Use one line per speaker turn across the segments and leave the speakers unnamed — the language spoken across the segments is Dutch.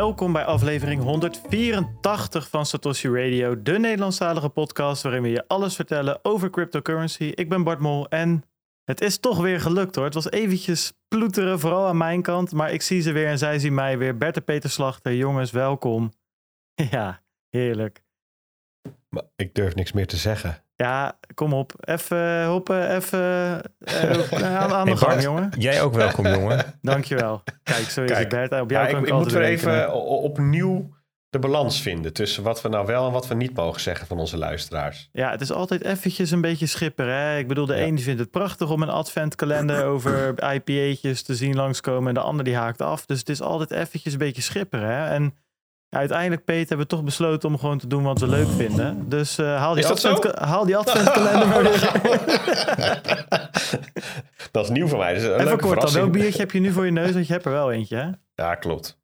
Welkom bij aflevering 184 van Satoshi Radio, de Nederlandstalige podcast waarin we je alles vertellen over cryptocurrency. Ik ben Bart Mol en het is toch weer gelukt hoor. Het was eventjes ploeteren, vooral aan mijn kant, maar ik zie ze weer en zij zien mij weer. Bert en Peter Slachter, jongens, welkom. Ja, heerlijk.
Maar ik durf niks meer te zeggen.
Ja, kom op. Even hoppen, even uh, aan, aan de gang,
Bart,
jongen.
Jij ook welkom, jongen.
Dankjewel. Kijk, zo is
Kijk,
het, Bert. Op jou
Ja,
kan
ik,
ik,
moet weer even opnieuw de balans vinden tussen wat we nou wel en wat we niet mogen zeggen van onze luisteraars.
Ja, het is altijd eventjes een beetje schipperen. Hè? Ik bedoel, de
Ja.
een die vindt het prachtig om een adventkalender over IPA'tjes te zien langskomen. En de ander die haakt af. Dus het is altijd eventjes een beetje schipperen. Hè? En uiteindelijk, Peter, hebben we toch besloten om gewoon te doen wat we leuk vinden. Dus eh, haal, die adventka- haal die adventkalender maar weer.
dat is nieuw voor mij. Dus een
Even
leuke
kort dan, welk biertje heb je nu voor je neus? Want je hebt er wel eentje, hè?
Ja, klopt.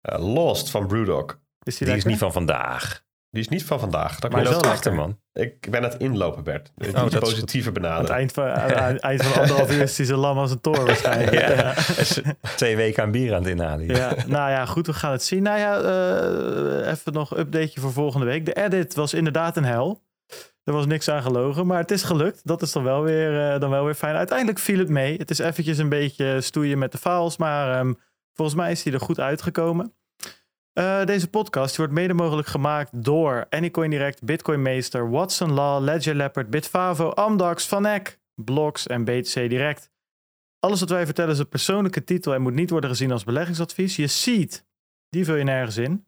Eh, Lost van Brewdog.
Is die,
Die is niet van vandaag.
Die is niet van vandaag. Dat
Maar is wel
achter, man.
Ik ben aan het inlopen, Bert. Het
dat is
positieve
Aan het eind van, aan het eind van anderhalf uur is hij zo lam als een toren waarschijnlijk.
Ja.
Ja.
Is twee weken aan bier aan het inhalen.
Ja, nou ja, goed, we gaan het zien. Nou ja, eh, even nog een updateje voor volgende week. De edit was inderdaad een hel. Er was niks aan gelogen, maar het is gelukt. Dat is dan wel weer, eh, dan wel weer fijn. Uiteindelijk viel het mee. Het is eventjes een beetje stoeien met de files, maar ehm, volgens mij is hij er goed uitgekomen. Eh, deze podcast wordt mede mogelijk gemaakt door Anycoin Direct, Bitcoin Meester, Watson Law, Ledger Leopard, Bitfavo, Amdax, Vanek, Blocks en BTC Direct. Alles wat wij vertellen is een persoonlijke titel en moet niet worden gezien als beleggingsadvies. Je seed, die vul je nergens in.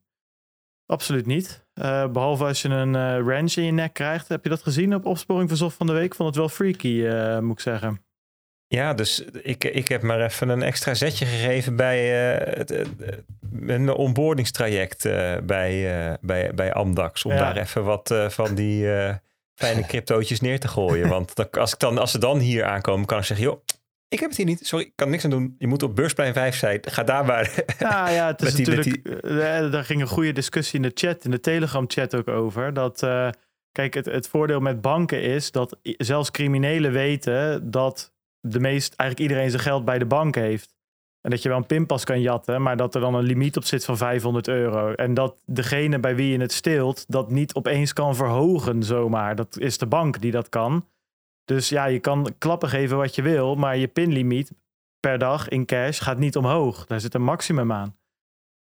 Absoluut niet. Eh, behalve als je een eh ranch in je nek krijgt. Heb je dat gezien op opsporing verzocht van de week? Vond het wel freaky, moet ik zeggen.
Ja, dus ik, ik heb maar even een extra zetje gegeven bij eh, het, het- een onboardingstraject eh, bij, eh, bij, bij Amdax. Om
Ja.
daar even wat van die fijne cryptootjes neer te gooien. Want dan, als, ik dan, als ze dan hier aankomen, kan ik zeggen... joh, ik heb het hier niet. Sorry, ik kan niks aan doen. Je moet op beursplein 5 zijn. Ga daar maar.
Nou ja, het is
die-
natuurlijk. daar ging een goede discussie in de chat, in de Telegram-chat ook over. Dat, kijk, het, het voordeel met banken is dat zelfs criminelen weten dat de meest, eigenlijk iedereen zijn geld bij de bank heeft. En dat je wel een pinpas kan jatten, maar dat er dan een limiet op zit van 500 euro. En dat degene bij wie je het steelt, dat niet opeens kan verhogen zomaar. Dat is de bank die dat kan. Dus ja, je kan klappen geven wat je wil, maar je pinlimiet per dag in cash gaat niet omhoog. Daar zit een maximum aan.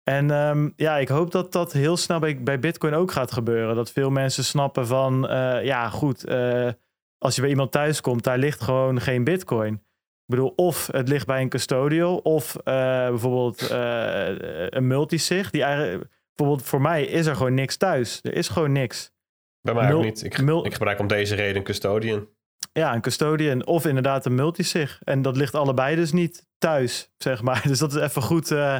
En ehm, ja, ik hoop dat dat heel snel bij, bij Bitcoin ook gaat gebeuren. Dat veel mensen snappen van, eh, ja goed, eh, als je bij iemand thuis komt, daar ligt gewoon geen Bitcoin. Ik bedoel, of het ligt bij een custodial, of eh, bijvoorbeeld eh, een multisig. Die eigenlijk, bijvoorbeeld voor mij is er gewoon niks thuis. Er is gewoon niks.
Bij mij
Mul-
ook niet. Ik, ik gebruik om deze reden een custodian.
Ja, een custodian of inderdaad een multisig. En dat ligt allebei dus niet thuis, zeg maar. Dus dat is even goed eh,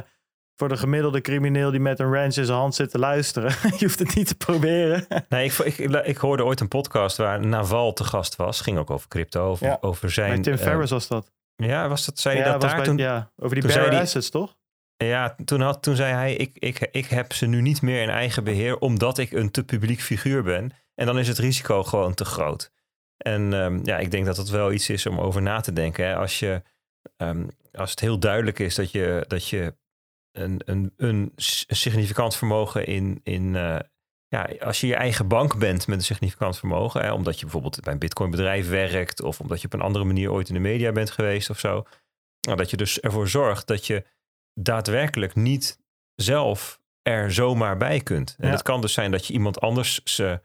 voor de gemiddelde crimineel die met een ranch in zijn hand zit te luisteren. je hoeft het niet te proberen.
Nee, ik, ik, ik hoorde ooit een podcast waar Naval te gast was. Ging ook over crypto, over,
Ja.
over zijn...
Bij Tim
eh,
Ferriss was dat.
ja, was dat, zei
ja,
dat daar
bij-
toen?
ja, over die bare
die-
assets, toch?
Ja, toen, had, toen zei hij, ik, ik, ik heb ze nu niet meer in eigen beheer omdat ik een te publiek figuur ben. En dan is het risico gewoon te groot. En ehm, ja, ik denk dat dat wel iets is om over na te denken. Hè. Als, je, ehm, als het heel duidelijk is dat je, dat je een, een, een significant vermogen in, in eh, ja, als je je eigen bank bent met een significant vermogen, hè, omdat je bijvoorbeeld bij een bitcoin bedrijf werkt of omdat je op een andere manier ooit in de media bent geweest of zo. Nou, dat je dus ervoor zorgt dat je daadwerkelijk niet zelf er zomaar bij kunt. En
Ja.
het kan dus zijn dat je iemand anders ze,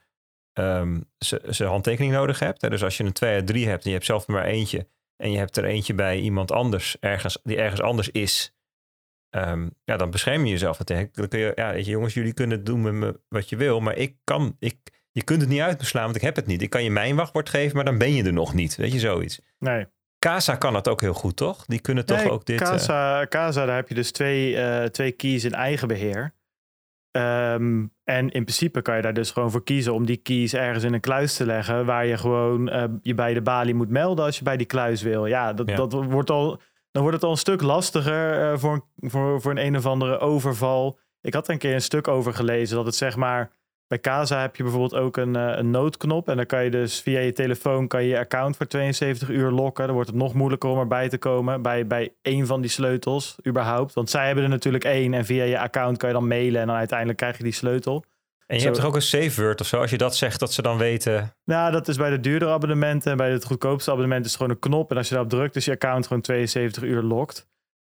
ehm, ze, zijn handtekening nodig hebt. Hè. Dus als je een 2 uit 3 hebt en je hebt zelf maar eentje en je hebt er eentje bij iemand anders ergens, die ergens anders is, ehm, ja, dan bescherm je jezelf. Dan kun je, ja, weet je, jongens, jullie kunnen doen met me wat je wil, maar ik kan, ik, je kunt het niet uitbeslaan, want ik heb het niet. Ik kan je mijn wachtwoord geven, maar dan ben je er nog niet. Weet je, zoiets.
Nee.
Casa kan het ook heel goed, toch? Die kunnen toch
Nee,
ook dit... eh,
Casa, Casa, daar heb je dus twee, eh, twee keys in eigen beheer. Ehm, en in principe kan je daar dus gewoon voor kiezen om die keys ergens in een kluis te leggen. Waar je gewoon eh, je bij de balie moet melden als je bij die kluis wil. Ja, dat,
Ja.
dat wordt al, dan wordt het al een stuk lastiger eh, voor, een- voor, voor een een of andere overval. Ik had er een keer een stuk over gelezen dat het zeg maar bij Casa heb je bijvoorbeeld ook een, eh, een noodknop. En dan kan je dus via je telefoon kan je, je account voor 72 uur lokken. Dan wordt het nog moeilijker om erbij te komen bij, bij één van die sleutels überhaupt. Want zij hebben er natuurlijk één. En via je account kan je dan mailen en dan uiteindelijk krijg je die sleutel.
En je
Zo-
hebt toch ook een safe word of zo? Als je dat zegt, dat ze dan weten...
Nou, dat is bij de duurdere abonnementen. En bij het goedkoopste abonnement is gewoon een knop. En als je daarop drukt, is je account gewoon 72 uur lokt.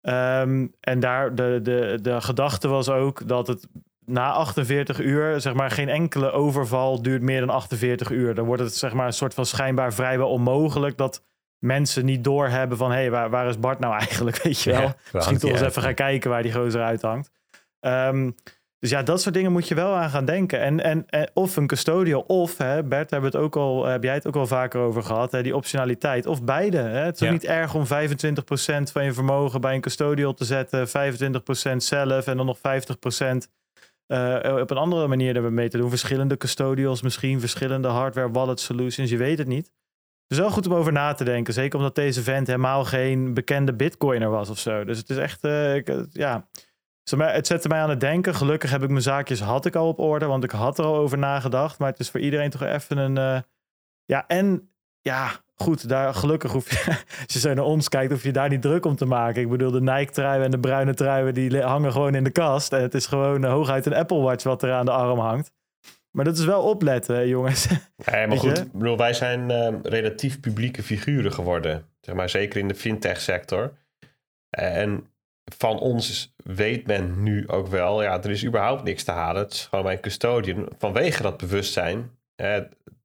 Ehm, en daar, de, de, de gedachte was ook dat het na 48 uur, zeg maar, geen enkele overval duurt meer dan 48 uur. Dan wordt het, zeg maar, een soort van schijnbaar vrijwel onmogelijk dat mensen niet doorhebben van, hé, hey, waar, waar is Bart nou eigenlijk, weet je wel?
Ja,
Misschien toch eens even gaan kijken waar die gozer uithangt. Ehm, dus ja, dat soort dingen moet je wel aan gaan denken. En, en, en of een custodial, of hè, Bert, hebben het ook al, heb jij het ook al vaker over gehad, hè, die optionaliteit. Of beide. Hè. Het is
Ja.
niet erg om 25% van je vermogen bij een custodial te zetten, 25% zelf en dan nog 50% eh, op een andere manier ermee te doen. Verschillende custodials misschien, verschillende hardware wallet solutions, je weet het niet. Het is wel goed om over na te denken. Zeker omdat deze vent helemaal geen bekende bitcoiner was of zo. Dus het is echt, eh, eh, ja... Het zette mij aan het denken. Gelukkig heb ik mijn zaakjes had ik al op orde, want ik had er al over nagedacht. Maar het is voor iedereen toch even een... eh, ja, en ja, goed, daar gelukkig hoef je... Als je zo naar ons kijkt, hoef je daar niet druk om te maken. Ik bedoel, de Nike-truien en de bruine truien, die hangen gewoon in de kast. En het is gewoon hooguit een Apple Watch wat er aan de arm hangt. Maar dat is wel opletten, hè, jongens.
Ja, maar goed, bedoel, wij zijn eh, relatief publieke figuren geworden. Zeg maar, zeker in de fintech sector. En van ons weet men nu ook wel, ja, er is überhaupt niks te halen. Het is gewoon mijn custodian. Vanwege dat bewustzijn eh,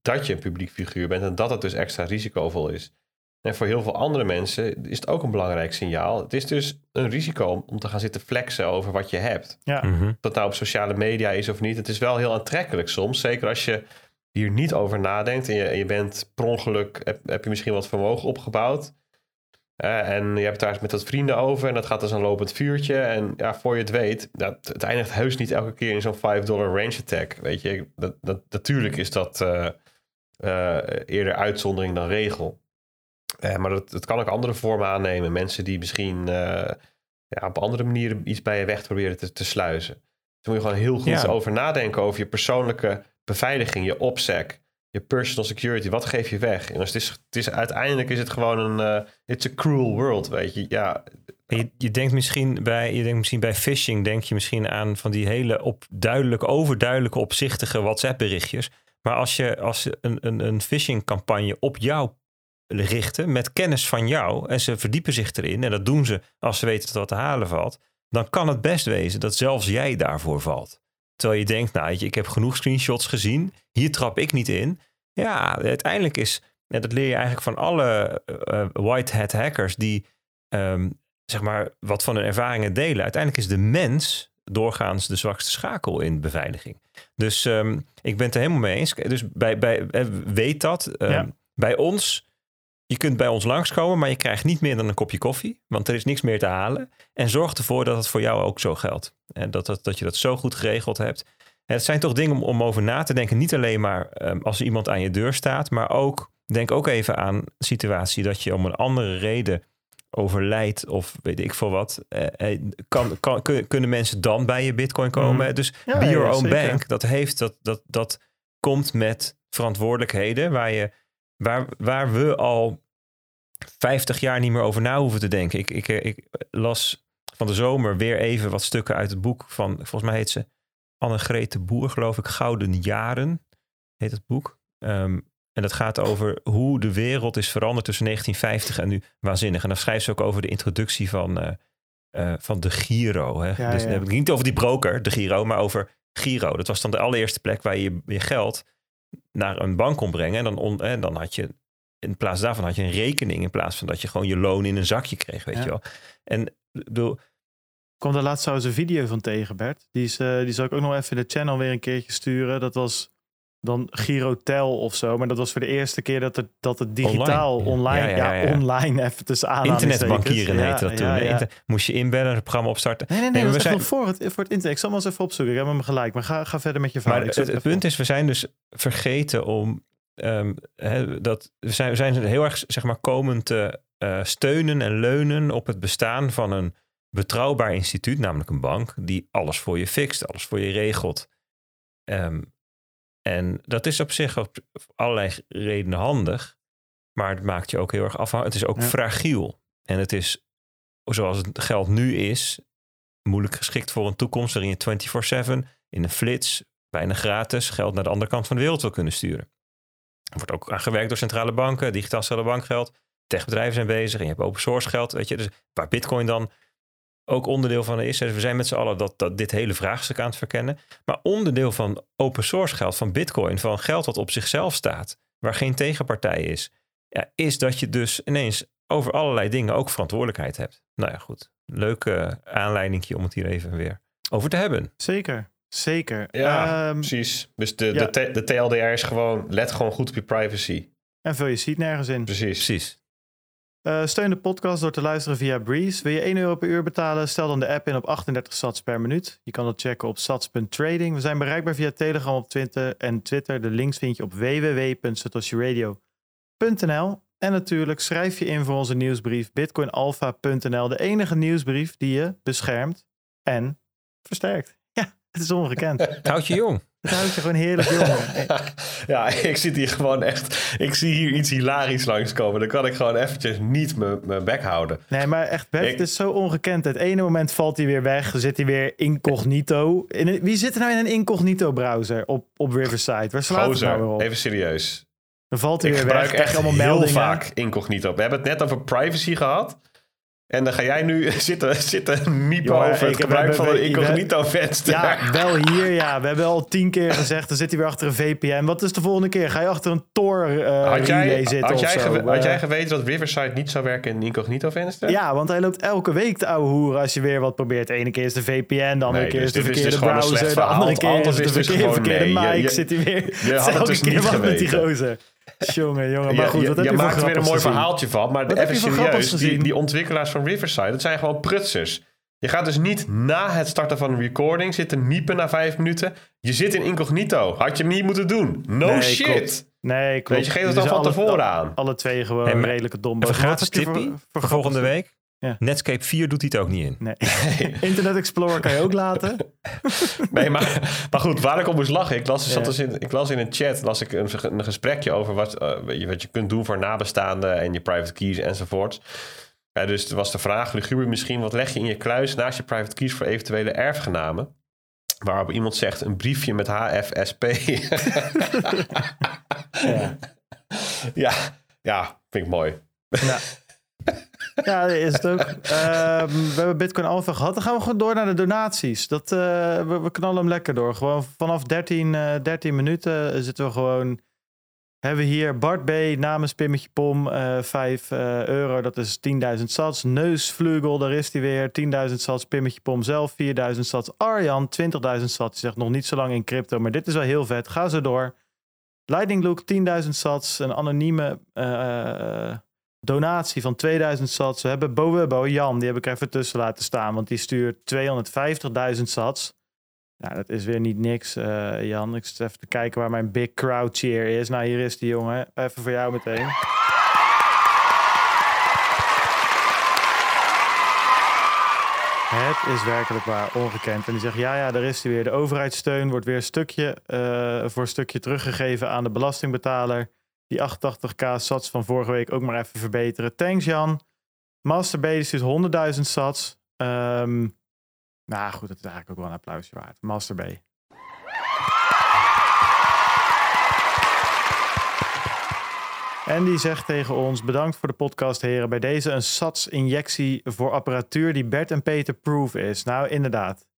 dat je een publiek figuur bent en dat het dus extra risicovol is. En voor heel veel andere mensen is het ook een belangrijk signaal. Het is dus een risico om, te gaan zitten flexen over wat je hebt.
Ja,
Mhm.
Of dat nou op sociale media is of niet. Het is wel heel aantrekkelijk soms. Zeker als je hier niet over nadenkt. En je, en je bent per ongeluk, heb, heb je misschien wat vermogen opgebouwd. En je hebt het daar met wat vrienden over. En dat gaat als een lopend vuurtje. En ja, voor je het weet, dat, het eindigt heus niet elke keer in zo'n 5 dollar range attack. Weet je, dat, dat, natuurlijk is dat eh, eh, eerder uitzondering dan regel. Eh, maar dat, dat kan ook andere vormen aannemen. Mensen die misschien ja, op andere manieren iets bij je weg proberen te, te sluizen. Dus moet je gewoon heel goed
Ja.
over nadenken over je persoonlijke beveiliging, je OPSEC, je personal security. Wat geef je weg? En als het is, het is, uiteindelijk is het gewoon een, eh, it's a cruel world, weet je. Ja,
Je, je, denkt misschien bij, je denkt misschien bij phishing, denk je misschien aan van die hele op duidelijk, overduidelijke, opzichtige WhatsApp-berichtjes. Maar als je als een, een, een phishing-campagne op jou richten, met kennis van jou, en ze verdiepen zich erin, en dat doen ze als ze weten dat wat te halen valt, dan kan het best wezen dat zelfs jij daarvoor valt. Terwijl je denkt, nou, ik heb genoeg screenshots gezien, hier trap ik niet in. Ja, uiteindelijk is, en dat leer je eigenlijk van alle eh, white hat hackers die ehm, zeg maar, wat van hun ervaringen delen. Uiteindelijk is de mens doorgaans de zwakste schakel in beveiliging. Dus ehm, ik ben het er helemaal mee eens. Dus bij, bij, eh, weet dat. ehm,
Ja.
Bij ons, je kunt bij ons langskomen, maar je krijgt niet meer dan een kopje koffie. Want er is niks meer te halen. En zorg ervoor dat het voor jou ook zo geldt. En dat, dat, dat je dat zo goed geregeld hebt. En het zijn toch dingen om, om over na te denken. Niet alleen maar ehm, als er iemand aan je deur staat, maar ook denk ook even aan een situatie dat je om een andere reden overlijdt of weet ik veel wat, eh, kan, kan, kun- kunnen mensen dan bij je bitcoin komen.
Mhm.
Dus
Ja,
be your
ja,
own
zeker.
bank, dat heeft, dat, dat, dat komt met verantwoordelijkheden waar, je, waar, waar we al 50 jaar niet meer over na hoeven te denken. Ik, ik, eh, ik las van de zomer weer even wat stukken uit het boek van, volgens mij heet ze Anne-Grete Boer, geloof ik, Gouden Jaren, heet het boek. Ehm, en dat gaat over hoe de wereld is veranderd tussen 1950 en nu. Waanzinnig. En dan schrijft ze ook over de introductie van, eh, eh, van de Giro. Hè?
Ja,
dus
ja.
dan heb ik niet over die broker, de Giro, maar over Giro. Dat was dan de allereerste plek waar je je geld naar een bank kon brengen. En dan, on, en dan had je, in plaats daarvan had je een rekening. In plaats van dat je gewoon je loon in een zakje kreeg, weet
Ja.
je wel. En ik bedoel,
Ik kwam daar laatst trouwens een video van tegen, Bert. Die, is, eh, die zal ik ook nog even in de channel weer een keertje sturen. Dat was dan Girotel of zo. Maar dat was voor de eerste keer dat het, dat het digitaal
Online,
online,
ja.
online even tussen aanhalingstekens.
internetbankieren heette dat toen. Inter- Moest je inbellen, het programma opstarten.
Nee, nee, nee,
maar we
echt nog voor het, voor het internet. Ik zal hem eens even opzoeken. Ik heb hem gelijk. Maar ga, ga verder met je verhaal.
Maar het, punt is, we zijn dus vergeten om ehm, hè, dat we zijn, we zijn heel erg zeg maar komen te eh, steunen en leunen op het bestaan van een betrouwbaar instituut, namelijk een bank, die alles voor je fixt, alles voor je regelt. Ehm, En dat is op zich op allerlei redenen handig. Maar het maakt je ook heel erg afhankelijk. Het is ook
Ja.
fragiel. En het is, zoals het geld nu is, moeilijk geschikt voor een toekomst waarin je 24-7 in een flits, bijna gratis, geld naar de andere kant van de wereld wil kunnen sturen. Er wordt ook aan gewerkt door centrale banken, digitaal centrale bankgeld. Techbedrijven zijn bezig en je hebt open source geld. Weet je, dus waar Bitcoin dan ook onderdeel van is. Dus we zijn met z'n allen dat, dat dit hele vraagstuk aan het verkennen. Maar onderdeel van open source geld, van Bitcoin, van geld dat op zichzelf staat, waar geen tegenpartij is, ja, is dat je dus ineens over allerlei dingen ook verantwoordelijkheid hebt. Nou ja, goed. Leuke aanleiding om het hier even weer over te hebben.
Zeker, zeker.
Ja,
Ehm,
precies. Dus de,
ja.
de, de TLDR is gewoon, let gewoon goed op je privacy.
en vul je seat nergens in.
Precies.
Precies.
Eh, steun de podcast door te luisteren via Breeze. Wil je 1 euro per uur betalen? Stel dan de app in op 38 sats per minuut. Je kan dat checken op sats.trading. We zijn bereikbaar via Telegram op Twitter en Twitter. De links vind je op www.satoshiradio.nl. En natuurlijk schrijf je in voor onze nieuwsbrief bitcoinalpha.nl. De enige nieuwsbrief die je beschermt en versterkt. Ja, het is ongekend.
Houd je jong.
Houdt je gewoon heerlijk jong.
ja, ik zit hier gewoon echt. Ik zie hier iets hilarisch langskomen. Dan kan ik gewoon eventjes niet mijn bek houden.
Nee, maar echt, Bert,
Ik-
het is zo ongekend. Het ene moment valt hij weer weg, zit hij weer incognito. In een- wie zit er nou in een incognito-browser op, op Riverside? Waar slaat het nou weer
Gozer,
op?
even serieus.
Dan valt hij
Ik
weer weg,
gebruik echt
allemaal
heel
meldingen.
vaak incognito. We hebben het net over privacy gehad. En dan ga jij nu zitten, zitten miepen over het
ik-
gebruik van een
we-
incognito venster.
Ja, wel hier, ja. We hebben al tien keer gezegd, dan zit hij weer achter een VPN. Wat is de volgende keer? Ga je achter een Tor
had, jij,
relay zitten
had, jij
zo?
had
Eh,
jij geweten dat Riverside niet zou werken in een incognito venster?
Ja, want hij loopt elke week de ouwe hoeren als je weer wat probeert. De ene keer is de VPN, de andere
Nee,
keer
dus
is de
dit is
verkeerde
dus
browser. De andere keer is de
is dus
verkeerde, verkeerde
nee.
Mic.
je-
zit hij weer.
je had het
elke
dus niet
met die gozer. Jongen, jongen. Maar goed,
je,
wat heb
je maakt er weer een mooi
gezien?
verhaaltje van. Maar
Wat
even serieus, die, ontwikkelaars van Riverside, dat zijn gewoon prutsers. Je gaat dus niet na het starten van een recording zitten miepen na vijf minuten. Je zit in incognito. Had je niet moeten doen. No
Nee,
shit.
klopt. Nee, klopt.
Weet je, geef het
Jullie
dan van
alle-
tevoren aan.
Alle twee gewoon
Hey, maar
redelijke dombo's.
Even
Wat
gratis
heb je voor-
volgende week.
Ja.
Netscape 4 doet hij het ook niet in.
Nee. Internet Explorer kan je ook laten.
Nee, maar, maar goed, waar ik op moest lachen. Ik las,
Ja.
zat dus in, ik las in een chat las ik een, een gesprekje over wat, weet je, wat je kunt doen voor nabestaanden en je private keys enzovoorts. Ja, dus er was de vraag, luguber misschien, wat leg je in je kluis naast je private keys voor eventuele erfgenamen? Waarop iemand zegt, een briefje met HFSP.
Ja.
ja, ja, vind ik mooi.
Ja. Ja, is het ook. Ehm, we hebben Bitcoin Alpha gehad. Dan gaan we gewoon door naar de donaties. Dat, eh, we, knallen hem lekker door. Gewoon vanaf 13, eh 13 minuten zitten we gewoon... Hebben we hier Bart B. namens Pimmetje Pom eh 5 eh, euro. Dat is 10.000 sats. Neusvleugel, daar is hij weer. 10.000 sats. Pimmetje Pom zelf 4.000 sats. Arjan 20.000 sats. Zegt nog niet zo lang in crypto. Maar dit is wel heel vet. Ga zo door. Lightning Look 10.000 sats. Een anonieme... donatie van 2000 sats. We hebben Bowebo, Jan, die heb ik even tussen laten staan, want die stuurt 250.000 sats. Nou, dat is weer niet niks, eh, Jan. Ik zit even te kijken waar mijn big crowd cheer is. Nou, hier is die jongen. Even voor jou meteen. Het is werkelijk waar ongekend. En die zegt, ja, ja, daar is hij weer. De overheidssteun wordt weer stukje eh, voor stukje teruggegeven aan de belastingbetaler. Die 88k sats van vorige week ook maar even verbeteren. Thanks Jan. Master B stuurt 100.000 sats. Ehm, nou goed, dat is eigenlijk ook wel een applausje waard. Master B. En die zegt tegen ons: Bedankt voor de podcast, heren. Bij deze een SATS-injectie voor apparatuur die Bert en Peter proof is. Nou, inderdaad.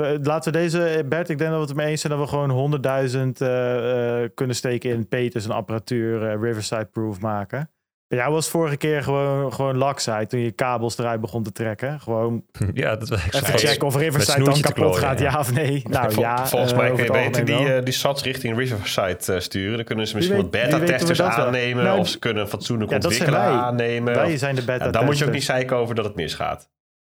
We- Laten we deze, Bert, ik denk dat we het ermee eens zijn dat we gewoon 100.000 eh, eh, kunnen steken in Peters en apparatuur eh, Riverside proof maken. Bij jou was vorige keer gewoon, gewoon laksheid toen je kabels eruit begon te trekken. Gewoon
Ja, dat was
even checken of Riverside dan kapot
klooien,
gaat,
ja.
ja of nee. Nou
Vol-
ja,
volgens
eh,
mij kun je beter die,
wel.
eh, die sats richting Riverside eh, sturen. Dan kunnen ze misschien wat beta-testers aannemen.
Nou,
of ze kunnen een fatsoenlijk
ja,
ontwikkelaar aannemen.
Wij zijn de beta
ja, dan moet je ook niet zeiken over dat het misgaat.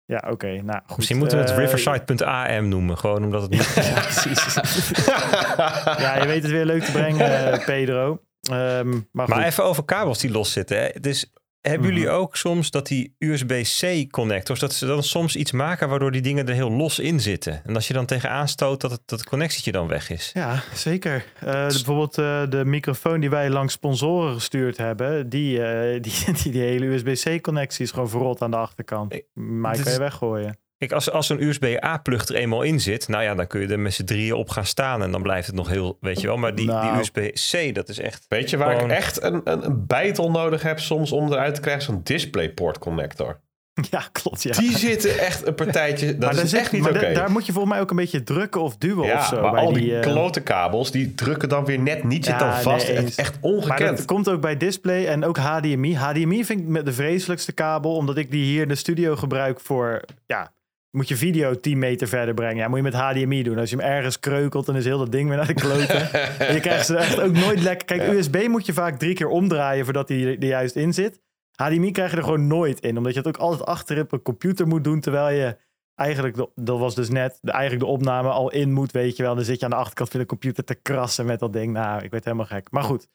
Ja, oké. nou, goed.
Misschien moeten we het
Eh,
riverside.am noemen. Gewoon omdat het niet...
Ja, precies. ja, je weet het weer leuk te brengen, Pedro. Ehm. Maar
even over kabels die loszitten. Hè. Het is Hebben jullie
Mhm.
ook soms dat die USB-C connectors, dat ze dan soms iets maken waardoor die dingen er heel los in zitten? En als je dan tegenaan stoot, dat het, dat het connectietje dan weg is.
Ja, zeker. Eh, bijvoorbeeld eh, de microfoon die wij langs sponsoren gestuurd hebben, die, eh, die, die, die hele USB-C-connectie is gewoon verrot aan de achterkant. Maar kan je weggooien.
Kijk, als, als zo'n USB-A-plug er eenmaal in zit, nou ja, dan kun je er met z'n drieën op gaan staan en dan blijft het nog heel, weet je wel. Maar die, die
Nou.
USB-C, dat is echt...
Weet je waar
Gewoon-
ik echt een, een, een bijtel nodig heb soms om eruit te krijgen? Zo'n DisplayPort connector.
Ja, klopt. Ja.
Die zitten echt een partijtje. Dat
maar
is echt niet
maar
oké.
da- daar moet je volgens mij ook een beetje drukken of duwen
Ja,
of zo.
maar
bij
al die,
die, eh,
klote kabels, die drukken dan weer net niet, zit
Ja,
dan vast.
nee,
is echt
Maar
ongekend.
dat komt ook bij display en ook HDMI. HDMI vind ik met de vreselijkste kabel, omdat ik die hier in de studio gebruik voor, ja, moet je video 10 meter verder brengen. Ja, moet je met HDMI doen. Als je hem ergens kreukelt, dan is heel dat ding weer naar de kloten. en je krijgt ze echt ook nooit lekker. Kijk,
Ja.
USB moet je vaak drie keer omdraaien voordat hij er juist in zit. HDMI krijg je er gewoon nooit in, omdat je het ook altijd achter op een computer moet doen, terwijl je eigenlijk, de- dat was dus net, de, eigenlijk de opname al in moet, weet je wel. Dan zit je aan de achterkant van de computer te krassen met dat ding. Nou, ik werd helemaal gek. Maar goed,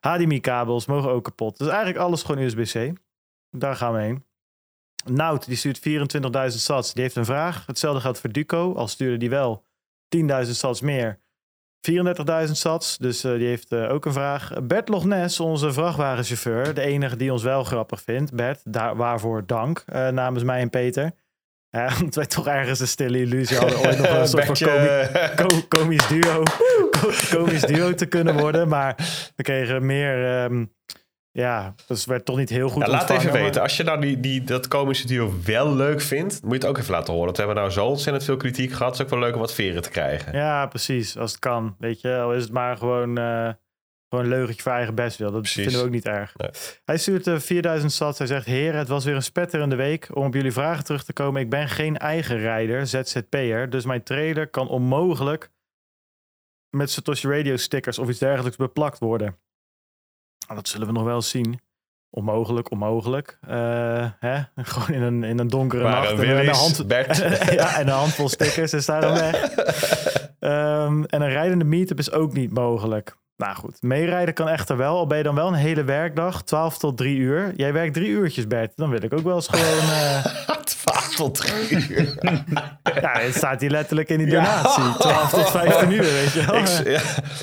HDMI-kabels mogen ook kapot. Dus eigenlijk alles gewoon USB-C. Daar gaan we heen. Nout, die stuurt 24.000 sats. Die heeft een vraag. Hetzelfde geldt voor Duco. Al stuurde die wel 10.000 sats meer. 34.000 sats, dus eh, die heeft eh, ook een vraag. Bert Lognes, onze vrachtwagenchauffeur. De enige die ons wel grappig vindt. Bert, daar, waarvoor dank eh, namens mij en Peter. Omdat wij toch ergens een stille illusie hadden. Ooit nog een soort van
Bertje,
comi- co- komisch duo, co- komisch duo te kunnen worden. Maar we kregen meer, ehm, ja, dus werd toch niet heel goed
Ja, laat even
maar-
weten, als je nou die, die, dat komische duo wel leuk vindt, moet je het ook even laten horen. Want we hebben nou zo ontzettend veel kritiek gehad. Het is ook wel leuk om wat veren te krijgen.
Ja, precies, als het kan. Weet je, al is het maar gewoon, eh, gewoon een leugentje voor eigen best wil. Dat
Precies.
vinden we ook niet erg.
Nee.
Hij stuurt eh, 4000 sats. Hij zegt, heren, het was weer een spetterende week. Om op jullie vragen terug te komen. Ik ben geen eigen rijder, ZZP'er. Dus mijn trailer kan onmogelijk met Satoshi Radio stickers of iets dergelijks beplakt worden. Nou, dat zullen we nog wel zien. Onmogelijk, onmogelijk. Eh, hè? Gewoon in een, in een donkere
Waar
nacht. en een hand,
Bert.
ja, en een handvol stickers is daar dan weg. Ehm, en een rijdende meetup is ook niet mogelijk. Nou goed, meerijden kan echter wel. Al ben je dan wel een hele werkdag, 12 tot 3 uur. Jij werkt drie uurtjes, Bert. Dan wil ik ook wel eens gewoon... eh,
12 tot 3 uur.
ja, het staat hier letterlijk in die
Ja.
donatie. 12 tot 15 uur, weet je wel.
ik, ja,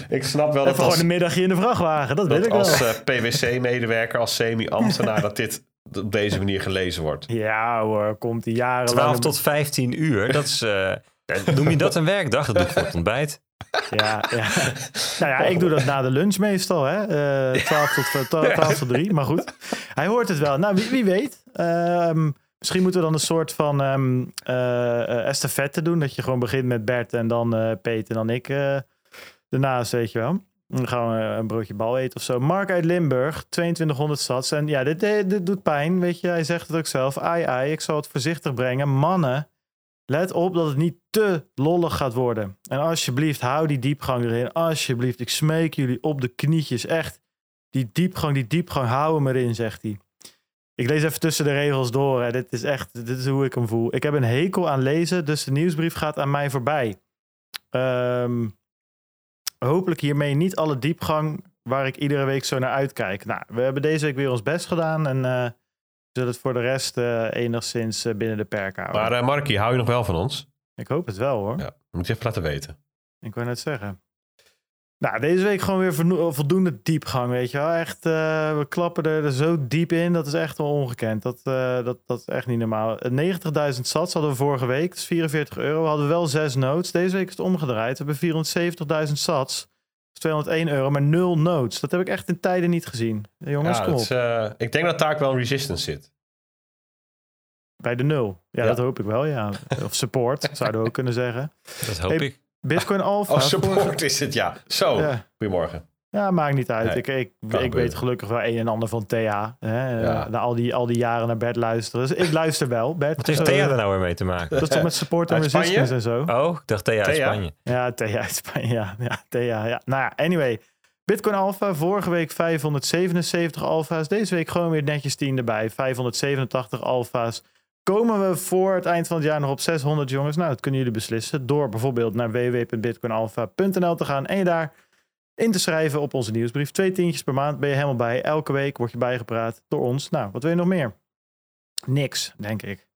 ik snap wel
Even
dat
gewoon
als,
een middagje in de vrachtwagen, dat, wil ik wel.
als eh, PwC-medewerker, als semi-ambtenaar, dat dit op deze manier gelezen wordt.
Ja hoor, komt die jaren
12 tot 15 uur, dat is... eh, noem je dat een werkdag? Dat doe ik voor het ontbijt.
Ja, ja. nou ja, ik doe dat na de lunch meestal, hè. Eh 12, tot, 12 tot 3, maar goed. Hij hoort het wel. Nou, wie, wie weet. Ehm, misschien moeten we dan een soort van ehm eh, eh, estafette doen. Dat je gewoon begint met Bert en dan eh Peter en dan ik eh daarnaast, weet je wel. Dan gaan we een broodje bal eten of zo. Mark uit Limburg, 2200 sats. En ja, dit, dit, dit doet pijn, weet je. Hij zegt het ook zelf. Ai, ai, ik zal het voorzichtig brengen. Mannen, let op dat het niet te lollig gaat worden. En alsjeblieft, hou die diepgang erin. Alsjeblieft, ik smeek jullie op de knietjes. Echt, die diepgang, die diepgang, hou hem erin, zegt hij. Ik lees even tussen de regels door. Hè. Dit is echt, dit is hoe ik hem voel. Ik heb een hekel aan lezen, dus de nieuwsbrief gaat aan mij voorbij. Ehm, hopelijk hiermee niet alle diepgang waar ik iedere week zo naar uitkijk. Nou, we hebben deze week weer ons best gedaan en eh, zullen het voor de rest eh, enigszins eh, binnen de perk houden.
Maar uh, Markie, hou je nog wel van ons?
ik hoop het wel hoor.
Ja, moet je even laten weten.
Ik wou net zeggen. Nou, deze week gewoon weer voldoende diepgang, weet je wel. Echt, uh, we klappen er, er, zo diep in, dat is echt wel ongekend. Dat, uh, dat, dat is echt niet normaal. 90.000 sats hadden we vorige week, dat is 44 euro. We hadden wel zes notes. Deze week is het omgedraaid. We hebben 470.000 sats, 201 euro, maar nul notes. Dat heb ik echt in tijden niet gezien. Jongens,
ja,
kom op.
Uh, ik denk dat daar ook wel een resistance zit.
Bij de nul. Ja, ja, dat hoop ik wel, ja. Of support, zouden we ook kunnen zeggen.
Dat hoop
hey,
ik.
Bitcoin Alpha.
Oh, support is het, ja. Zo, ja. goedemorgen.
Ja, maakt niet uit. Nee, ik ik, ik weet gelukkig wel een en ander van Thea. Hè? Ja. Na al die, al die jaren naar Bert luisteren. Dus ik luister wel. Bert,
Wat heeft Thea er nou weer mee te maken?
Dat is toch met support en resistance en zo?
Oh, ik dacht Thea, Thea. uit Spanje.
Ja, Thea uit Spanje. Ja, ja Thea. Ja. Nou ja, anyway. Bitcoin Alpha, vorige week 577 alfa's. Deze week gewoon weer netjes 10 erbij. 587 alfa's. Komen we voor het eind van het jaar nog op 600 jongens? Nou, dat kunnen jullie beslissen. Door bijvoorbeeld naar www.bitcoinalpha.nl te gaan. En je daar in te schrijven op onze nieuwsbrief. Twee tientjes per maand ben je helemaal bij. Elke week word je bijgepraat door ons. Nou, wat wil je nog meer? Niks, denk ik.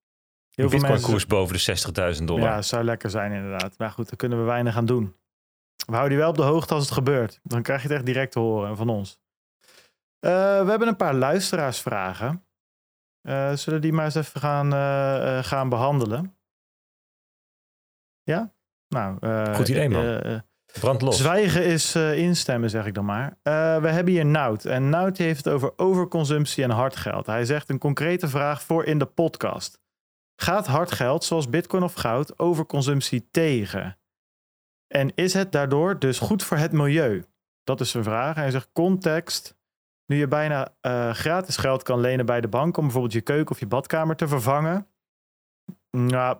Heel veel mensen... koers boven de 60.000 dollar.
Ja, zou lekker zijn inderdaad. Maar goed, daar kunnen we weinig aan doen. We houden je wel op de hoogte als het gebeurt. Dan krijg je het echt direct te horen van ons. Uh, we hebben een paar luisteraarsvragen. Uh, zullen die maar eens even gaan, uh, gaan behandelen? Ja? Nou,
Goed idee, man.
Zwijgen is instemmen, zeg ik dan maar. we hebben hier Nout. En Nout heeft het over overconsumptie en hardgeld. Hij zegt een concrete vraag voor in de podcast. Gaat hardgeld, zoals bitcoin of goud, overconsumptie tegen? En is het daardoor dus goed voor het milieu? Dat is zijn vraag. Hij zegt context. Nu je bijna uh, gratis geld kan lenen bij de bank om bijvoorbeeld je keuken of je badkamer te vervangen. Nou,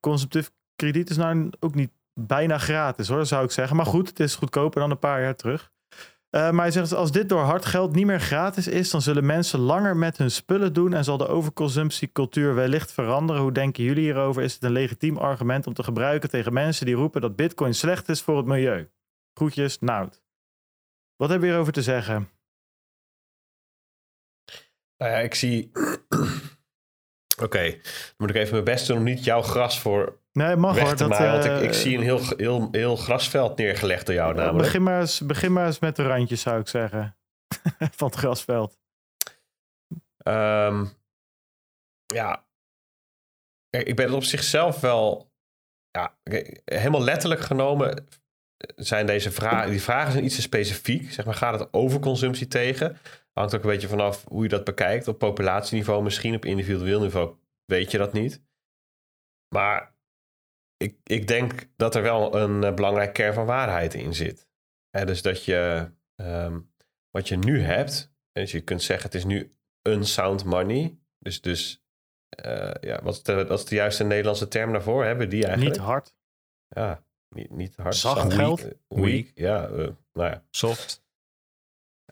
consumptief krediet is nou ook niet bijna gratis hoor, zou ik zeggen. Maar goed, het is goedkoper dan een paar jaar terug. Uh, maar hij zegt, als dit door hard geld niet meer gratis is, dan zullen mensen langer met hun spullen doen en zal de overconsumptiecultuur wellicht veranderen. Hoe denken jullie hierover? Is het een legitiem argument om te gebruiken tegen mensen die roepen dat bitcoin slecht is voor het milieu? Groetjes, Nout. Wat heb je hierover te zeggen?
Nou ja, ik zie. Oké, dan moet ik even mijn best doen om niet jouw gras voor
Nee, mag hoor.
Dat, want ik, ik, eh, zie een heel, heel, heel grasveld neergelegd door jou namelijk.
Begin maar eens, begin maar eens met de randjes, zou ik zeggen. Van het grasveld.
Um, ja. ik ben het op zichzelf wel... Ja, helemaal letterlijk genomen zijn deze vragen... Die vragen zijn iets te specifiek. Zeg maar, gaat het overconsumptie tegen? Hangt ook een beetje vanaf hoe je dat bekijkt. Op populatieniveau misschien, op individueel niveau weet je dat niet. Maar ik, ik denk dat er wel een uh, belangrijk kern van waarheid in zit. dus dat je um, wat je nu hebt, dus je kunt zeggen het is nu unsound money. Dus, dus uh, ja, wat, de, wat is de juiste Nederlandse term daarvoor? Hebben die eigenlijk?
Niet hard.
Ja, niet, niet hard.
Zacht geld.
Weak. weak. Ja, uh, nou ja.
Soft.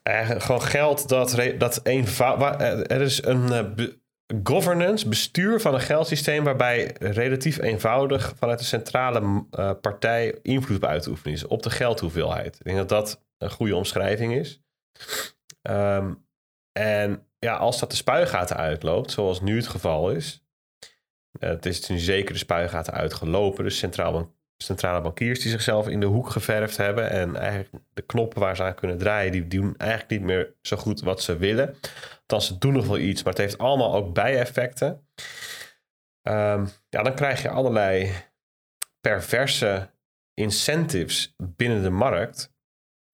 Eigenlijk gewoon geld dat, dat eenvoudig. Er is een governance, bestuur van een geldsysteem waarbij relatief eenvoudig vanuit de centrale partij invloed uit te oefenen is op de geldhoeveelheid. Ik denk dat dat een goede omschrijving is. Um, en ja, als dat de spuigaten uitloopt, zoals nu het geval is, het is nu zeker de spuigaten uitgelopen, dus centraal centrale bankiers die zichzelf in de hoek geverfd hebben. En eigenlijk de knoppen waar ze aan kunnen draaien, die doen eigenlijk niet meer zo goed wat ze willen. Althans, ze doen nog wel iets, maar het heeft allemaal ook bijeffecten. Um, ja, dan krijg je allerlei perverse incentives binnen de markt.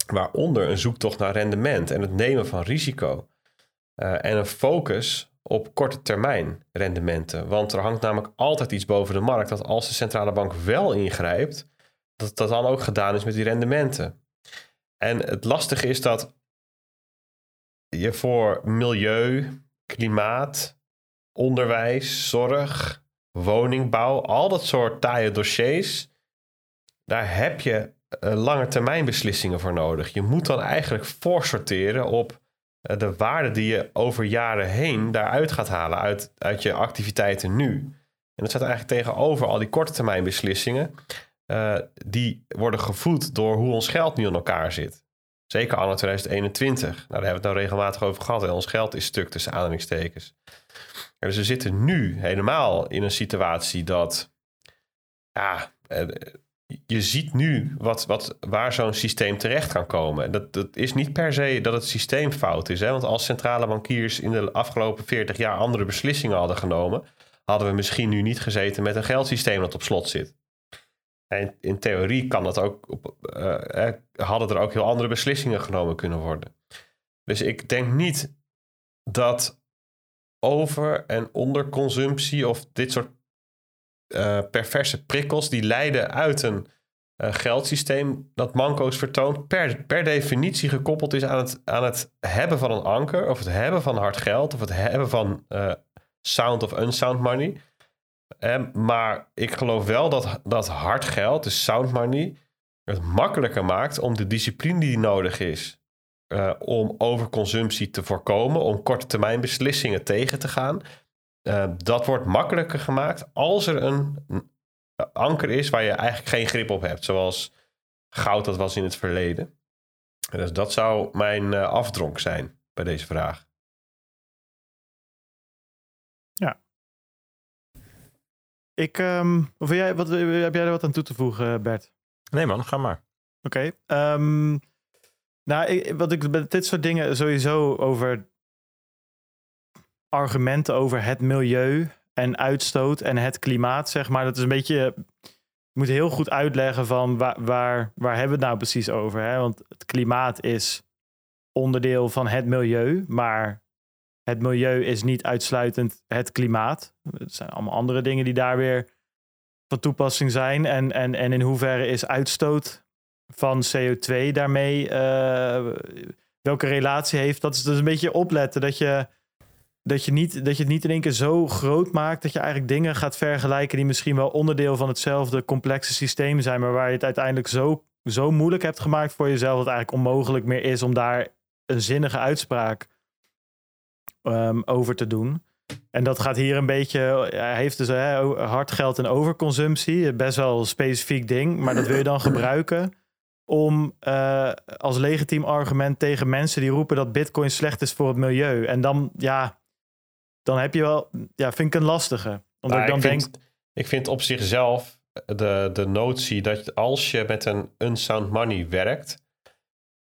Waaronder een zoektocht naar rendement en het nemen van risico. Uh, en een focus op korte termijn rendementen. Want er hangt namelijk altijd iets boven de markt dat als de centrale bank wel ingrijpt, dat dat dan ook gedaan is met die rendementen. En het lastige is dat je voor milieu, klimaat, onderwijs, zorg, woningbouw, al dat soort taaie dossiers, daar heb je uh, lange termijn beslissingen voor nodig. Je moet dan eigenlijk voorsorteren op eh, de waarde die je over jaren heen daaruit gaat halen uit, uit je activiteiten nu. En dat staat eigenlijk tegenover al die korte termijn beslissingen. Uh, die worden gevoed door hoe ons geld nu in elkaar zit. Zeker anno 2021. Nou, daar hebben we het nou regelmatig over gehad. En ons geld is stuk tussen aanhalingstekens. dus we zitten nu helemaal in een situatie dat ja, eh, je ziet nu wat, wat, waar zo'n systeem terecht kan komen. Dat, dat is niet per se dat het systeem fout is. Hè? Want als centrale bankiers in de afgelopen 40 jaar andere beslissingen hadden genomen, hadden we misschien nu niet gezeten met een geldsysteem dat op slot zit. En in theorie kan dat ook op, uh, hadden er ook heel andere beslissingen genomen kunnen worden. Dus ik denk niet dat over- en onderconsumptie of dit soort uh, perverse prikkels die leiden uit een uh, geldsysteem dat manco's vertoont, per, per definitie gekoppeld is aan het, aan het hebben van een anker, of het hebben van hard geld, of het hebben van uh, sound of unsound money. Um, maar ik geloof wel dat, dat hard geld, dus sound money, het makkelijker maakt om de discipline die nodig is om overconsumptie te voorkomen, om korte termijn beslissingen tegen te gaan, uh, dat wordt makkelijker gemaakt als er een anker is waar je eigenlijk geen grip op hebt. Zoals goud dat was in het verleden. Dus dat zou mijn uh, afdronk zijn bij deze vraag.
Ja. Ik, um, of jij, wat, heb jij er wat aan toe te voegen, Bert?
Nee man, ga maar.
Oké. Okay. Um, ehm, nou, ik, wat ik met dit soort dingen sowieso over argumenten over het milieu en uitstoot en het klimaat, zeg maar. Dat is een beetje. Je moet heel goed uitleggen van waar, waar, waar hebben we het nou precies over? Hè? Want het klimaat is onderdeel van het milieu, maar het milieu is niet uitsluitend het klimaat. Het zijn allemaal andere dingen die daar weer van toepassing zijn. En, en, en in hoeverre is uitstoot van CO2 daarmee, uh, welke relatie heeft? Dat is dus een beetje opletten dat je dat je, niet, dat je het niet in één keer zo groot maakt dat je eigenlijk dingen gaat vergelijken die misschien wel onderdeel van hetzelfde complexe systeem zijn, maar waar je het uiteindelijk zo, zo moeilijk hebt gemaakt voor jezelf dat het eigenlijk onmogelijk meer is om daar een zinnige uitspraak um, over te doen. En dat gaat hier een beetje. Hij heeft dus hè, hard geld en overconsumptie. Best wel een specifiek ding. Maar dat wil je dan gebruiken om uh, als legitiem argument tegen mensen die roepen dat Bitcoin slecht is voor het milieu. En dan, ja, dan heb je wel, ja, vind ik een lastige. Omdat nou, ik dan
ik
denk.
Vind, ik vind op zichzelf de, de notie dat als je met een unsound money werkt,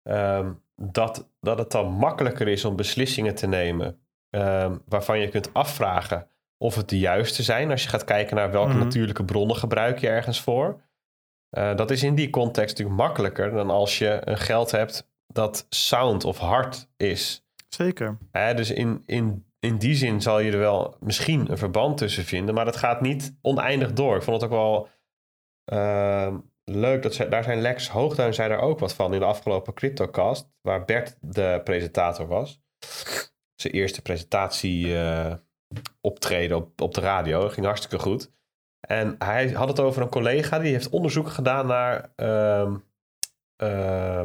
um, dat, dat het dan makkelijker is om beslissingen te nemen um, waarvan je kunt afvragen of het de juiste zijn. Als je gaat kijken naar welke mm -hmm. natuurlijke bronnen gebruik je ergens voor. Uh, dat is in die context natuurlijk makkelijker dan als je een geld hebt dat sound of hard is.
Zeker.
Uh, dus in, in in die zin zal je er wel misschien een verband tussen vinden, maar dat gaat niet oneindig door. Ik vond het ook wel uh, leuk, dat ze, daar zijn Lex Hoogduin zei daar ook wat van in de afgelopen CryptoCast, waar Bert de presentator was. Zijn eerste presentatie uh, optreden op, op de radio, ging hartstikke goed. En hij had het over een collega die heeft onderzoek gedaan naar uh,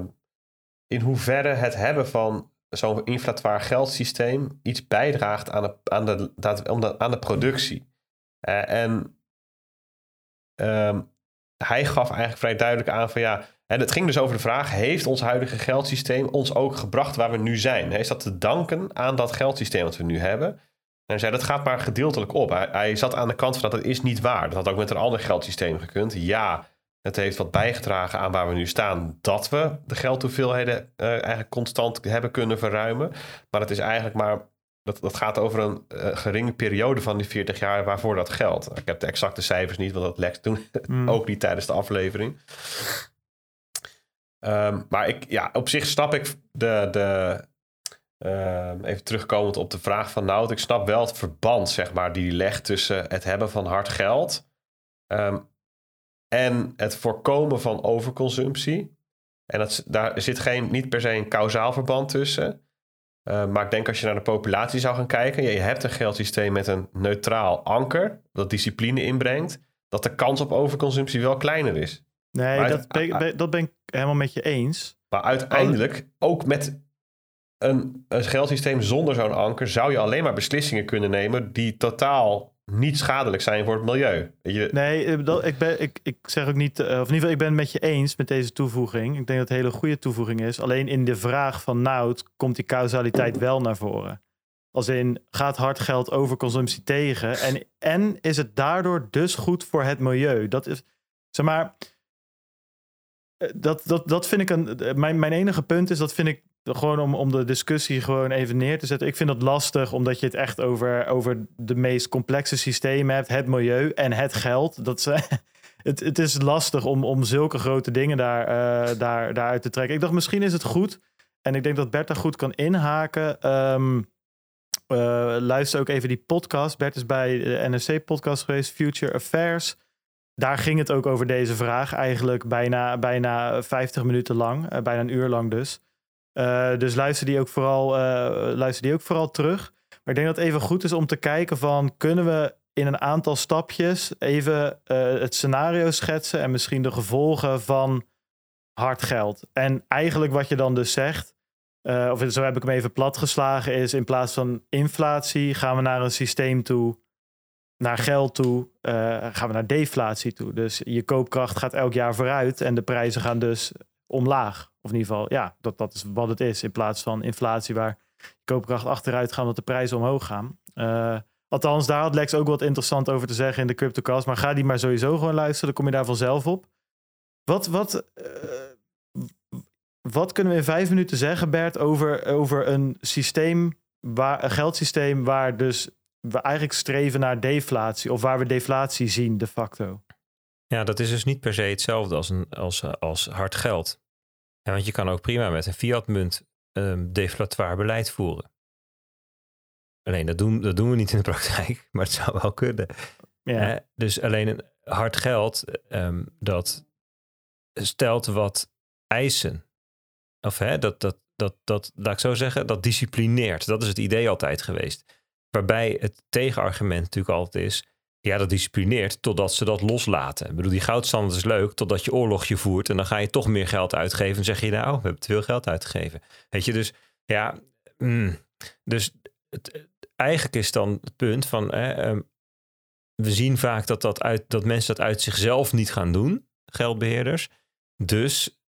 in hoeverre het hebben van zo'n inflatoir geldsysteem iets bijdraagt aan de, aan de, aan de productie. Uh, en um, hij gaf eigenlijk vrij duidelijk aan van ja, en het ging dus over de vraag: heeft ons huidige geldsysteem ons ook gebracht waar we nu zijn? Is dat te danken aan dat geldsysteem dat we nu hebben? En hij zei dat gaat maar gedeeltelijk op. Hij, hij zat aan de kant van dat dat is niet waar. Dat had ook met een ander geldsysteem gekund. Ja, het heeft wat bijgedragen aan waar we nu staan. Dat we de geldhoeveelheden uh, eigenlijk constant hebben kunnen verruimen. Maar het is eigenlijk maar. Dat, dat gaat over een uh, geringe periode van die 40 jaar waarvoor dat geldt. Ik heb de exacte cijfers niet, want dat Lex toen mm. ook niet tijdens de aflevering. Um, maar ik, ja, op zich snap ik de. de uh, even terugkomend op de vraag van Nout. Ik snap wel het verband, zeg maar, die legt tussen het hebben van hard geld. Um, en het voorkomen van overconsumptie. En dat, daar zit geen, niet per se een kausaal verband tussen. Uh, maar ik denk als je naar de populatie zou gaan kijken, je hebt een geldsysteem met een neutraal anker, dat discipline inbrengt, dat de kans op overconsumptie wel kleiner is.
Nee, dat, ben, dat ben ik helemaal met je eens.
Maar uiteindelijk, ook met een, een geldsysteem zonder zo'n anker, zou je alleen maar beslissingen kunnen nemen die totaal niet schadelijk zijn voor het milieu.
Je... Nee, dat, ik, ben, ik, ik zeg ook niet, eh, of in ieder geval, ik ben het met je eens met deze toevoeging. Ik denk dat het een hele goede toevoeging is. Alleen in de vraag van Nout komt die causaliteit wel naar voren. Als in, gaat hard geld over consumptie tegen? En, en is het daardoor dus goed voor het milieu? Dat is, zeg maar, eh, dat, dat, dat vind ik een. Eh, mijn, mijn enige punt is, dat vind ik gewoon om, om de discussie gewoon even neer te zetten. Ik vind dat lastig, omdat je het echt over, over de meest complexe systemen hebt. Het milieu en het geld. Dat ze, het, het is lastig om, om zulke grote dingen daar, uh, daar, daaruit te trekken. Ik dacht, misschien is het goed. En ik denk dat Bert goed kan inhaken. Um, uh, luister ook even die podcast. Bert is bij de NRC-podcast geweest, Future Affairs. Daar ging het ook over deze vraag. Eigenlijk bijna, bijna 50 minuten lang. Uh, bijna een uur lang dus. Uh, dus luister die, ook vooral, uh, luister die ook vooral terug. Maar ik denk dat het even goed is om te kijken van... kunnen we in een aantal stapjes even uh, het scenario schetsen... en misschien de gevolgen van hard geld. En eigenlijk wat je dan dus zegt... of zo heb ik hem even platgeslagen... is in plaats van inflatie gaan we naar een systeem toe... naar geld toe, gaan we naar deflatie toe. Dus je koopkracht gaat elk jaar vooruit... en de prijzen gaan dus omlaag. Of in ieder geval, ja, dat, dat is wat het is. In plaats van inflatie waar koopkracht achteruit gaat omdat de prijzen omhoog gaan. Uh, althans, daar had Lex ook wat interessant over te zeggen in de CryptoCast. Maar ga die maar sowieso gewoon luisteren, dan kom je daar vanzelf op. Wat, wat, uh, wat kunnen we in vijf minuten zeggen, Bert, over, over een systeem, waar, een geldsysteem waar dus we eigenlijk streven naar deflatie of waar we deflatie zien de facto?
Ja, dat is dus niet per se hetzelfde als, een, als, als hard geld. Ja, want je kan ook prima met een fiatmunt um, deflatoire beleid voeren. Alleen dat doen, dat doen we niet in de praktijk, maar het zou wel kunnen. Ja. dus alleen een hard geld um, dat stelt wat eisen. Of hè, dat, dat, dat, dat, laat ik zo zeggen, dat disciplineert. Dat is het idee altijd geweest. Waarbij het tegenargument natuurlijk altijd is, ja, dat disciplineert totdat ze dat loslaten. Ik bedoel, die goudstandaard is leuk totdat je oorlogje voert en dan ga je toch meer geld uitgeven en zeg je nou, we hebben te veel geld uitgegeven. Weet je, dus ja, mm, dus het, eigenlijk is dan het punt van, ehm, we zien vaak dat, dat, uit, dat mensen dat uit zichzelf niet gaan doen, geldbeheerders. Dus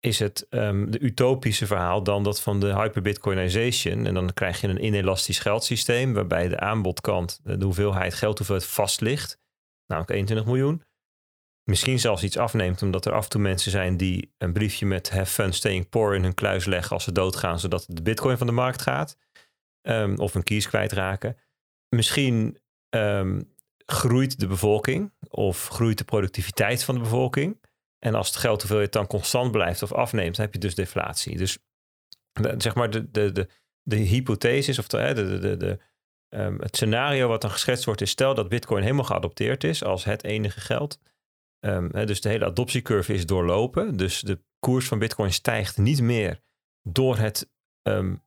is het um, de utopische verhaal dan dat van de hyperbitcoinization. En dan krijg je een inelastisch geldsysteem waarbij de aanbodkant, de hoeveelheid geld hoeveel het vast ligt, namelijk 21 miljoen. Misschien zelfs iets afneemt omdat er af en toe mensen zijn die een briefje met have fun staying poor in hun kluis leggen als ze doodgaan, zodat de bitcoin van de markt gaat. Um, of een kies kwijtraken. Misschien um, groeit de bevolking of groeit de productiviteit van de bevolking. En als het geld hoeveelheid dan constant blijft of afneemt, heb je dus deflatie. Dus zeg maar de, de, de, de hypothesis of de, de, de, de, um, het scenario wat dan geschetst wordt is stel dat bitcoin helemaal geadopteerd is als het enige geld. Hè, dus de hele adoptiecurve is doorlopen. Dus de koers van bitcoin stijgt niet meer door het um,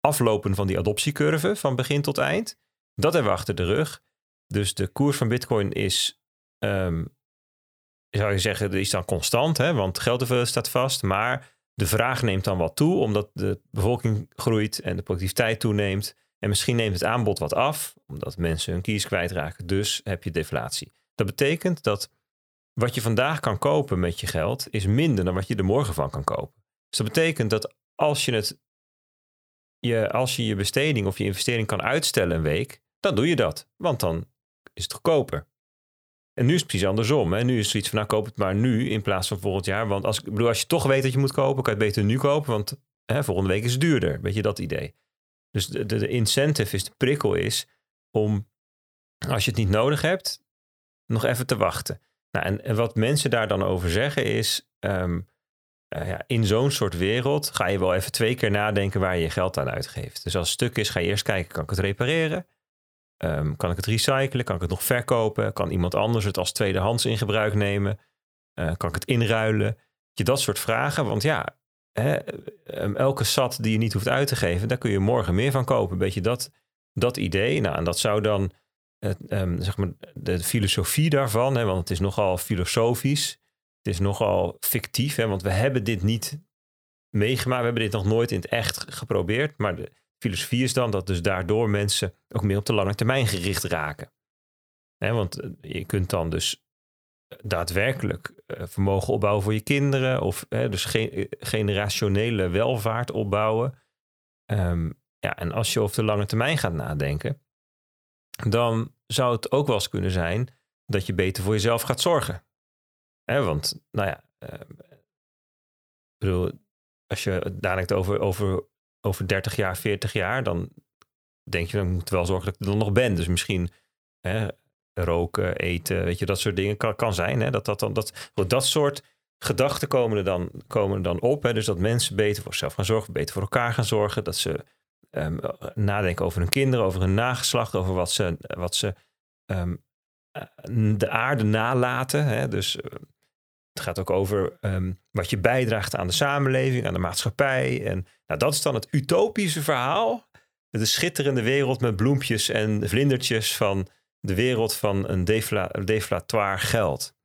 aflopen van die adoptiecurve van begin tot eind. Dat hebben we achter de rug. Dus de koers van bitcoin is zou je zeggen, is dan constant, hè, want geldhoeveelheid staat vast. Maar de vraag neemt dan wat toe, omdat de bevolking groeit en de productiviteit toeneemt. En misschien neemt het aanbod wat af, omdat mensen hun kies kwijtraken. Dus heb je deflatie. Dat betekent dat wat je vandaag kan kopen met je geld, is minder dan wat je er morgen van kan kopen. Dus dat betekent dat als je, het, je, als je je besteding of je investering kan uitstellen een week, dan doe je dat. Want dan is het goedkoper. En nu is het precies andersom. Hè? Nu is het zoiets van, nou koop het maar nu in plaats van volgend jaar. Want als, ik bedoel, als je toch weet dat je moet kopen, kan je het beter nu kopen. Want hè, volgende week is het duurder. Weet je dat idee? Dus de, de, incentive is, de prikkel is om, als je het niet nodig hebt, nog even te wachten. Nou, en, wat mensen daar dan over zeggen is, um, uh, ja, in zo'n soort wereld ga je wel even twee keer nadenken waar je je geld aan uitgeeft. Dus als het stuk is, ga je eerst kijken, kan ik het repareren? Um, kan ik het recyclen? Kan ik het nog verkopen? Kan iemand anders het als tweedehands in gebruik nemen? Uh, kan ik het inruilen? Je dat soort vragen. Want ja, hè, um, elke sat die je niet hoeft uit te geven, daar kun je morgen meer van kopen. Beetje dat, dat idee. Nou, en dat zou dan um, zeg maar de filosofie daarvan, hè, want het is nogal filosofisch. Het is nogal fictief, hè, want we hebben dit niet meegemaakt. We hebben dit nog nooit in het echt geprobeerd. Maar de, filosofie is dan dat dus daardoor mensen ook meer op de lange termijn gericht raken. want eh, je kunt dan dus eh, daadwerkelijk eh, vermogen opbouwen voor je kinderen of dus generationele welvaart opbouwen. Ehm, ja, en als je over de lange termijn gaat nadenken, dan zou het ook wel eens kunnen zijn dat je beter voor jezelf gaat zorgen. want, nou ja, ik bedoel, als je dadelijk over, over over 30 jaar, 40 jaar, dan denk je, dan moet wel zorgen dat ik er dan nog ben. Dus misschien hè, roken, eten, weet je, dat soort dingen kan, kan zijn. Hè, dat, dat, dan, dat, dat soort gedachten komen er dan, komen er dan op. Hè, dus dat mensen beter voor zichzelf gaan zorgen, beter voor elkaar gaan zorgen. Dat ze um, nadenken over hun kinderen, over hun nageslacht, over wat ze, wat ze um, de aarde nalaten. Hè, dus het gaat ook over ehm, wat je bijdraagt aan de samenleving, aan de maatschappij. En nou, dat is dan het utopische verhaal. De schitterende wereld met bloempjes en vlindertjes van de wereld van een defla deflatoire geld.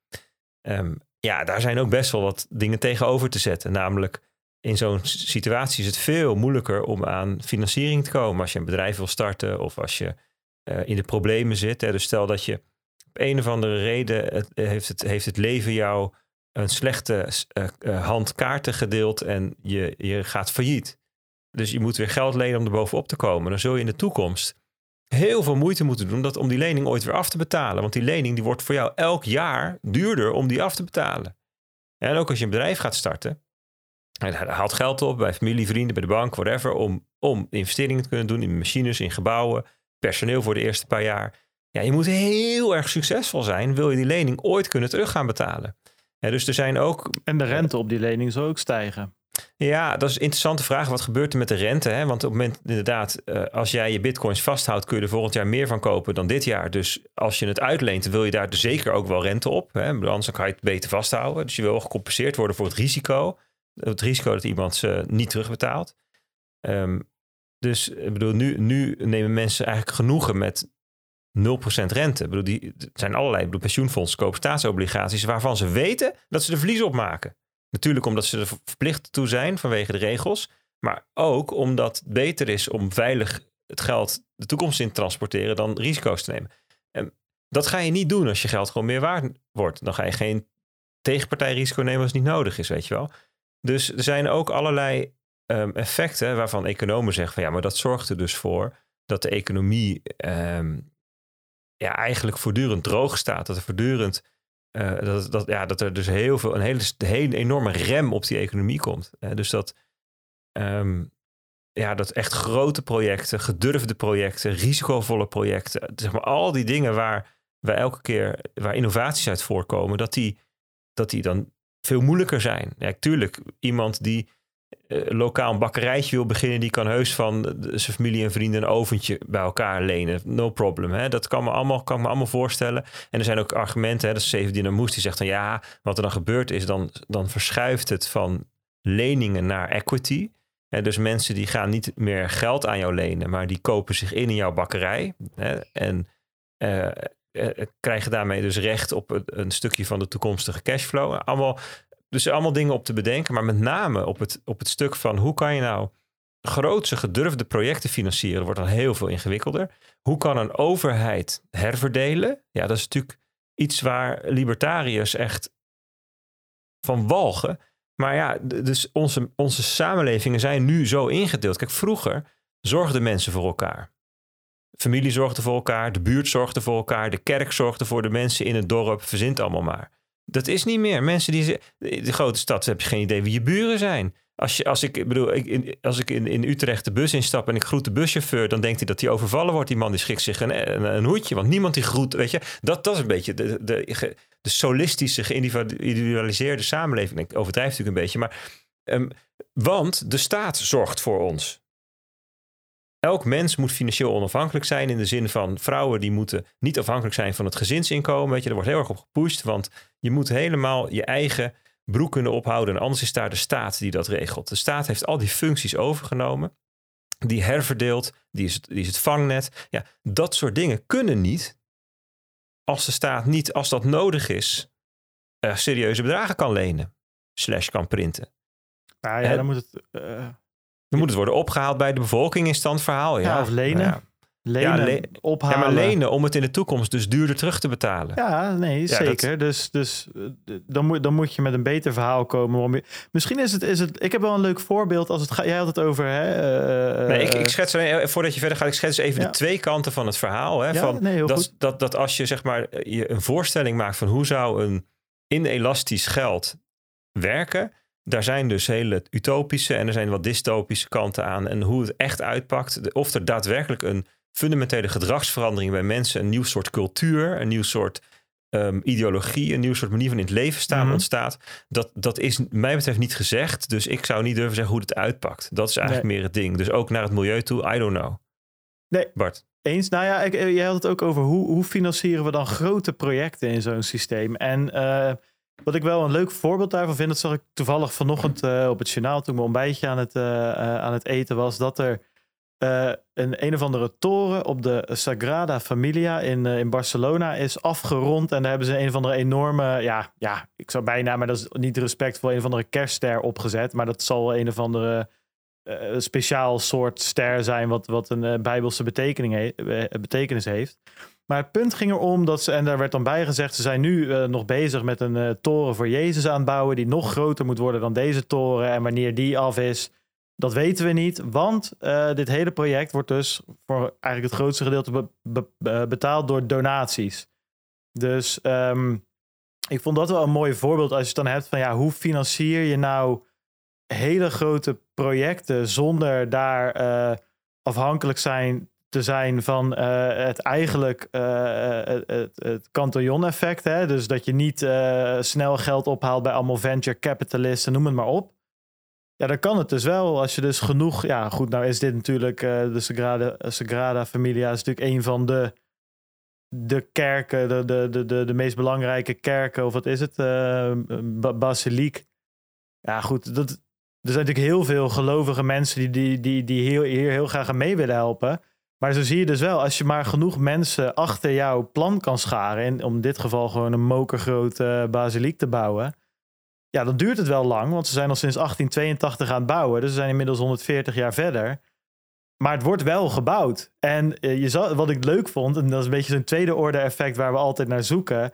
Um, ja, daar zijn ook best wel wat dingen tegenover te zetten. Namelijk, in zo'n situatie is het veel moeilijker om aan financiering te komen. Als je een bedrijf wil starten of als je uh, in de problemen zit. Hè. Dus stel dat je op een of andere reden het, heeft, het, heeft het leven jou een slechte uh, hand kaarten gedeeld en je, je gaat failliet. Dus je moet weer geld lenen om er bovenop te komen. Dan zul je in de toekomst heel veel moeite moeten doen dat, om die lening ooit weer af te betalen. Want die lening die wordt voor jou elk jaar duurder om die af te betalen. En ook als je een bedrijf gaat starten, en haalt geld op bij familie, vrienden, bij de bank, whatever, om, om investeringen te kunnen doen in machines, in gebouwen, personeel voor de eerste paar jaar. Ja, je moet heel erg succesvol zijn, wil je die lening ooit kunnen terug gaan betalen. Ja, dus er zijn ook.
En de rente op die lening zal ook stijgen.
Ja, dat is een interessante vraag. Wat gebeurt er met de rente? Hè? Want op het moment, inderdaad, uh, als jij je bitcoins vasthoudt, kun je er volgend jaar meer van kopen dan dit jaar. Dus als je het uitleent, wil je daar dus zeker ook wel rente op. Hè? Anders kan je het beter vasthouden. Dus je wil gecompenseerd worden voor het risico. Het risico dat iemand ze niet terugbetaalt. Um, dus ik bedoel, nu, nu nemen mensen eigenlijk genoegen met 0% rente. Ik bedoel, die, zijn allerlei bedoel, pensioenfondsen staatsobligaties waarvan ze weten dat ze er verlies op maken. Natuurlijk omdat ze er verplicht toe zijn vanwege de regels. Maar ook omdat het beter is om veilig het geld de toekomst in te transporteren dan risico's te nemen. En dat ga je niet doen als je geld gewoon meer waard wordt. Dan ga je geen tegenpartijrisico nemen als het niet nodig is, weet je wel. Dus er zijn ook allerlei um, effecten waarvan economen zeggen van ja, maar dat zorgt er dus voor dat de economie um, ja, eigenlijk voortdurend droog staat. Dat er voortdurend uh, dat, dat, ja, dat er dus heel veel, een hele, enorme rem op die economie komt. Uh, dus dat, um, ja, dat echt grote projecten, gedurfde projecten, risicovolle projecten, zeg maar al die dingen waar wij elke keer, waar innovaties uit voorkomen, dat die, dat die dan veel moeilijker zijn. Ja, tuurlijk, iemand die lokaal een bakkerijtje wil beginnen, die kan heus van zijn familie en vrienden een oventje bij elkaar lenen. No problem. Hè? Dat kan me, allemaal, kan me allemaal voorstellen. En er zijn ook argumenten, hè, dat is Steven Moes, die zegt dan ja, wat er dan gebeurt is, dan, dan verschuift het van leningen naar equity. Dus mensen die gaan niet meer geld aan jou lenen, maar die kopen zich in in jouw bakkerij. En uh, krijgen daarmee dus recht op een, stukje van de toekomstige cashflow. Allemaal dus allemaal dingen op te bedenken, maar met name op het, op het stuk van hoe kan je nou grootse gedurfde projecten financieren, wordt dan heel veel ingewikkelder. Hoe kan een overheid herverdelen? Ja, dat is natuurlijk iets waar libertariërs echt van walgen. Maar ja, dus onze, onze samenlevingen zijn nu zo ingedeeld. Kijk, vroeger zorgden mensen voor elkaar. Familie zorgde voor elkaar, de buurt zorgde voor elkaar, de kerk zorgde voor de mensen in het dorp, verzint allemaal maar. Dat is niet meer. Mensen die. De grote stad heb je geen idee wie je buren zijn. Als, je, als ik, bedoel, ik, als ik in, in Utrecht de bus instap en ik groet de buschauffeur, dan denkt hij dat hij overvallen wordt. Die man die schikt zich een, een, hoedje, want niemand die groet. Weet je, dat, dat is een beetje de, de, de solistische, geïndividualiseerde samenleving. Ik overdrijf natuurlijk een beetje, maar. Um, want de staat zorgt voor ons elk mens moet financieel onafhankelijk zijn in de zin van vrouwen die moeten niet afhankelijk zijn van het gezinsinkomen. Weet je, er wordt heel erg op gepusht, want je moet helemaal je eigen broek kunnen ophouden en anders is daar de staat die dat regelt. De staat heeft al die functies overgenomen, die herverdeelt, die is het, die is het vangnet. Ja, dat soort dingen kunnen niet als de staat niet, als dat nodig is, uh, serieuze bedragen kan lenen, slash kan printen.
Nou ja, dan moet het... Uh
dan moet het worden opgehaald bij de bevolking in standverhaal. Ja,
ja of lenen. Ja. Lenen, ja, ophalen.
Ja, maar lenen om het in de toekomst dus duurder terug te betalen.
Ja, nee, zeker. Dus, dus eh, dan, moet, dan moet je met een beter verhaal komen. Misschien is het, is het... Ik heb wel een leuk voorbeeld als het gaat... Jij had het over... Hè,
uh, nee, ik, ik schets... Voordat je verder gaat, ik schets even de twee kanten van het verhaal. Hè, van nee, dat, goed. dat, dat als je zeg maar je een voorstelling maakt van hoe zou een inelastisch geld werken daar zijn dus hele utopische en er zijn wat dystopische kanten aan. En hoe het echt uitpakt, of er daadwerkelijk een fundamentele gedragsverandering bij mensen, een nieuw soort cultuur, een nieuw soort um, ideologie, een nieuw soort manier van in het leven staan mhm. ontstaat. Dat, dat is mij betreft niet gezegd. Dus ik zou niet durven zeggen hoe het uitpakt. Dat is eigenlijk meer het ding. Dus ook naar het milieu toe, I don't know.
Nee.
Bart.
Eens. Nou ja, ik, jij had het ook over hoe, hoe financieren we dan grote projecten in zo'n systeem. En uh, wat ik wel een leuk voorbeeld daarvan vind, dat zag ik toevallig vanochtend uh, op het journaal toen mijn ontbijtje aan het, uh, uh, aan het eten was, dat er een een of andere toren op de Sagrada Familia in, in Barcelona is afgerond. En daar hebben ze een of andere enorme, ja, ja, ik zou bijna, maar dat is niet respectvol, een of andere kerstster opgezet. Maar dat zal een of andere speciaal soort ster zijn wat, wat een bijbelse betekenis heeft. Maar het punt ging erom dat ze, en daar werd dan bij gezegd, ze zijn nu uh, nog bezig met een uh, toren voor Jezus aan bouwen, die nog groter moet worden dan deze toren. En wanneer die af is, dat weten we niet. Want uh, dit hele project wordt dus voor eigenlijk het grootste gedeelte be be betaald door donaties. Dus um, ik vond dat wel een mooi voorbeeld als je het dan hebt van ja, hoe financier je nou hele grote projecten zonder daar afhankelijk zijn te zijn van uh, het eigenlijk uh, het, het, Cantillon-effect. Dus dat je niet snel geld ophaalt bij allemaal venture capitalisten, noem het maar op. Ja, dan kan het dus wel. Als je dus genoeg... Ja, goed, nou is dit natuurlijk... de Sagrada, Sagrada Familia is natuurlijk een van de de kerken, de, de, de, de, de meest belangrijke kerken, of wat is het? Uh, basiliek. Ja, goed. Dat, er zijn natuurlijk heel veel gelovige mensen die, die, die, die heel, hier heel graag aan mee willen helpen. Maar zo zie je dus wel, als je maar genoeg mensen achter jouw plan kan scharen, en om in dit geval gewoon een mokergrote basiliek te bouwen, ja, dan duurt het wel lang, want ze zijn al sinds 1882 aan het bouwen. Dus ze zijn inmiddels 140 jaar verder. Maar het wordt wel gebouwd. En uh, je wat ik leuk vond, en dat is een beetje zo'n tweede orde effect waar we altijd naar zoeken.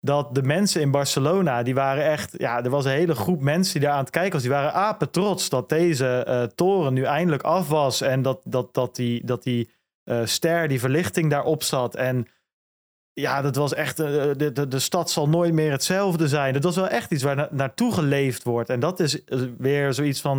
Dat de mensen in Barcelona, die waren echt, ja, er was een hele groep mensen die daar aan het kijken was. Die waren apen trots dat deze uh, toren nu eindelijk af was. En dat, dat, dat die, dat die uh, ster, die verlichting daarop zat. En ja, dat was echt, de, de, de stad zal nooit meer hetzelfde zijn. Dat was wel echt iets waar na, naartoe geleefd wordt. En dat is weer zoiets van,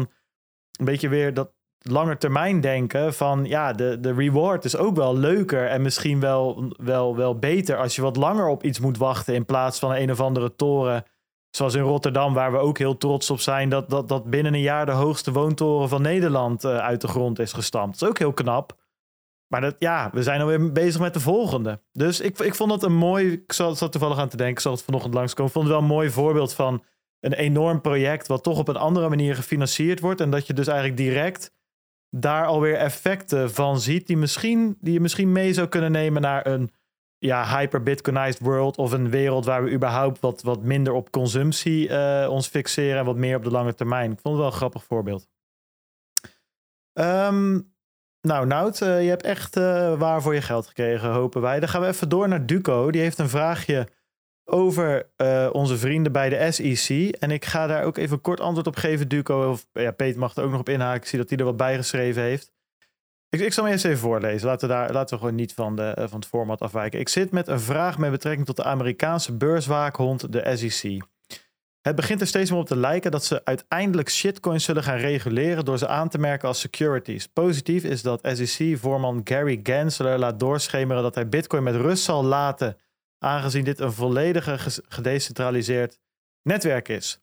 een beetje weer dat, langer termijn denken van ja, de, de reward is ook wel leuker en misschien wel, wel, wel beter als je wat langer op iets moet wachten in plaats van een of andere toren. Zoals in Rotterdam, waar we ook heel trots op zijn dat, dat, dat binnen een jaar de hoogste woontoren van Nederland uit de grond is gestampt. Dat is ook heel knap. Maar dat, ja, we zijn alweer bezig met de volgende. Dus ik, ik vond het een mooi. Ik zat, toevallig aan te denken, ik zal het vanochtend langskomen. Ik vond het wel een mooi voorbeeld van een enorm project. wat toch op een andere manier gefinancierd wordt. En dat je dus eigenlijk direct daar alweer effecten van ziet die, misschien, die je misschien mee zou kunnen nemen naar een ja, hyper-Bitcoinized world of een wereld waar we überhaupt wat, wat minder op consumptie uh, ons fixeren en wat meer op de lange termijn. Ik vond het wel een grappig voorbeeld. Um, nou, Nout, uh, je hebt echt uh, waar voor je geld gekregen, hopen wij. Dan gaan we even door naar Duco. Die heeft een vraagje over uh, onze vrienden bij de SEC. En ik ga daar ook even kort antwoord op geven, Duco. Of ja, Peter mag er ook nog op inhaken. Ik zie dat hij er wat bijgeschreven heeft. Ik, ik zal hem eerst even voorlezen. Laten we, daar, laten we gewoon niet van, de, van het format afwijken. Ik zit met een vraag met betrekking tot de Amerikaanse beurswaakhond, de SEC. Het begint er steeds meer op te lijken dat ze uiteindelijk shitcoins zullen gaan reguleren door ze aan te merken als securities. Positief is dat SEC-voorman Gary Gensler laat doorschemeren dat hij bitcoin met rust zal laten aangezien dit een volledig gedecentraliseerd netwerk is.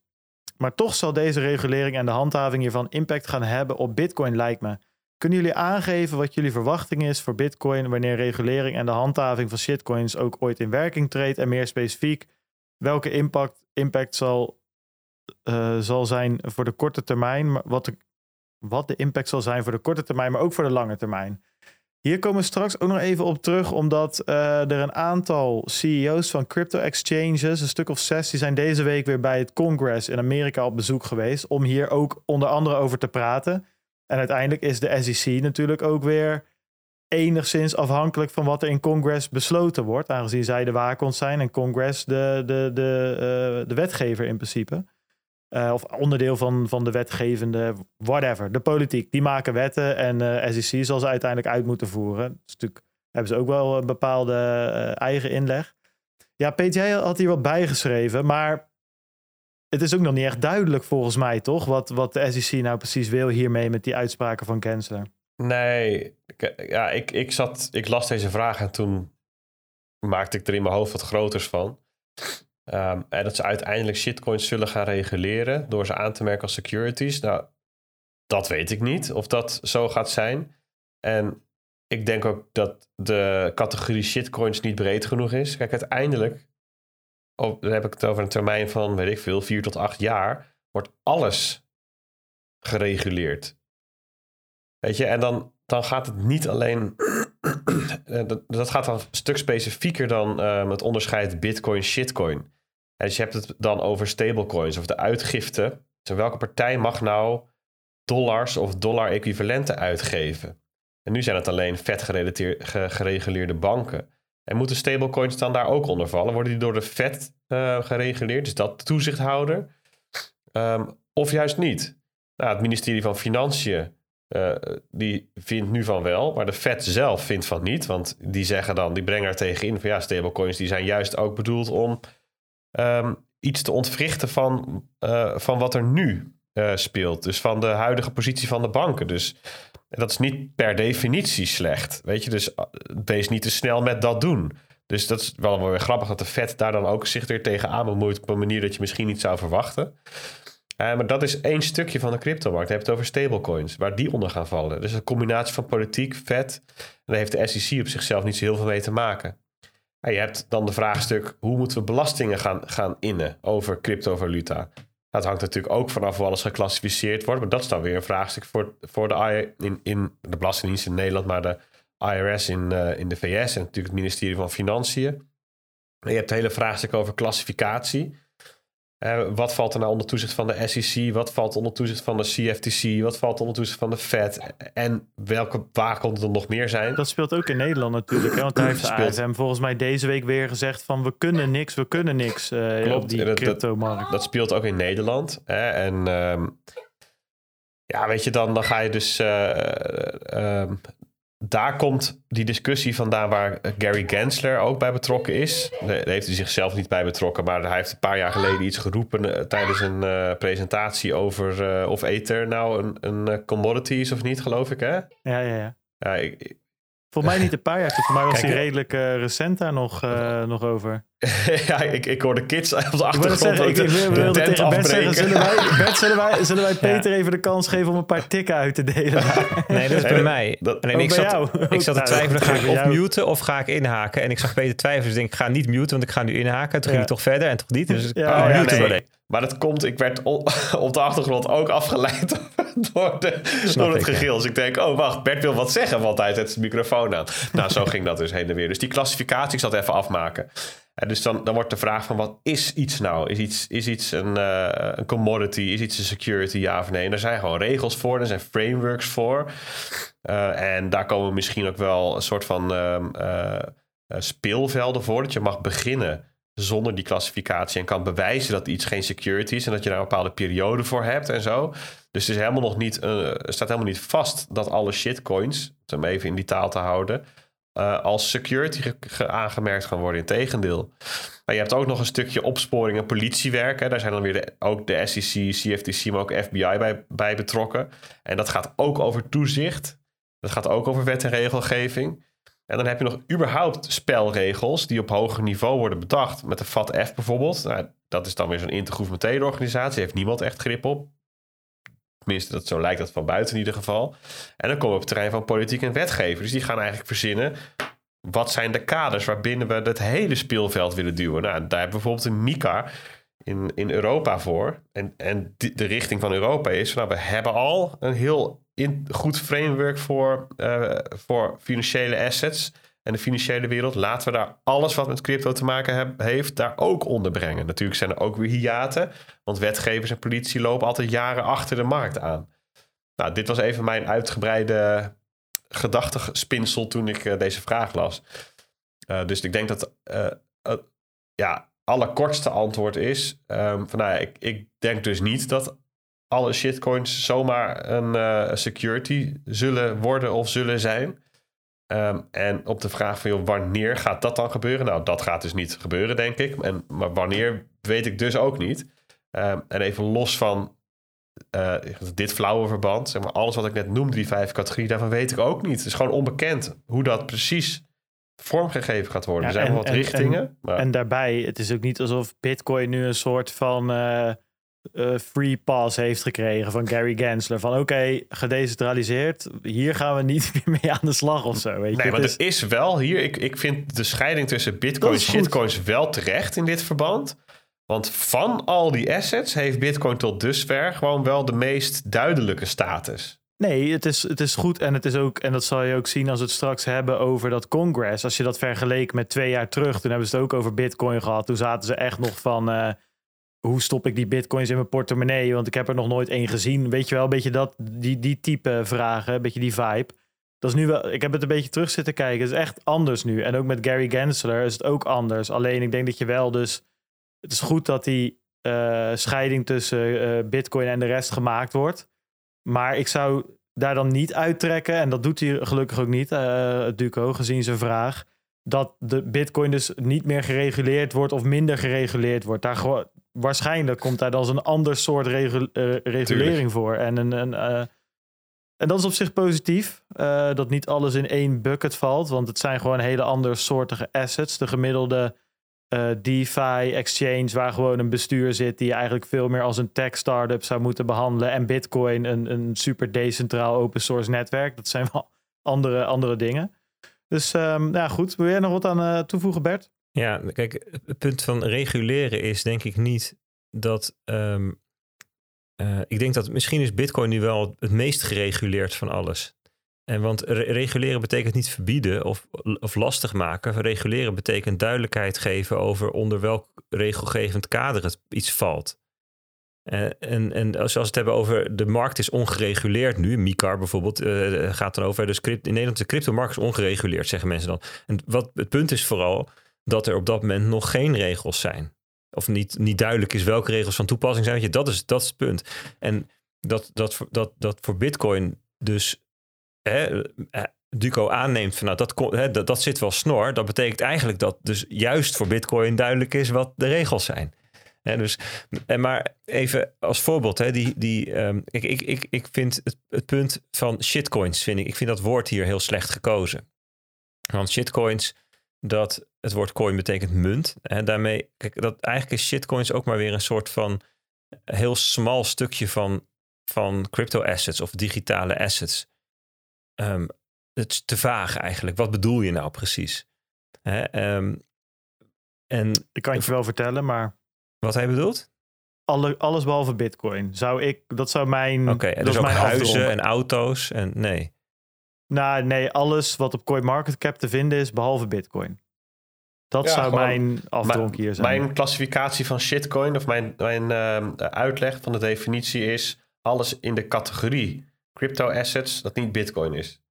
Maar toch zal deze regulering en de handhaving hiervan impact gaan hebben op Bitcoin, lijkt me. Kunnen jullie aangeven wat jullie verwachting is voor Bitcoin wanneer regulering en de handhaving van shitcoins ook ooit in werking treedt? En meer specifiek, welke impact, impact zal, uh, zal zijn voor de korte termijn, wat de, wat de impact zal zijn voor de korte termijn, maar ook voor de lange termijn? Hier komen we straks ook nog even op terug, omdat uh, er een aantal CEO's van crypto exchanges, een stuk of zes, die zijn deze week weer bij het Congress in Amerika op bezoek geweest. Om hier ook onder andere over te praten. En uiteindelijk is de SEC natuurlijk ook weer enigszins afhankelijk van wat er in Congress besloten wordt. Aangezien zij de waakhond zijn en Congress de, de, de, uh, de wetgever in principe. Uh, of onderdeel van, van de wetgevende, whatever. De politiek, die maken wetten en eh, SEC zal ze uiteindelijk uit moeten voeren. Dus natuurlijk hebben ze ook wel een bepaalde eigen inleg. Ja, jij had hier wat bijgeschreven, maar het is ook nog niet echt duidelijk volgens mij, toch? Wat, wat de SEC nou precies wil hiermee met die uitspraken van Gensler.
Nee, ja, ik, ik, zat, ik las deze vraag en toen maakte ik er in mijn hoofd wat groters van. Um, en dat ze uiteindelijk shitcoins zullen gaan reguleren door ze aan te merken als securities. Nou, dat weet ik niet of dat zo gaat zijn. En ik denk ook dat de categorie shitcoins niet breed genoeg is. Kijk, uiteindelijk, dan heb ik het over een termijn van, weet ik veel, vier tot acht jaar, wordt alles gereguleerd. Weet je, en dan, dan gaat het niet alleen. dat, dat gaat dan een stuk specifieker dan um, het onderscheid Bitcoin-shitcoin. En dus je hebt het dan over stablecoins of de uitgifte. Dus welke partij mag nou dollars of dollar-equivalenten uitgeven? En nu zijn het alleen vet gereguleerde banken. En moeten stablecoins dan daar ook onder vallen? Worden die door de Fed uh, gereguleerd? Is dat de toezichthouder? Um, of juist niet? Nou, het ministerie van Financiën uh, die vindt nu van wel, maar de Fed zelf vindt van niet. Want die zeggen dan, die brengen er tegenin van ja, stablecoins die zijn juist ook bedoeld om um, iets te ontwrichten van, uh, van wat er nu uh, speelt. Dus van de huidige positie van de banken. Dus dat is niet per definitie slecht. Weet je, dus wees niet te snel met dat doen. Dus dat is wel, wel weer grappig dat de Fed daar dan ook zich weer tegenaan bemoeit op een manier dat je misschien niet zou verwachten. Uh, maar dat is één stukje van de cryptomarkt. Je hebt het over stablecoins, waar die onder gaan vallen. Dus een combinatie van politiek, vet. En daar heeft de SEC op zichzelf niet zo heel veel mee te maken. En je hebt dan de vraagstuk: hoe moeten we belastingen gaan, gaan innen over cryptovaluta? Dat hangt natuurlijk ook vanaf hoe alles geclassificeerd wordt. Maar dat is dan weer een vraagstuk voor, voor de, in, in de Belastingdienst in Nederland, maar de IRS in, uh, in de VS en natuurlijk het ministerie van Financiën. En je hebt het hele vraagstuk over klassificatie. Uh, wat valt er nou onder toezicht van de SEC? Wat valt onder toezicht van de CFTC? Wat valt onder toezicht van de Fed? En welke, waar er nog meer zijn?
Dat speelt ook in Nederland natuurlijk. Hè? Want daar heeft de AFM volgens mij deze week weer gezegd van... we kunnen niks, we kunnen niks uh, Klopt, op die cryptomarkt.
Dat, dat, speelt ook in Nederland. Hè? En um, ja, weet je, dan, dan ga je dus... Uh, daar komt die discussie vandaan waar Gary Gensler ook bij betrokken is. Daar heeft hij zichzelf niet bij betrokken, maar hij heeft een paar jaar geleden iets geroepen uh, tijdens een uh, presentatie over uh, of Ether nou een, een commodity is of niet, geloof ik, hè?
Ja, ja, ja.
ja ik,
Volgens mij niet een paar jaar. Voor mij was hij redelijk recent daar nog, nog over.
ja, ik, ik hoor de kids op de achtergrond.
Zeggen, ik, ik wilde tegen Bert zeggen, zullen wij, Bert, zullen wij, zullen wij Peter ja. even de kans geven om een paar tikken uit te delen?
nee, dat is bij mij. Dat, Alleen ik zat, ik zat te twijfelen, ga ik of muten of ga ik inhaken? En ik zag Peter twijfelen, dus ik denk, ik ga niet muten, want ik ga nu inhaken. Toen ging hij toch verder en toch niet. Dus ja,
ja, nee. Maar dat komt, ik werd op de achtergrond ook afgeleid door, de, door het gegil. Dus ik denk, oh wacht, Bert wil wat zeggen, want hij zet zijn microfoon aan. nou, zo ging dat dus heen en weer. Dus die klassificatie, ik zal het even afmaken. Dus dan, wordt de vraag van, wat is iets nou? Is iets, is iets een, uh, een commodity? Is iets een security, ja of nee? En er zijn gewoon regels voor, er zijn frameworks voor. Uh, en daar komen misschien ook wel een soort van uh, speelvelden voor. Dat je mag beginnen zonder die klassificatie en kan bewijzen dat iets geen security is en dat je daar een bepaalde periode voor hebt en zo. Dus het is helemaal nog niet, staat helemaal niet vast dat alle shitcoins, om even in die taal te houden, uh, als security aangemerkt gaan worden. Integendeel. Maar je hebt ook nog een stukje opsporing en politiewerk. Hè. Daar zijn dan weer ook de SEC, CFTC, maar ook FBI bij, betrokken. En dat gaat ook over toezicht. Dat gaat ook over wet en regelgeving. En dan heb je nog überhaupt spelregels die op hoger niveau worden bedacht. Met de FATF bijvoorbeeld. Nou, dat is dan weer zo'n intergouvernementele organisatie. Heeft niemand echt grip op. Tenminste, dat, zo lijkt dat van buiten in ieder geval. En dan komen we op het terrein van politiek en wetgeving. Dus die gaan eigenlijk verzinnen. Wat zijn de kaders waarbinnen we het hele speelveld willen duwen? Nou, daar hebben we bijvoorbeeld een MICA in, in Europa voor. En, en de richting van Europa is, nou, we hebben al een heel in, goed framework voor, uh, voor financiële assets en de financiële wereld. Laten we daar alles wat met crypto te maken heeft, daar ook onder brengen. Natuurlijk zijn er ook weer hiaten, want wetgevers en politie lopen altijd jaren achter de markt aan. Nou, dit was even mijn uitgebreide gedachtespinsel toen ik uh, deze vraag las. Uh, dus ik denk dat ja, allerkortste antwoord is: um, van, nou, ja, ik, ik denk dus niet dat alle shitcoins zomaar een uh, security zullen worden of zullen zijn. Um, en op de vraag van joh, wanneer gaat dat dan gebeuren? Nou, dat gaat dus niet gebeuren, denk ik. En, maar wanneer weet ik dus ook niet. Um, en even los van uh, dit flauwe verband, zeg maar, alles wat ik net noemde, die vijf categorieën, daarvan weet ik ook niet. Het is gewoon onbekend hoe dat precies vormgegeven gaat worden. Ja, er zijn en, wat richtingen.
En, maar... en, daarbij, het is ook niet alsof Bitcoin nu een soort van. Uh uh, free pass heeft gekregen van Gary Gensler. Van oké, okay, gedecentraliseerd, hier gaan we niet meer mee aan de slag of zo. Weet
nee,
je?
maar is... er is wel hier, ik, ik vind de scheiding tussen bitcoin en shitcoins wel terecht in dit verband. Want van al die assets heeft bitcoin tot dusver gewoon wel de meest duidelijke status.
Nee, het is, het is goed en het is ook, en dat zal je ook zien als we het straks hebben over dat Congress. Als je dat vergeleek met twee jaar terug, toen hebben ze het ook over Bitcoin gehad. Toen zaten ze echt nog van. Uh, hoe stop ik die bitcoins in mijn portemonnee? Want ik heb er nog nooit één gezien. Weet je wel, een beetje dat, die, die type vragen, een beetje die vibe. dat is nu wel, ik heb het een beetje terug zitten kijken. Het is echt anders nu. En ook met Gary Gensler is het ook anders. Alleen ik denk dat je wel dus. Het is goed dat die eh, scheiding tussen eh, Bitcoin en de rest gemaakt wordt. Maar ik zou daar dan niet uittrekken. En dat doet hij gelukkig ook niet, uh, Duco, gezien zijn vraag. Dat de Bitcoin dus niet meer gereguleerd wordt of minder gereguleerd wordt. Daar waarschijnlijk komt daar dan een ander soort regu regulering voor. En een. een en dat is op zich positief. Uh, dat niet alles in één bucket valt. Want het zijn gewoon hele andere soortige assets. De gemiddelde DeFi exchange waar gewoon een bestuur zit... die je eigenlijk veel meer als een tech startup zou moeten behandelen. En Bitcoin een, een super decentraal open source netwerk. Dat zijn wel andere, andere dingen. Dus um, ja, goed. Wil jij nog wat aan toevoegen, Bert?
Ja, kijk, het punt van reguleren is denk ik niet dat... Um uh, ik denk dat misschien is Bitcoin nu wel het meest gereguleerd van alles. En want re reguleren betekent niet verbieden of, of lastig maken. Reguleren betekent duidelijkheid geven over onder welk regelgevend kader het iets valt. Uh, en, en als we het hebben over de markt is ongereguleerd nu, MICAR bijvoorbeeld uh, gaat dan over. Dus in Nederland de cryptomarkt is ongereguleerd, zeggen mensen dan. En wat het punt is vooral dat er op dat moment nog geen regels zijn of niet, niet duidelijk is welke regels van toepassing zijn. Je, dat, is, dat is het punt. En dat, dat, dat, dat voor Bitcoin dus hè, eh, Duco aanneemt van nou, dat, hè, dat, dat zit wel snor. Dat betekent eigenlijk dat dus juist voor Bitcoin duidelijk is wat de regels zijn. Hè, dus, en maar even als voorbeeld, hè, die, die, um, ik, ik, ik, ik vind het, het punt van shitcoins, vind ik, ik vind dat woord hier heel slecht gekozen. Want shitcoins, dat het woord coin betekent munt. En daarmee, kijk, dat eigenlijk is shitcoins ook maar weer een soort van heel smal stukje van, van crypto assets of digitale assets. Um, het is te vaag eigenlijk. Wat bedoel je nou precies? Hè, um,
en, ik kan je wel vertellen, maar.
Wat hij bedoelt?
Alle, alles behalve Bitcoin. Zou ik, dat zou mijn.
Oké, okay, dus ook mijn huizen en auto's en nee.
Nou, nee, alles wat op CoinMarketCap te vinden is behalve Bitcoin. Dat zou mijn afdronk hier zijn.
Mijn klassificatie van shitcoin, of mijn, mijn uh, uitleg van de definitie is alles in de categorie crypto assets dat niet bitcoin is.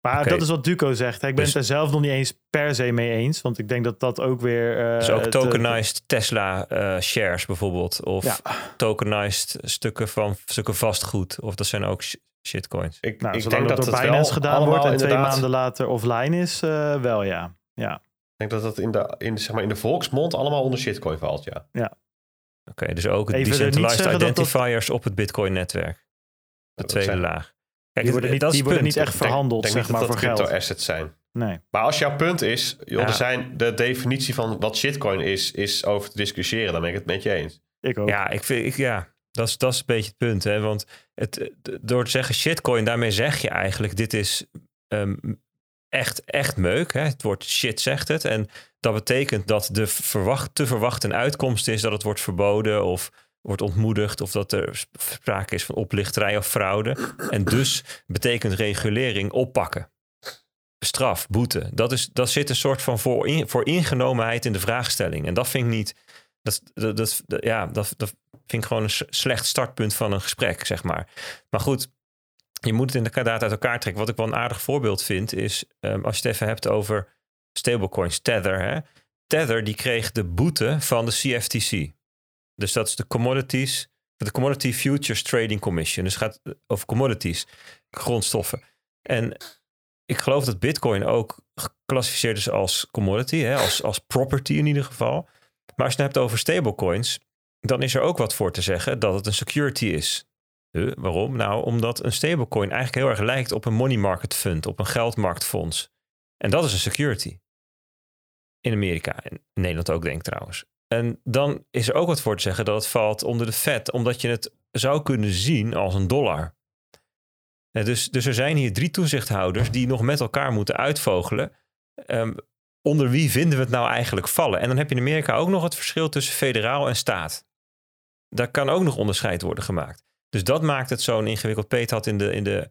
Maar okay. dat is wat Duco zegt. Ik ben dus, het er zelf nog niet eens per se mee eens. Want ik denk dat dat ook weer... Uh,
dus ook tokenized Tesla uh, shares bijvoorbeeld. Of ja. tokenized stukken van stukken vastgoed. Of dat zijn ook shitcoins.
Ik, nou, ik denk dat, dat het Binance gedaan wordt en twee maanden later offline is, uh, wel ja. ja.
Ik denk dat dat in de, in, zeg maar in de volksmond allemaal onder shitcoin valt, ja.
Ja.
Oké, okay, dus ook Even decentralized identifiers dat op het Bitcoin-netwerk. De tweede
zijn,
laag.
Kijk, die worden niet, die worden niet echt verhandeld,
denk,
zeg maar,
dat
voor
crypto
geld.
assets zijn.
Nee.
Maar als jouw punt is, joh, ja. er zijn de definitie van wat shitcoin is, is over te discussiëren, dan ben ik het met je eens.
Ik ook.
Ja, ik vind, ik, ja, dat is, dat is een beetje het punt. Hè? Want het, door te zeggen shitcoin, daarmee zeg je eigenlijk: dit is um, echt, echt meuk. Hè? Het woord shit zegt het. En dat betekent dat de verwacht, te verwachten uitkomst is dat het wordt verboden of wordt ontmoedigd of dat er sprake is van oplichterij of fraude. En dus betekent regulering oppakken. Straf, boete. Dat, is, dat zit een soort van voor, in de vraagstelling. En dat vind ik niet. Dat, dat, ja, dat, dat vind ik gewoon een slecht startpunt van een gesprek, zeg maar. Maar goed, je moet het inderdaad uit elkaar trekken. Wat ik wel een aardig voorbeeld vind, is um, als je het even hebt over stablecoins, Tether. Hè? Tether die kreeg de boete van de CFTC. Dus dat is de Commodities, de Commodity Futures Trading Commission. Dus het gaat over commodities, grondstoffen. En ik geloof dat Bitcoin ook geclassificeerd is als commodity, hè? Als, als property in ieder geval. Maar als je het hebt over stablecoins, dan is er ook wat voor te zeggen dat het een security is. Uh, waarom? Nou, omdat een stablecoin eigenlijk heel erg lijkt op een money market fund, op een geldmarktfonds. En dat is een security. In Amerika en Nederland ook, denk ik trouwens. En dan is er ook wat voor te zeggen dat het valt onder de Fed, omdat je het zou kunnen zien als een dollar. dus, dus er zijn hier drie toezichthouders die nog met elkaar moeten uitvogelen. Um, onder wie vinden we het nou eigenlijk vallen? En dan heb je in Amerika ook nog het verschil tussen federaal en staat. Daar kan ook nog onderscheid worden gemaakt. Dus dat maakt het zo'n ingewikkeld. Peet had in de, in de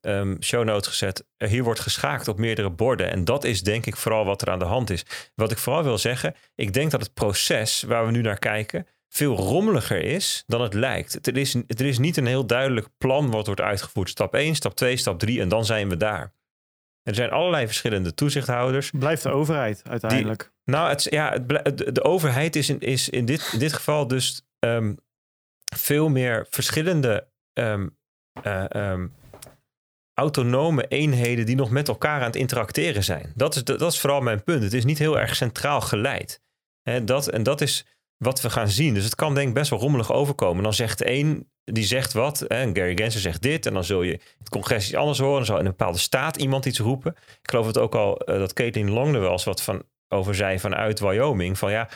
um, show notes gezet. Hier wordt geschaakt op meerdere borden. En dat is denk ik vooral wat er aan de hand is. Wat ik vooral wil zeggen, ik denk dat het proces waar we nu naar kijken veel rommeliger is dan het lijkt. Er is, er is niet een heel duidelijk plan wat wordt uitgevoerd. Stap 1, stap 2, stap 3 en dan zijn we daar. Er zijn allerlei verschillende toezichthouders.
Blijft de overheid uiteindelijk.
nou, het, ja, het, de, overheid is in, is in, dit, in dit geval dus um, veel meer verschillende um, uh, um, autonome eenheden die nog met elkaar aan het interacteren zijn. Dat is, dat is vooral mijn punt. Het is niet heel erg centraal geleid. En dat, en dat is wat we gaan zien. Dus het kan denk ik best wel rommelig overkomen. Dan zegt één, die zegt wat, en Gary Gensler zegt dit, en dan zul je het congres iets anders horen. Dan zal in een bepaalde staat iemand iets roepen. Ik geloof het ook al uh, dat Caitlin Long er wel eens wat van over zei vanuit Wyoming. Van ja,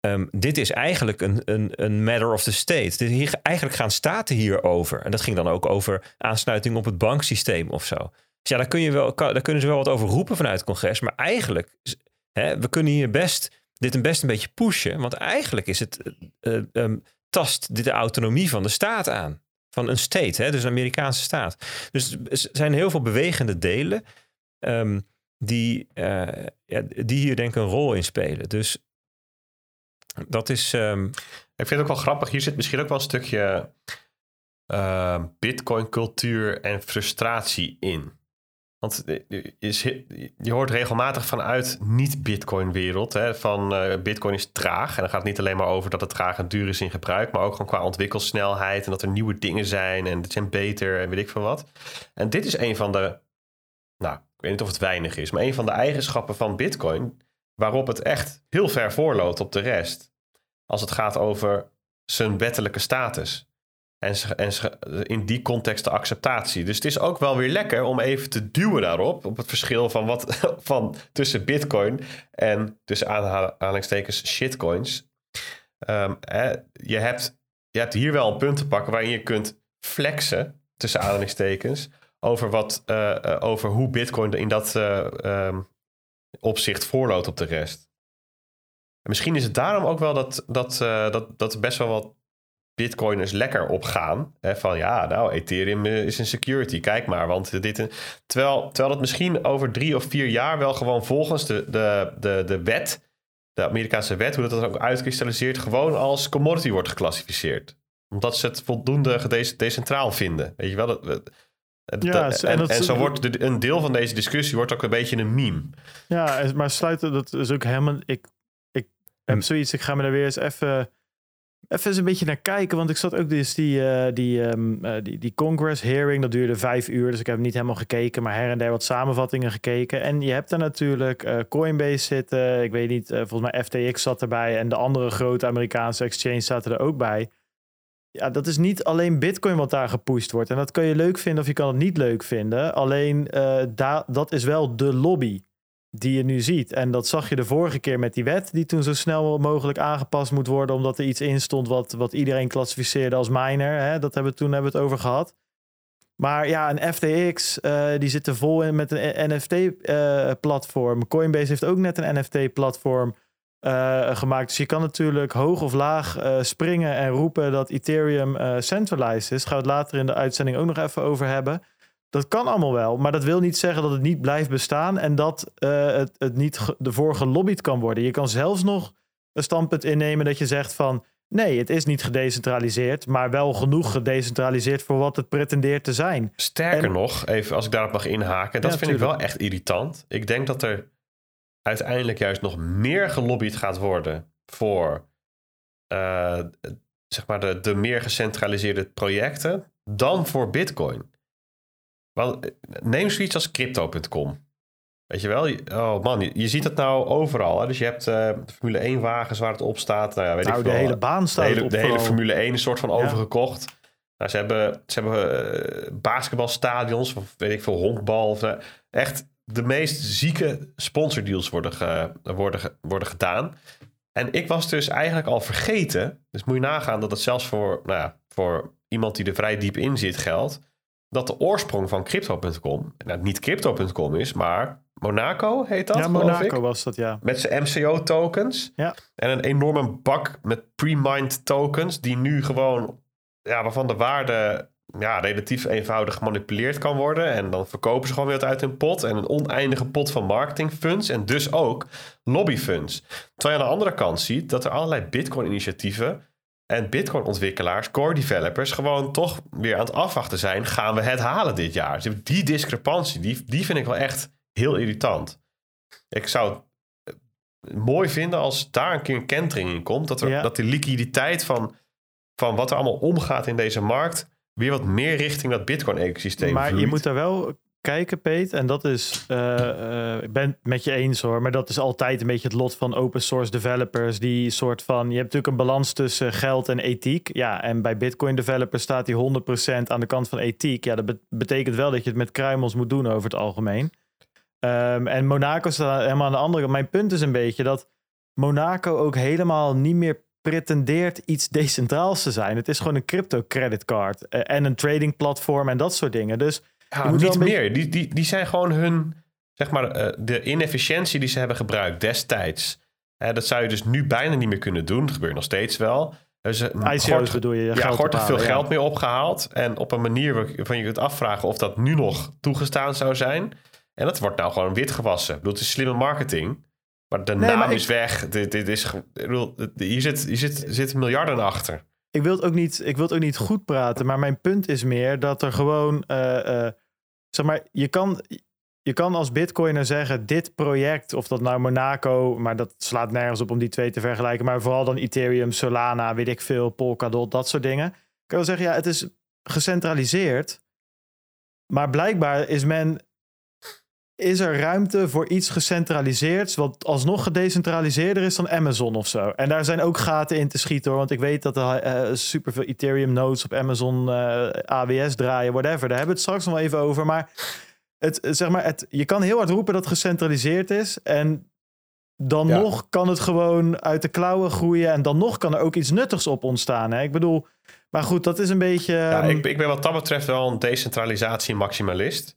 um, dit is eigenlijk een, een, een matter of the state. Dit hier, eigenlijk gaan staten hierover. En dat ging dan ook over aansluiting op het banksysteem of zo. Dus ja, daar, kun je wel, daar kunnen ze wel wat over roepen vanuit het congres. Maar eigenlijk, hè, we kunnen hier best dit een best een beetje pushen. Want eigenlijk is het, uh, um, tast dit de autonomie van de staat aan. Van een state, hè, dus een Amerikaanse staat. Dus er zijn heel veel bewegende delen um, die, uh, ja, die hier denk ik een rol in spelen. Dus dat is... Um...
Ik vind het ook wel grappig. Hier zit misschien ook wel een stukje uh, bitcoin cultuur en frustratie in. Want je, hoort regelmatig vanuit niet-Bitcoin-wereld. Van uh, Bitcoin is traag. En dan gaat het niet alleen maar over dat het traag en duur is in gebruik. Maar ook gewoon qua ontwikkelsnelheid. En dat er nieuwe dingen zijn. En het zijn beter en weet ik veel wat. En dit is een van de. Nou, ik weet niet of het weinig is. Maar een van de eigenschappen van Bitcoin. Waarop het echt heel ver voorloopt op de rest. Als het gaat over zijn wettelijke status. En, en in die context de acceptatie. Dus het is ook wel weer lekker om even te duwen daarop. Op het verschil van wat van tussen Bitcoin en tussen aanhalingstekens shitcoins. Hè, je, hebt, je hebt hier wel een punt te pakken waarin je kunt flexen tussen aanhalingstekens. Over, wat, uh, over hoe Bitcoin in dat uh, um, opzicht voorloopt op de rest. En misschien is het daarom ook wel dat, dat, dat, dat best wel wat bitcoiners lekker opgaan. Hè, van ja, nou, Ethereum eh, is een security, kijk maar. Want dit, terwijl, terwijl het misschien over drie of vier jaar wel gewoon volgens de, de, de, de wet, de Amerikaanse wet, hoe dat ook uitkristalliseert, gewoon als commodity wordt geclassificeerd. Omdat ze het voldoende decentraal vinden. Weet je wel, dat, ja, en, en, en, zo wordt een deel van deze discussie wordt ook een beetje een meme.
Ja, maar sluiten, dat is ook helemaal. Ik, ik heb hm. zoiets, ik ga me er weer eens even even eens een beetje naar kijken. Want ik zat ook dus die, uh, die, um, uh, die, die Congress hearing. Dat duurde vijf uur. Dus ik heb niet helemaal gekeken. Maar her en der wat samenvattingen gekeken. En je hebt er natuurlijk uh, Coinbase zitten. Ik weet niet, volgens mij FTX zat erbij. En de andere grote Amerikaanse exchange zaten er ook bij. Ja, dat is niet alleen Bitcoin wat daar gepusht wordt. En dat kan je leuk vinden of je kan het niet leuk vinden. Alleen da dat is wel de lobby die je nu ziet. En dat zag je de vorige keer met die wet, die toen zo snel mogelijk aangepast moet worden, omdat er iets in stond wat, wat iedereen klassificeerde als miner. Hè? Dat hebben we toen hebben we het over gehad. Maar ja, een FTX, uh, eh, die zit er vol in met een NFT-platform. Uh, Coinbase heeft ook net een NFT-platform eh, gemaakt. Dus je kan natuurlijk hoog of laag springen en roepen dat Ethereum centralized is. Daar gaan we het later in de uitzending ook nog even over hebben. Dat kan allemaal wel, maar dat wil niet zeggen dat het niet blijft bestaan en dat uh, het, het niet ervoor gelobbyd kan worden. Je kan zelfs nog een standpunt innemen dat je zegt van nee, het is niet gedecentraliseerd, maar wel genoeg gedecentraliseerd voor wat het pretendeert te zijn.
Sterker nog, even als ik daarop mag inhaken, dat vind ik wel echt irritant. Ik denk dat er uiteindelijk juist nog meer gelobbyd gaat worden voor uh, zeg maar de, de meer gecentraliseerde projecten dan voor Bitcoin. Want neem zoiets als crypto.com. Weet je wel? Oh man, je, ziet het nou overal. Hè? Dus je hebt uh, de Formule 1 wagens waar het op staat. Nou, ja, weet
nou
ik
de hele baan staat
de hele, de hele Formule 1 is soort van overgekocht. Nou, ze hebben, ze hebben uh, basketbalstadions, of weet ik veel, honkbal. Of, uh, echt de meest zieke sponsordeals worden, ge, worden, worden gedaan. En ik was dus eigenlijk al vergeten. Dus moet je nagaan dat het zelfs voor, nou ja, voor iemand die er vrij diep in zit geldt dat de oorsprong van Crypto.com, nou niet Crypto.com is, maar Monaco heet dat.
Ja, Monaco was dat, ja.
Met zijn MCO-tokens.
Ja.
En een enorme bak met pre-mined tokens, die nu gewoon, ja, waarvan de waarde ja, relatief eenvoudig gemanipuleerd kan worden. En dan verkopen ze gewoon weer uit hun pot. En een oneindige pot van marketingfunds. En dus ook lobbyfunds. Terwijl je aan de andere kant ziet dat er allerlei Bitcoin-initiatieven En Bitcoin-ontwikkelaars, core developers, gewoon toch weer aan het afwachten zijn. Gaan we het halen dit jaar? Dus die discrepantie, die, die vind ik wel echt heel irritant. Ik zou het eh, mooi vinden als daar een keer een kentering in komt. Dat, er,
Ja.
dat de liquiditeit van, van wat er allemaal omgaat in deze markt... weer wat meer richting dat Bitcoin-ecosysteem
Maar je moet daar wel kijken, Peet. En dat is, eh, eh, ik ben het met je eens hoor. Maar dat is altijd een beetje het lot van open source developers. Die soort van, je hebt natuurlijk een balans tussen geld en ethiek. Ja, en bij Bitcoin developers staat die 100% aan de kant van ethiek. Ja, dat be- betekent wel dat je het met kruimels moet doen over het algemeen. Ehm, en Monaco staat helemaal aan de andere. Mijn punt is een beetje dat Monaco ook helemaal niet meer pretendeert iets decentraals te zijn. Het is gewoon een crypto creditcard eh, en een trading platform en dat soort dingen. Dus
Ja, niet
beetje-
meer. Die, die, die zijn gewoon hun, zeg maar, eh, de inefficiëntie die ze hebben gebruikt destijds. Dat zou je dus nu bijna niet meer kunnen doen. Dat gebeurt nog steeds wel. Dus,
ICO's bedoel je?
ja, er veel
ja.
geld mee opgehaald. En op een manier waarvan je kunt afvragen of dat nu nog toegestaan zou zijn. En dat wordt nou gewoon wit gewassen. Ik bedoel, het is slimme marketing. Maar de
Nee,
naam
maar ik-
is weg. Dit, dit is, ge- ik bedoel, hier, zit, hier zit, zitten miljarden achter.
Ik wil het ook niet, ik wil het ook niet goed praten, maar mijn punt is meer dat er gewoon, eh, eh, zeg maar, je kan, je kan als bitcoiner zeggen, dit project, of dat nou Monaco, maar dat slaat nergens op om die twee te vergelijken, maar vooral dan Ethereum, Solana, weet ik veel, Polkadot, dat soort dingen. Ik kan wel zeggen, ja, het is gecentraliseerd, maar blijkbaar is men, is er ruimte voor iets gecentraliseerds, wat alsnog gedecentraliseerder is dan Amazon of zo. En daar zijn ook gaten in te schieten hoor, want ik weet dat er eh, superveel Ethereum nodes op Amazon eh, AWS draaien, whatever. Daar hebben we het straks nog wel even over, maar het, zeg maar, het, je kan heel hard roepen dat het gecentraliseerd is en dan
Ja.
nog kan het gewoon uit de klauwen groeien en dan nog kan er ook iets nuttigs op ontstaan. Hè? Ik bedoel, maar goed, dat is een beetje...
Ja,
ehm,
ik, ik ben wat dat betreft wel een decentralisatie-maximalist.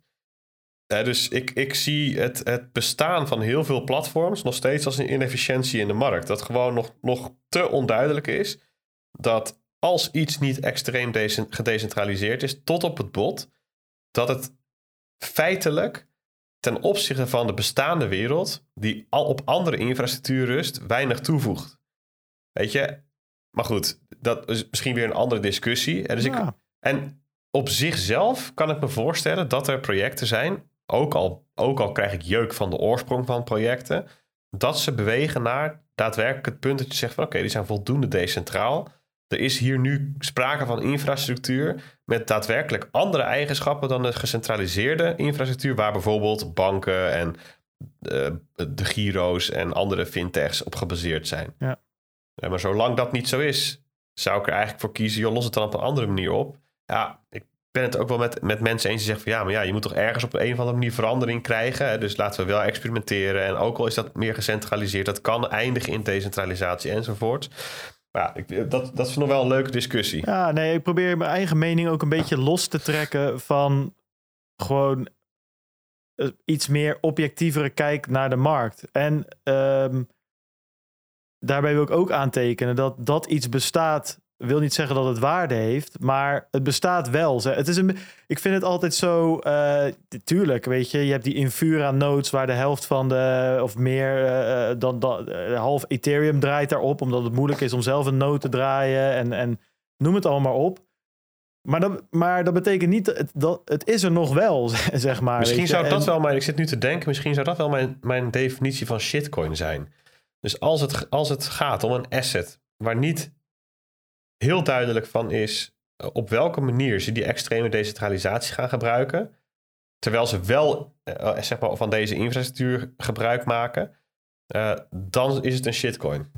Dus ik, ik zie het, het bestaan van heel veel platforms nog steeds als een inefficiëntie in de markt. Dat gewoon nog, nog te onduidelijk is dat als iets niet extreem dece- gedecentraliseerd is, tot op het bot, dat het feitelijk ten opzichte van de bestaande wereld, die al op andere infrastructuur rust, weinig toevoegt. Weet je? Maar goed, dat is misschien weer een andere discussie. En dus ik, en op zichzelf kan ik me voorstellen dat er projecten zijn, ook al, ook al krijg ik jeuk van de oorsprong van projecten, dat ze bewegen naar daadwerkelijk het punt dat je zegt van oké, die zijn voldoende decentraal. Er is hier nu sprake van infrastructuur met daadwerkelijk andere eigenschappen dan de gecentraliseerde infrastructuur, waar bijvoorbeeld banken en eh, de Giro's en andere fintechs op gebaseerd zijn.
Ja.
Maar zolang dat niet zo is, zou ik er eigenlijk voor kiezen, joh, los het dan op een andere manier op. Ja, ik ben het ook wel met, met mensen eens die zeggen van ja, maar ja, je moet toch ergens op een of andere manier verandering krijgen. Dus laten we wel experimenteren. En ook al is dat meer gecentraliseerd, dat kan eindigen in decentralisatie enzovoort. Maar ja, dat, dat is nog wel een leuke discussie.
Ja, nee, ik probeer mijn eigen mening ook een beetje los te trekken van gewoon eh, iets meer objectievere kijk naar de markt. En ehm, daarbij wil ik ook aantekenen dat dat iets bestaat. Wil niet zeggen dat het waarde heeft, maar het bestaat wel. Het is een, ik vind het altijd zo. eh tuurlijk, weet je, je hebt die Infura nodes waar de helft van de of meer eh, dan, dan eh, half Ethereum draait daarop, omdat het moeilijk is om zelf een node te draaien en, en noem het allemaal op. Maar dat, maar dat betekent niet dat het, dat het is er nog wel, zeg maar.
Misschien zou dat
En-
wel mijn, ik zit nu te denken, misschien zou dat wel mijn, mijn definitie van shitcoin zijn. Dus als het, als het gaat om een asset waar niet heel duidelijk van is eh, op welke manier ze die extreme decentralisatie gaan gebruiken, terwijl ze wel eh, zeg maar, van deze infrastructuur gebruik maken, eh, dan is het een shitcoin.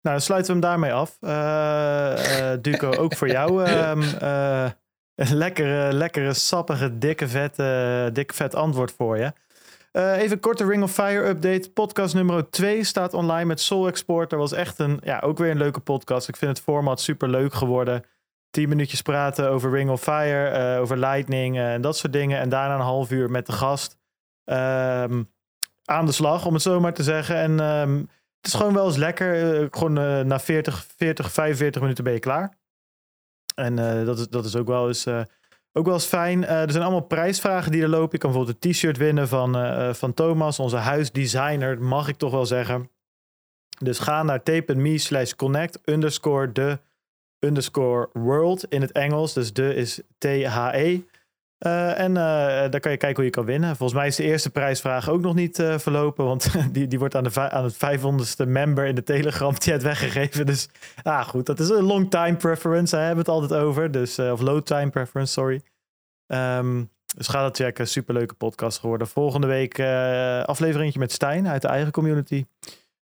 Nou, dan sluiten we hem daarmee af. Eh, eh, Duco, ook voor jou. ehm, eh, een lekkere, lekkere, sappige, dikke vet, eh, dik vet antwoord voor je. Eh, even een korte Ring of Fire update. Podcast nummer 2 staat online met Soul Export. Dat was echt een, ja, ook weer een leuke podcast. Ik vind het format super leuk geworden. 10 minuutjes praten over Ring of Fire, eh, over Lightning eh, en dat soort dingen. En daarna een half uur met de gast ehm, aan de slag, om het zo maar te zeggen. En ehm, het is gewoon wel eens lekker. gewoon na 40, 40, 45 minuten ben je klaar. En dat, is, dat is ook wel eens, ook wel eens fijn. Eh, er zijn allemaal prijsvragen die er lopen. Je kan bijvoorbeeld een t-shirt winnen van, eh, van Thomas, onze huisdesigner, mag ik toch wel zeggen. Dus ga naar tape.me slash connect underscore de underscore world in het Engels. Dus de is T-H-E. Uh, en uh, daar kan je kijken hoe je kan winnen. Volgens mij is de eerste prijsvraag ook nog niet uh, verlopen. Want die, die wordt aan, de aan het 500ste member in de Telegram chat weggegeven. Dus ah, goed, dat is een long time preference. Daar hebben we het altijd over. Dus, of low time preference, sorry. Um, dus ga dat checken. Superleuke podcast geworden. Volgende week afleveringetje met Stijn uit de eigen community.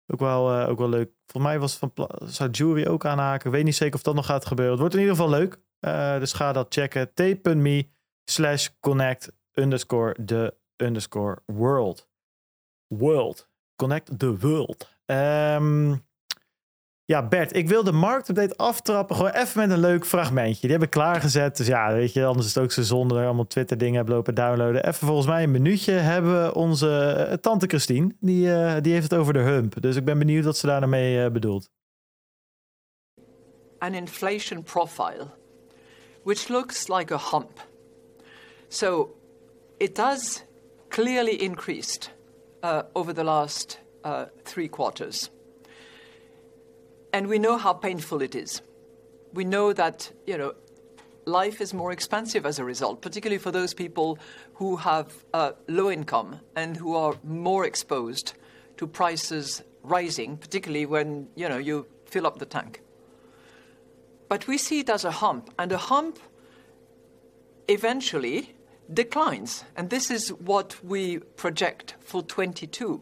Ook wel, ook wel leuk. Volgens mij was van zou Jury ook aanhaken. Ik weet niet zeker of dat nog gaat gebeuren. Het wordt in ieder geval leuk. dus ga dat checken. T.me slash connect underscore the underscore world. World. Connect the world. Um, ja, Bert, ik wil de marktupdate aftrappen. Gewoon even met een leuk fragmentje. Die heb ik klaargezet. Dus ja, weet je, anders is het ook zo zonde dat allemaal Twitter dingen hebben lopen downloaden. Even volgens mij een minuutje hebben we onze uh, tante Christine. Die, uh, die heeft het over de hump. Dus ik ben benieuwd wat ze daar nou uh, bedoelt.
An inflation profile, which looks like a hump. So it does clearly increased uh, over the last uh, three quarters. And we know how painful it is. We know that, you know, life is more expensive as a result, particularly for those people who have uh, low income and who are more exposed to prices rising, particularly when, you know, you fill up the tank. But we see it as a hump, and a hump eventually declines. And this is what we project for 22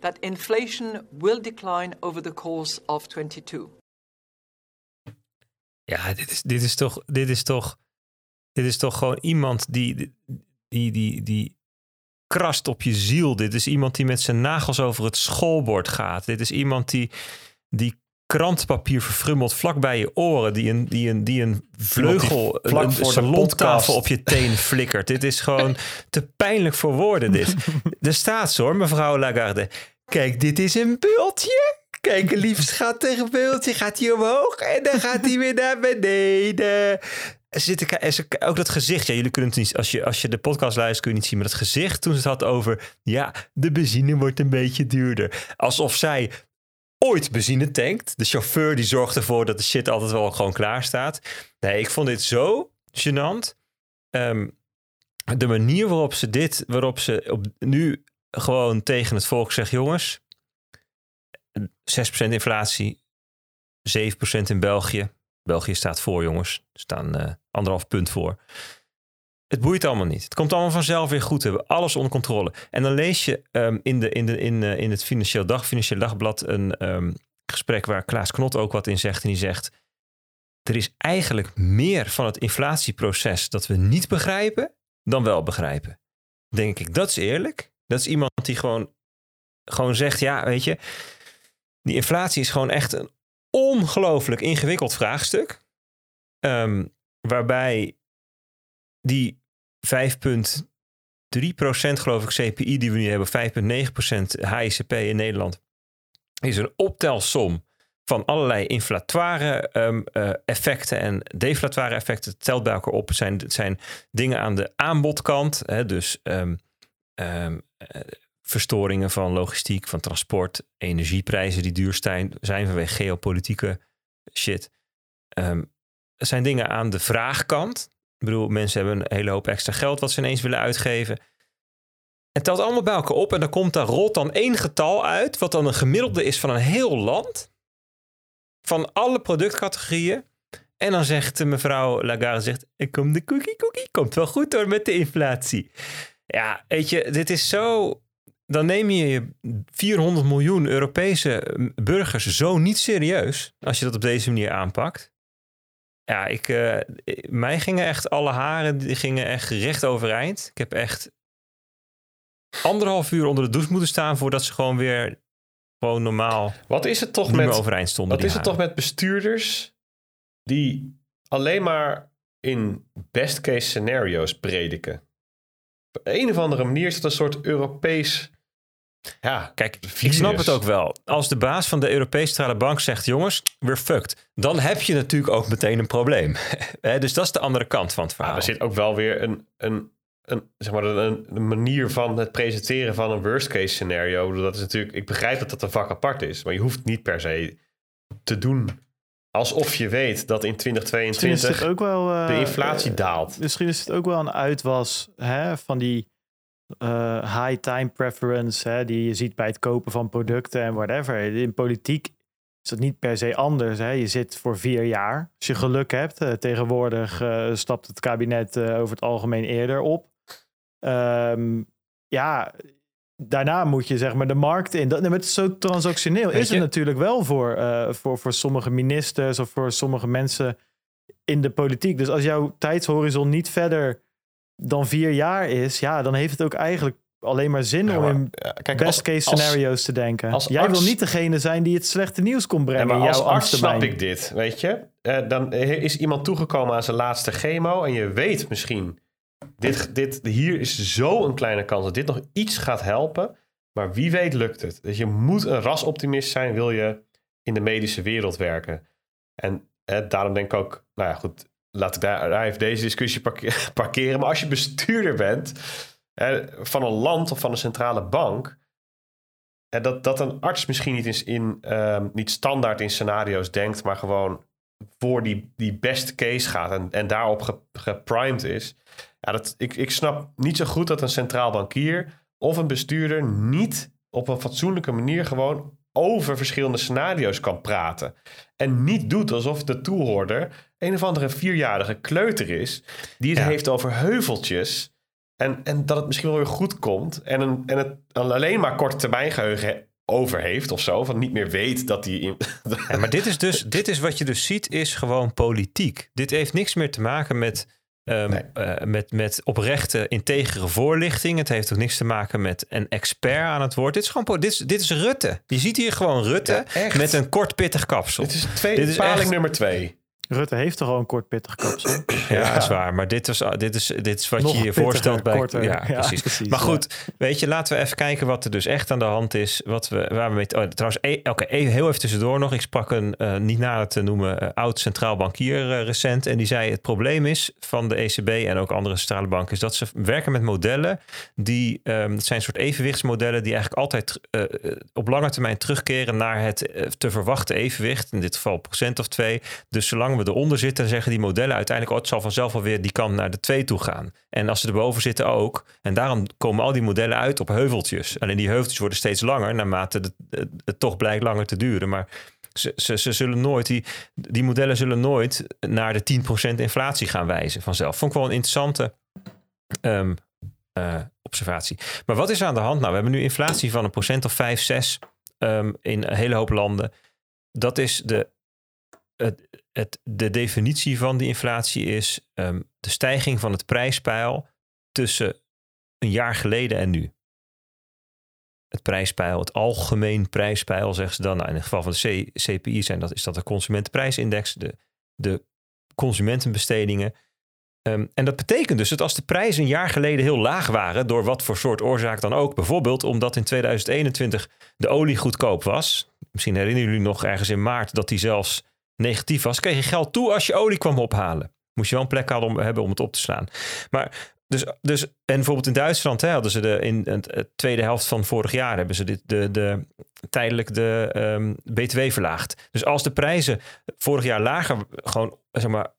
that inflation will decline over the course of 22.
Ja, dit is, dit is toch, dit is toch, dit is toch gewoon iemand die, die, die, die krast op je ziel. Dit is iemand die met zijn nagels over het schoolbord gaat. Dit is iemand die, die krantpapier verfrummeld vlak bij je oren. Die een, die een, die een vleugel,
vlak
een,
voor de
salontafel op je teen flikkert. dit is gewoon te pijnlijk voor woorden dit. Er staat zo hoor, mevrouw Lagarde. Kijk, dit is een bultje. Kijk, een lief schattig bultje. Gaat hij omhoog en dan gaat hij weer naar beneden. Er zit is ook dat gezicht. Ja, jullie kunnen het niet. Als je, als je de podcast luistert, kun je niet zien. Maar dat gezicht toen ze het had over. Ja, de benzine wordt een beetje duurder. Alsof zij ooit benzine tankt. De chauffeur die zorgt ervoor dat de shit altijd wel gewoon klaar staat. Nee, ik vond dit zo gênant. Ehm, de manier waarop ze dit, waarop ze op, nu gewoon tegen het volk zegt: jongens, 6% inflatie, 7% in België. België staat voor, jongens. Er staan eh, anderhalf punt voor. Het boeit allemaal niet. Het komt allemaal vanzelf weer goed. We hebben alles onder controle. En dan lees je ehm, in, de, in, de, in, eh, in het Financieel, Dag, Financieel Dagblad een ehm, gesprek waar Klaas Knot ook wat in zegt. En die zegt: Er is eigenlijk meer van het inflatieproces dat we niet begrijpen dan wel begrijpen. Denk ik, dat is eerlijk. Dat is iemand die gewoon, gewoon zegt: Ja, weet je, die inflatie is gewoon echt een ongelooflijk ingewikkeld vraagstuk. Ehm, waarbij die 5,3% geloof ik CPI die we nu hebben, 5,9% HICP in Nederland, is een optelsom van allerlei inflatoire ehm, eh, effecten en deflatoire effecten. Het telt bij elkaar op. Het zijn, zijn dingen aan de aanbodkant, hè, dus ehm, ehm, eh, verstoringen van logistiek, van transport, energieprijzen die duur zijn, zijn vanwege geopolitieke shit. Ehm, er zijn dingen aan de vraagkant. Ik bedoel, mensen hebben een hele hoop extra geld wat ze ineens willen uitgeven. Het telt allemaal bij elkaar op en dan komt daar rolt dan één getal uit, wat dan een gemiddelde is van een heel land, van alle productcategorieën. En dan zegt mevrouw Lagarde, zegt, ik kom de cookie cookie, komt wel goed hoor met de inflatie. Ja, weet je, dit is zo, dan neem je je 400 miljoen Europese burgers zo niet serieus als je dat op deze manier aanpakt. Ja, ik, eh, mij gingen echt alle haren, die gingen echt recht overeind. Ik heb echt anderhalf uur onder de douche moeten staan voordat ze gewoon weer gewoon normaal
Wat is het toch met,
overeind stonden.
wat is het toch met bestuurders die alleen maar in best case scenario's prediken? Op een of andere manier is het een soort Europees. Ja,
Kijk, ik snap het ook wel. Als de baas van de Europese Centrale Bank zegt: jongens, we're fucked. Dan heb je natuurlijk ook meteen een probleem. Hè, dus dat is de andere kant van het verhaal.
er zit ook wel weer een, een een, zeg maar een, een manier van het presenteren van een worst case scenario. Dat is natuurlijk, ik begrijp dat dat een vak apart is, maar je hoeft niet per se te doen alsof je weet dat in
Misschien is
2022
het ook wel... eh,
de inflatie
eh,
daalt.
Misschien is het ook wel een uitwas hè, van die eh, high time preference hè, die je ziet bij het kopen van producten en whatever. In politiek is dat niet per se anders. Hè. Je zit voor vier jaar. Als je geluk hebt, eh, tegenwoordig eh, stapt het kabinet over het algemeen eerder op. Ehm, ja, daarna moet je zeg maar de markt in. Dat, nee, maar het is zo transactioneel.
Weet
is het natuurlijk wel voor, voor, voor sommige ministers of voor sommige mensen in de politiek. Dus als jouw tijdshorizon niet verder dan vier jaar is, ja, dan heeft het ook eigenlijk alleen maar zin
Ja,
om
maar,
in
ja, kijk,
best
als-
case
als-
scenario's te denken.
als
Jij
arts-
wil niet degene zijn die het slechte nieuws komt
Ja,
brengen
maar
in
als
jouw
arts snap ik dit, weet je. Eh, dan is iemand toegekomen aan zijn laatste chemo en je weet misschien, dit, dit, hier is zo een kleine kans dat dit nog iets gaat helpen. Maar wie weet lukt het. Dus je moet een rasoptimist zijn, wil je in de medische wereld werken. En eh, daarom denk ik ook, nou ja goed, laat ik daar, even deze discussie parke- parkeren. Maar als je bestuurder bent eh, van een land of van een centrale bank, dat, dat een arts misschien niet, in, in, ehm, niet standaard in scenario's denkt, maar gewoon voor die, die best case gaat en, en daarop ge- geprimed is. Ja, dat, ik, ik snap niet zo goed dat een centraal bankier of een bestuurder niet op een fatsoenlijke manier gewoon over verschillende scenario's kan praten. En niet doet alsof de toehoorder een of andere vierjarige kleuter is die het
Ja.
heeft over heuveltjes. En, en dat het misschien wel weer goed komt. En, een, en het alleen maar korte termijn geheugen over heeft of zo. Van niet meer weet dat hij... In,
Ja, maar dit is dus, dit is wat je dus ziet, is gewoon politiek. Dit heeft niks meer te maken met, ehm,
Nee.
eh, met, met oprechte, integere voorlichting. Het heeft ook niks te maken met een expert aan het woord. Dit is gewoon, dit is, dit is Rutte. Je ziet hier gewoon Rutte
Ja,
met een kort pittig kapsel.
Dit is, twee,
Dit is
paling
echt-
nummer twee.
Rutte heeft toch al een kort pittig kapsel?
Ja, is waar. Maar dit is, dit is, dit is wat
Nog
je je
pittiger,
voorstelt bij...
korter.
Ja,
Ja,
precies.
precies,
Maar
ja.
goed, weet je, laten we even kijken wat er dus echt aan de hand is. Wat we, waar we mee... Oh, trouwens, e- oké, e- heel even tussendoor nog. Ik sprak een, eh, niet nader te noemen, eh, oud centraal bankier eh, recent. En die zei, het probleem is van de ECB en ook andere centrale banken... is dat ze werken met modellen die... ehm dat zijn een soort evenwichtsmodellen die eigenlijk altijd eh, eh, op lange termijn terugkeren... naar het eh, te verwachten evenwicht. In dit geval procent of twee. Dus zolang we eronder zitten, zeggen die modellen uiteindelijk... oh, het zal vanzelf wel weer die kant naar de twee toe gaan. En als ze erboven zitten ook. En daarom komen al die modellen uit op heuveltjes. Alleen die heuveltjes worden steeds langer... naarmate het, toch blijkt langer te duren. Maar ze, ze, ze zullen nooit... Die, die modellen zullen nooit naar de 10% inflatie gaan wijzen vanzelf. Vond ik wel een interessante... ehm, eh, observatie. Maar wat is aan de hand nou? We hebben nu inflatie van een procent of 5, 6 ehm, in een hele hoop landen. Dat is de, de definitie van die inflatie is ehm, de stijging van het prijspeil tussen een jaar geleden en nu. Het prijspeil, het algemeen prijspeil, zeggen ze dan. Nou, in het geval van de CPI zijn dat, is dat de consumentenprijsindex, de, de consumentenbestedingen. Ehm, en dat betekent dus dat als de prijzen een jaar geleden heel laag waren, door wat voor soort oorzaak dan ook, bijvoorbeeld omdat in 2021 de olie goedkoop was, misschien herinneren jullie nog ergens in maart dat die zelfs negatief was, kreeg je geld toe als je olie kwam ophalen. Moest je wel een plek hadden om, hebben om het op te slaan. Maar dus, dus, en bijvoorbeeld in Duitsland hè, hadden ze de, in het tweede helft van vorig jaar hebben ze dit, de, de, tijdelijk de ehm, BTW verlaagd. Dus als de prijzen vorig jaar lager, gewoon zeg maar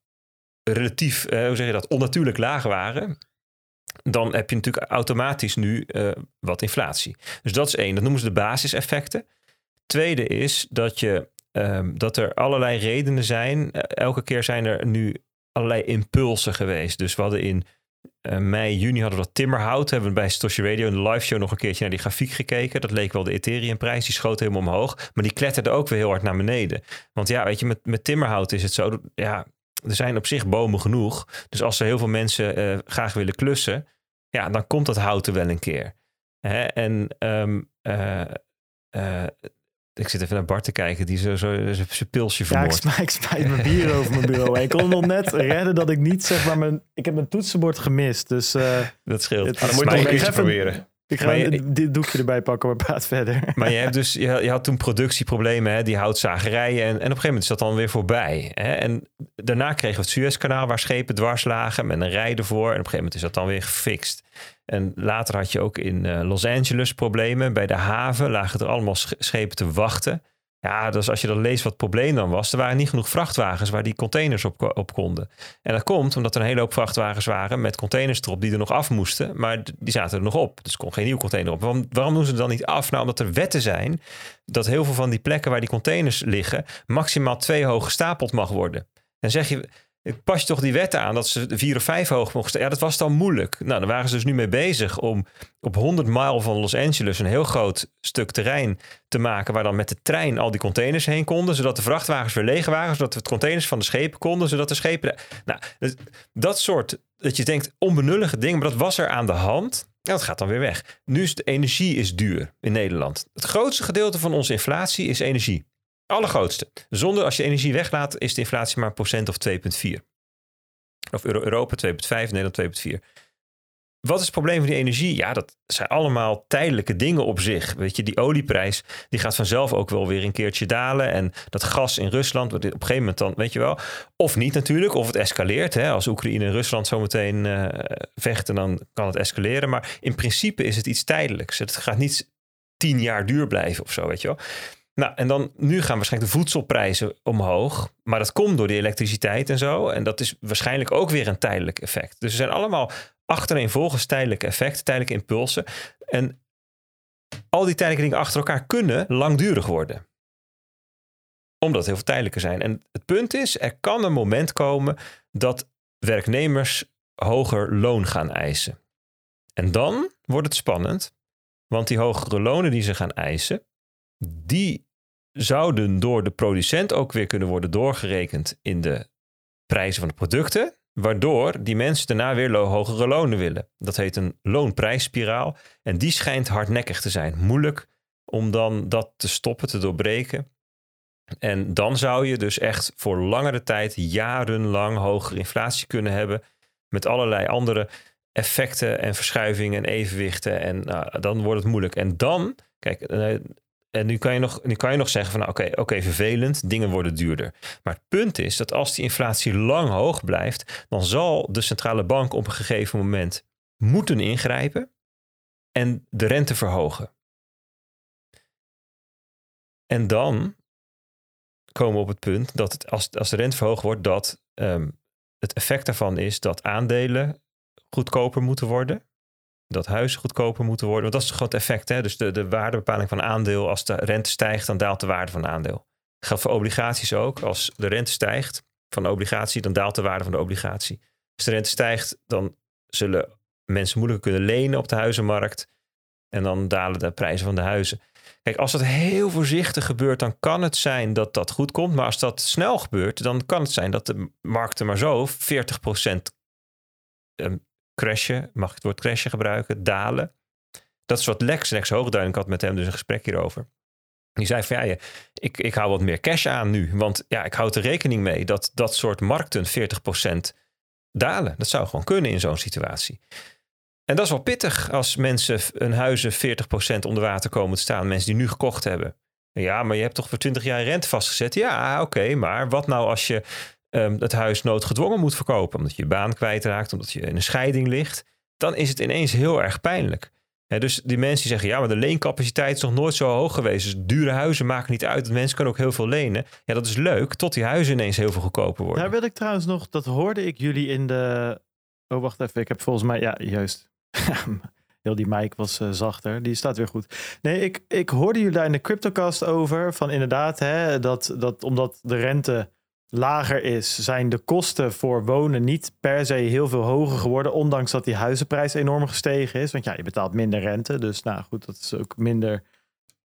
relatief, eh, hoe zeg je dat, onnatuurlijk laag waren, dan heb je natuurlijk automatisch nu eh, wat inflatie. Dus dat is één. Dat noemen ze de basiseffecten. Tweede is dat, je, ehm, dat er allerlei redenen zijn. Eh, elke keer zijn er nu allerlei impulsen geweest. Dus we hadden in eh, mei, juni hadden we dat timmerhout. Hebben we bij Stoshi Radio in de live show nog een keertje naar die grafiek gekeken. Dat leek wel de Ethereum-prijs. Die schoot helemaal omhoog. Maar die kletterde ook weer heel hard naar beneden. Want ja, weet je, met, met timmerhout is het zo. Ja, er zijn op zich bomen genoeg. Dus als er heel veel mensen eh, graag willen klussen, ja, dan komt dat hout er wel een keer. Hè? En ehm, eh, eh, ik zit even naar Bart te kijken, die zo, zo zijn pilsje
Ja, ik
vermoord.
smijt, ik smijt mijn bier over mijn bureau. Ik kon nog net redden dat ik niet zeg maar mijn... Ik heb mijn toetsenbord gemist, dus... eh,
dat scheelt.
Het
Maar dan moet je
ik
een keertje proberen.
Ik ga
je-
dit doekje erbij pakken, maar praat verder.
Maar je, hebt dus, je, je had toen productieproblemen, hè, die houtzagerijen. En, en op een gegeven moment is dat dan weer voorbij. Hè? En daarna kregen we het Suezkanaal waar schepen dwars lagen met een rij ervoor. En op een gegeven moment is dat dan weer gefixt. En later had je ook in eh, Los Angeles problemen. Bij de haven lagen er allemaal sch- schepen te wachten. Ja, dus als je dan leest wat het probleem dan was, er waren niet genoeg vrachtwagens waar die containers op, op konden. En dat komt omdat er een hele hoop vrachtwagens waren met containers erop die er nog af moesten, maar die zaten er nog op. Dus kon geen nieuwe container op. Waarom, doen ze dan niet af? Nou, omdat er wetten zijn dat heel veel van die plekken waar die containers liggen, maximaal twee hoog gestapeld mag worden. Dan zeg je, pas je toch die wetten aan dat ze vier of vijf hoog staan. Ja, dat was dan moeilijk. Nou, dan waren ze dus nu mee bezig om op 100 mijl van Los Angeles een heel groot stuk terrein te maken waar dan met de trein al die containers heen konden, zodat de vrachtwagens weer leeg waren, zodat we het containers van de schepen konden, zodat de schepen. Nou, dat- dat soort dat je denkt onbenullige dingen, maar dat was er aan de hand. En dat gaat dan weer weg. Nu is de energie is duur in Nederland. Het grootste gedeelte van onze inflatie is energie. Allergrootste. Zonder als je energie weglaat, is de inflatie maar een procent of 2,4. Of Euro- Europa 2,5, Nederland 2,4. Wat is het probleem van die energie? Ja, dat zijn allemaal tijdelijke dingen op zich. Weet je, die olieprijs die gaat vanzelf ook wel weer een keertje dalen. En dat gas in Rusland, op een gegeven moment dan, weet je wel. Of niet natuurlijk, of het escaleert. Hè? Als Oekraïne en Rusland zometeen eh vechten, dan kan het escaleren. Maar in principe is het iets tijdelijks. Het gaat niet tien jaar duur blijven of zo, weet je wel. Nou, en dan nu gaan waarschijnlijk de voedselprijzen omhoog. Maar dat komt door die elektriciteit en zo. En dat is waarschijnlijk ook weer een tijdelijk effect. Dus er zijn allemaal achtereenvolgens tijdelijke effecten, tijdelijke impulsen. En al die tijdelijke dingen achter elkaar kunnen langdurig worden. Omdat heel veel tijdelijker zijn. En het punt is, er kan een moment komen dat werknemers hoger loon gaan eisen. En dan wordt het spannend. Want die hogere lonen die ze gaan eisen, die zouden door de producent ook weer kunnen worden doorgerekend in de prijzen van de producten. Waardoor die mensen daarna weer hogere lonen willen. Dat heet een loonprijsspiraal. En die schijnt hardnekkig te zijn. Moeilijk om dan dat te stoppen, te doorbreken. En dan zou je dus echt voor langere tijd, jarenlang hogere inflatie kunnen hebben. Met allerlei andere effecten en verschuivingen en evenwichten. En nou, dan wordt het moeilijk. En dan, kijk, eh, en nu kan je nog, nu kan je nog zeggen van nou, oké, oké, vervelend, dingen worden duurder. Maar het punt is dat als die inflatie lang hoog blijft, dan zal de centrale bank op een gegeven moment moeten ingrijpen en de rente verhogen. En dan komen we op het punt dat als, als de rente verhoogd wordt, dat ehm, het effect daarvan is dat aandelen goedkoper moeten worden. Dat huizen goedkoper moeten worden. Want dat is gewoon het effect. Hè? Dus de, de waardebepaling van een aandeel. Als de rente stijgt, dan daalt de waarde van een aandeel. Dat voor obligaties ook. Als de rente stijgt van de obligatie, dan daalt de waarde van de obligatie. Als de rente stijgt, dan zullen mensen moeilijker kunnen lenen op de huizenmarkt. En dan dalen de prijzen van de huizen. Kijk, als dat heel voorzichtig gebeurt, dan kan het zijn dat dat goed komt. Maar als dat snel gebeurt, dan kan het zijn dat de markten maar zo 40% um, crashen, mag ik het woord crashen gebruiken, dalen. Dat is wat Lex, Lex Hoogduin, had met hem dus een gesprek hierover. Die zei van ja, ik, ik hou wat meer cash aan nu. Want ja, ik houd er rekening mee dat dat soort markten 40% dalen. Dat zou gewoon kunnen in zo'n situatie. En dat is wel pittig als mensen hun huizen 40% onder water komen te staan. Mensen die nu gekocht hebben. Ja, maar je hebt toch voor 20 jaar rente vastgezet? Ja, oké, maar wat nou als je ehm, het huis noodgedwongen moet verkopen? Omdat je je baan kwijtraakt, omdat je in een scheiding ligt. Dan is het ineens heel erg pijnlijk. Dus die mensen die zeggen, ja, maar de leencapaciteit is nog nooit zo hoog geweest. Dus dure huizen maken niet uit. Mensen kunnen ook heel veel lenen. Ja, dat is leuk, tot die huizen ineens heel veel goedkoper worden.
Daar wil ik trouwens nog, dat hoorde ik jullie in de. Oh, wacht even. Ik heb volgens mij, ja, juist. Heel die mic was eh, zachter. Die staat weer goed. Nee, ik, ik hoorde jullie daar in de CryptoCast over. Van inderdaad, hè, dat, dat omdat de rente lager is, zijn de kosten voor wonen niet per se heel veel hoger geworden. Ondanks dat die huizenprijs enorm gestegen is. Want ja, je betaalt minder rente. Dus nou goed, dat is ook minder.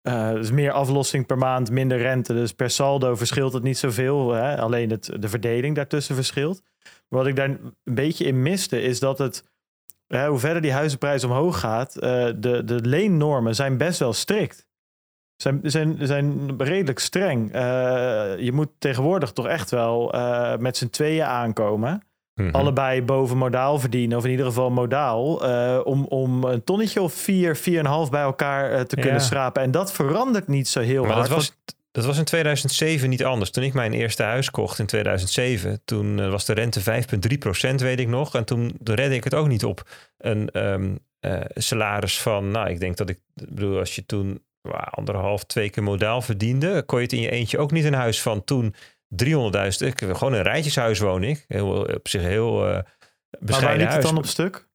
dus meer aflossing per maand, minder rente. Dus per saldo verschilt het niet zoveel. Hè? Alleen het, de verdeling daartussen verschilt. Wat ik daar een beetje in miste, is dat het. Hè, hoe verder die huizenprijs omhoog gaat, eh, de, de leennormen zijn best wel strikt. Zijn, zijn, zijn redelijk streng. Eh, je moet tegenwoordig toch echt wel eh, met z'n tweeën aankomen.
Mhm.
allebei boven modaal verdienen, of in ieder geval modaal, eh, om, om een tonnetje of vier, vier en half bij elkaar te
Ja.
kunnen schrapen. En dat verandert niet zo heel
Maar
hard.
dat was, dat was in 2007 niet anders. Toen ik mijn eerste huis kocht in 2007, toen was de rente 5,3% weet ik nog. En toen redde ik het ook niet op een ehm, eh, salaris van, nou, ik denk dat ik, ik bedoel, als je toen anderhalf, twee keer modaal verdiende, kon je het in je eentje ook niet een huis van toen 300.000. Ik, gewoon een rijtjeshuis woon ik. Heel, op zich heel eh
maar waar
bescheiden
liep het dan op stuk?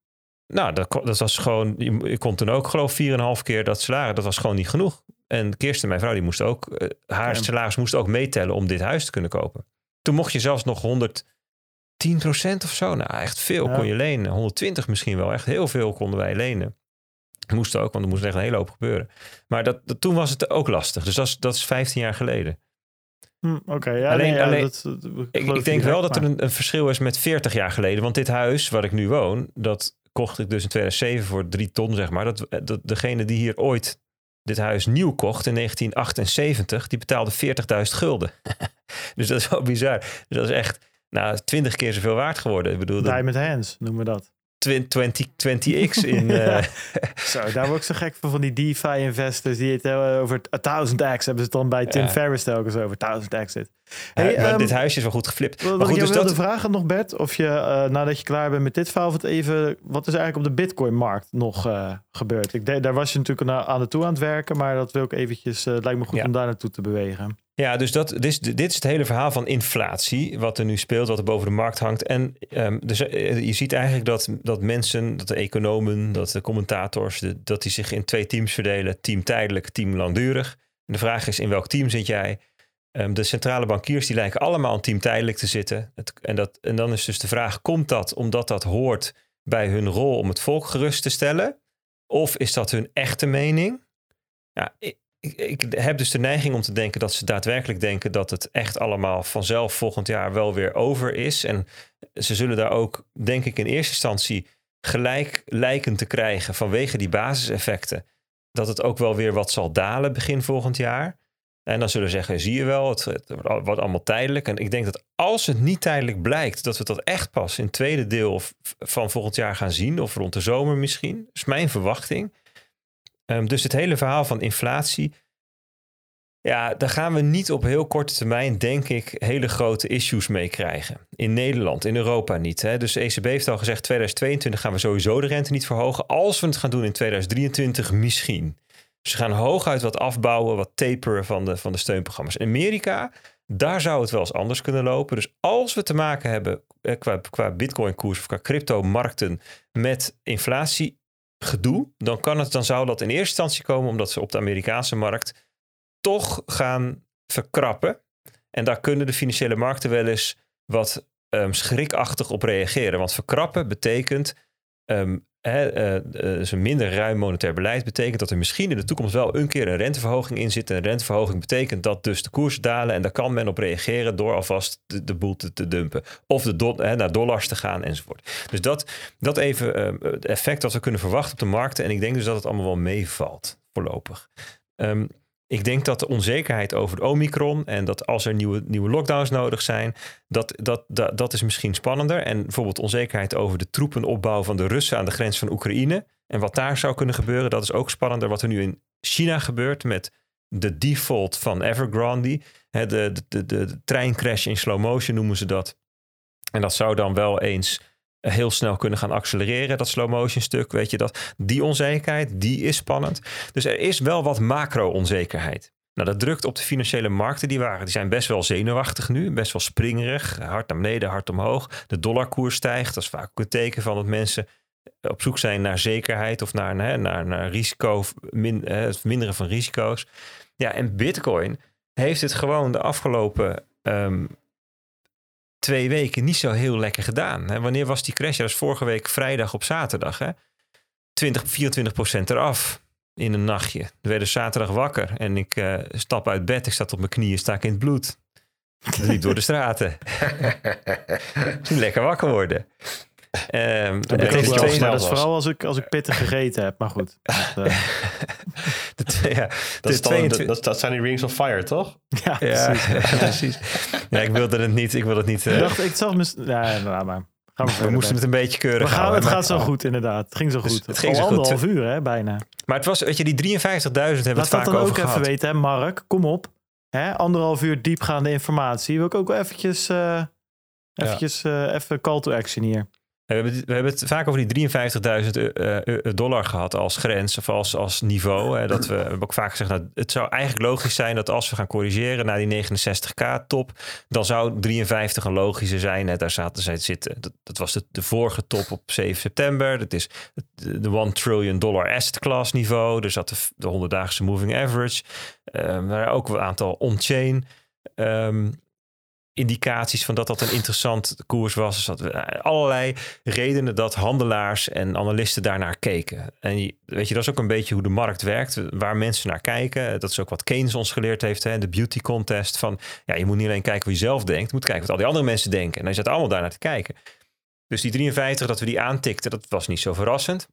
Nou, dat, dat was gewoon, je, je kon toen ook geloof 4,5 keer dat salaris. Dat was gewoon niet genoeg. En Kirsten, mijn vrouw, die moest ook, eh, haar
Ja.
salaris moest ook meetellen om dit huis te kunnen kopen. Toen mocht je zelfs nog 110% of zo. Nou, echt veel
Ja.
kon je lenen. 120 misschien wel. Echt heel veel konden wij lenen. Moest ook, want er moest echt een hele hoop gebeuren. Maar dat, dat, toen was het ook lastig. Dus dat is, dat is 15 jaar geleden.
Hm, Oké, ja,
Alleen-
nee, ja,
alleen-
dat, dat- geloof
Ik, denk wel dat er een, een verschil is met 40 jaar geleden. Want dit huis waar ik nu woon, dat kocht ik dus in 2007 voor drie ton, zeg maar. Dat, dat, degene die hier ooit dit huis nieuw kocht in 1978, die betaalde 40.000 gulden. dus dat is wel bizar. Dus dat is echt nou, 20 keer zoveel waard geworden. Ik bedoel, dat
Diamond Hands noemen we dat.
20, 20x in... eh,
Zo, daar word ik zo gek van, van die DeFi-investors die het hebben over 1000x. Hebben ze het dan bij Tim
Ja.
Ferriss telkens over 1000x zit. Hey,
maar
ehm,
dit huisje is wel goed geflipt.
Wat,
maar goed,
ik
dus dat,
wilde vragen nog, Bert, of je eh, nadat je klaar bent met dit verhaal, wat even, wat is eigenlijk op de Bitcoin-markt nog eh, gebeurd? Ik daar was je natuurlijk aan, aan naartoe aan het werken, maar dat wil ik eventjes, eh, het lijkt me goed
Ja.
om daar naartoe te bewegen.
Ja, dus dat, dit, is, dit is het hele verhaal van inflatie, wat er nu speelt, wat er boven de markt hangt. En ehm, dus, eh, je ziet eigenlijk dat, dat mensen, dat de economen, dat de commentators, dat die zich in twee teams verdelen. Team tijdelijk, team langdurig. En de vraag is, in welk team zit jij? Ehm, de centrale bankiers die lijken allemaal in team tijdelijk te zitten. Het, en, dat, en dan is dus de vraag, komt dat omdat dat hoort bij hun rol om het volk gerust te stellen? Of is dat hun echte mening? Ja, ik, ik, heb dus de neiging om te denken dat ze daadwerkelijk denken dat het echt allemaal vanzelf volgend jaar wel weer over is. En ze zullen daar ook, denk ik, in eerste instantie gelijk lijken te krijgen vanwege die basiseffecten. Dat het ook wel weer wat zal dalen begin volgend jaar. En dan zullen ze zeggen, zie je wel, het, het wordt allemaal tijdelijk. En ik denk dat als het niet tijdelijk blijkt, dat we dat echt pas in het tweede deel van volgend jaar gaan zien. Of rond de zomer misschien. Dat is mijn verwachting. Ehm, dus het hele verhaal van inflatie. Ja, daar gaan we niet op heel korte termijn, denk ik, hele grote issues mee krijgen. In Nederland, in Europa niet. Hè. Dus ECB heeft al gezegd, 2022 gaan we sowieso de rente niet verhogen. Als we het gaan doen in 2023, misschien. Dus ze gaan hooguit wat afbouwen, wat taperen van de, van de steunprogramma's. In Amerika, daar zou het wel eens anders kunnen lopen. Dus als we te maken hebben eh, qua, qua bitcoin-koers of qua crypto-markten met inflatiegedoe, dan, kan het, dan zou dat in eerste instantie komen omdat ze op de Amerikaanse markt toch gaan verkrappen. En daar kunnen de financiële markten wel eens wat ehm, schrikachtig op reageren. Want verkrappen betekent ehm, hè, eh, eh, dus een minder ruim monetair beleid betekent dat er misschien in de toekomst wel een keer een renteverhoging in zit. En een renteverhoging betekent dat dus de koersen dalen. En daar kan men op reageren door alvast de, de boel te, te dumpen. Of de hè, naar dollars te gaan enzovoort. Dus dat, dat even ehm, het effect dat we kunnen verwachten op de markten. En ik denk dus dat het allemaal wel meevalt voorlopig. Ehm, ik denk dat de onzekerheid over de Omicron en dat als er nieuwe, nieuwe lockdowns nodig zijn, dat, dat, dat, dat is misschien spannender. En bijvoorbeeld onzekerheid over de troepenopbouw van de Russen aan de grens van Oekraïne en wat daar zou kunnen gebeuren, dat is ook spannender. Wat er nu in China gebeurt met de default van Evergrande, de, de, de, de treincrash in slow motion noemen ze dat. En dat zou dan wel eens heel snel kunnen gaan accelereren, dat slow motion stuk. Weet je dat? Die onzekerheid, die is spannend. Dus er is wel wat macro-onzekerheid. Nou, dat drukt op de financiële markten. Die, waren, die zijn best wel zenuwachtig nu, best wel springerig. Hard naar beneden, hard omhoog. De dollarkoers stijgt. Dat is vaak een teken van dat mensen op zoek zijn naar zekerheid of naar, naar, naar, risico, het verminderen van risico's. Ja, en Bitcoin heeft het gewoon de afgelopen ehm, twee weken niet zo heel lekker gedaan. Hè. Wanneer was die crash? Dat was vorige week vrijdag op zaterdag. Hè? 20, 24 procent eraf in een nachtje. We werden zaterdag wakker en ik eh, stap uit bed. Ik sta op mijn knieën, sta ik in het bloed. Ik liep door de straten. Lekker wakker worden. Ehm,
Dat, ik ook wel, maar dat is vooral als ik, als ik pittig gegeten heb, maar goed. Dat,
de twee- ja,
Dat,
de
is dan-
22
dat, dat zijn die Rings of Fire, toch?
ja,
Ja,
precies.
ja, precies. Ja, ik wilde het niet. Ik wilde het niet. eh,
Ik dacht, ik zag mis... Ja, nou, maar Gaan we,
moesten het een beetje keurig
we gaan,
houden.
Het
maar-
gaat zo goed inderdaad. Het ging zo
Dus
goed.
het ging
Al
zo goed.
anderhalf uur hè, bijna.
Maar het was, weet je, die 53.000 hebben we
Laat
het
dat
vaak
dan ook
over
even weten, hè, Mark. Kom op. Hè, anderhalf uur diepgaande informatie. Wil ik ook wel eventjes, eh, eventjes eh, even call to action hier.
We hebben, het- we hebben het vaak over die 53.000 eh, eh, dollar gehad als grens of als, als niveau. Hè, dat we, hebben ook vaak gezegd, nou, het zou eigenlijk logisch zijn dat als we gaan corrigeren naar die 69k top, dan zou 53 een logische zijn. Daar zaten zij zitten. Dat, was de, de vorige top op 7 september. Dat is de de 1 trillion dollar asset class niveau. Er zat de, de 100-daagse moving average. Eh, er waren ook een aantal on-chain. ehm, indicaties van dat dat een interessant koers was. Dus eh, allerlei redenen dat handelaars en analisten daarnaar keken. En weet je, dat is ook een beetje hoe de markt werkt, waar mensen naar kijken. Dat is ook wat Keynes ons geleerd heeft, hè, de beauty contest. Van ja, je moet niet alleen kijken hoe je zelf denkt, je moet kijken wat al die andere mensen denken. En dan zit allemaal daar naar te kijken. Dus die 53, dat we die aantikten, dat was niet zo verrassend.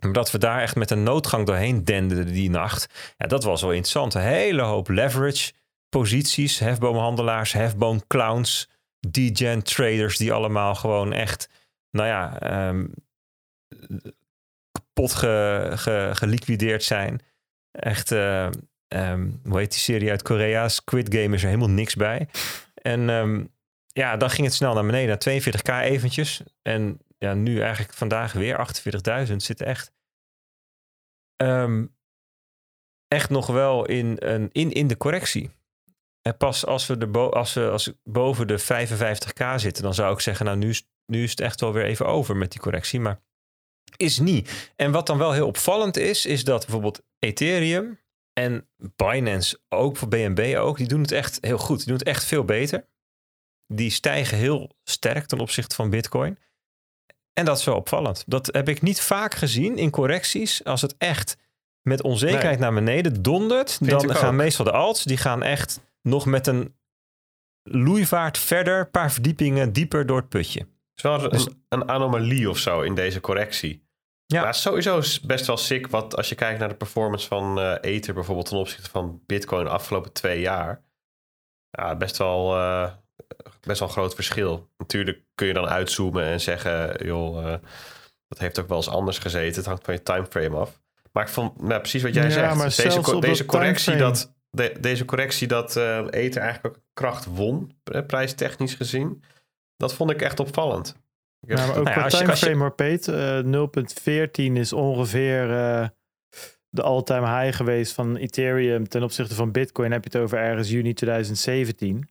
Maar dat we daar echt met een noodgang doorheen denden die nacht. Ja, dat was wel interessant. Een hele hoop leverage posities, hefboomhandelaars, hefboomclowns, degen traders die allemaal gewoon echt, nou ja, ehm, kapot ge, ge- geliquideerd zijn. Echt, eh, ehm, hoe heet die serie uit Korea? Squid Game is er helemaal niks bij. En ehm, ja, dan ging het snel naar beneden, naar 42k eventjes. En ja, nu eigenlijk vandaag weer 48.000 zit echt echt nog wel in, een, in, in de correctie. En pas als we, er bo- als we als boven de 55k zitten, dan zou ik zeggen, nou nu is, nu is het echt wel weer even over met die correctie. Maar is niet. En wat dan wel heel opvallend is, is dat bijvoorbeeld Ethereum en Binance, ook voor BNB ook, die doen het echt heel goed. Die doen het echt veel beter. Die stijgen heel sterk ten opzichte van Bitcoin. En dat is wel opvallend. Dat heb ik niet vaak gezien in correcties. Als het echt met onzekerheid naar beneden dondert,
Vind
dan gaan
ook.
meestal de alts, die gaan echt nog met een loeivaart verder, een paar verdiepingen dieper door het putje.
Het is wel een,
Dus-
een anomalie of zo in deze correctie.
Ja.
Maar sowieso is best wel sick wat als je kijkt naar de performance van eh Ether bijvoorbeeld ten opzichte van Bitcoin de afgelopen twee jaar. Ja, best wel, eh, best wel een groot verschil. Natuurlijk kun je dan uitzoomen en zeggen, joh, eh, dat heeft ook wel eens anders gezeten. Het hangt van je timeframe af. Maar ik vond, nou, precies wat jij
Ja,
zegt.
maar
Deze, co- deze
dat
correctie
timeframe.
dat, de- deze correctie dat eh Ether eigenlijk ook kracht won, prijstechnisch gezien. Dat vond ik echt opvallend.
Ja, maar ook
Nou ja, als je-
Peet. Eh, 0.14 is ongeveer eh, de all-time high geweest van Ethereum ten opzichte van Bitcoin. Heb je het over ergens juni 2017.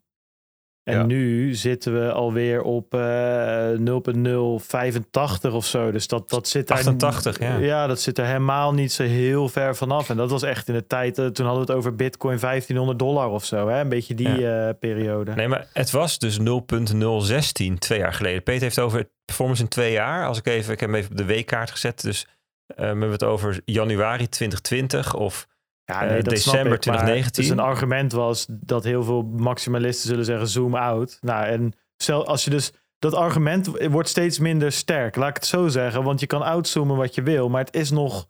En
Ja.
nu zitten we alweer op eh 0.085 of zo. Dus dat, dat zit daar...
88, ja.
Ja, dat zit er helemaal niet zo heel ver vanaf. En dat was echt in de tijd... eh, toen hadden we het over Bitcoin 1500 dollar of zo. Hè? Een beetje die eh, periode.
Nee, maar het was dus 0.016 twee jaar geleden. Peter heeft over performance in twee jaar. Als ik even, ik heb hem even op de weekkaart gezet. Dus we hebben het over januari 2020 of
Ja,
Eh,
nee, dat
december
ik, maar
2019.
Dus een argument was dat heel veel maximalisten zullen zeggen zoom out. Nou, en stel, als je dus dat argument wordt steeds minder sterk, laat ik het zo zeggen, want je kan outzoomen wat je wil, maar het is nog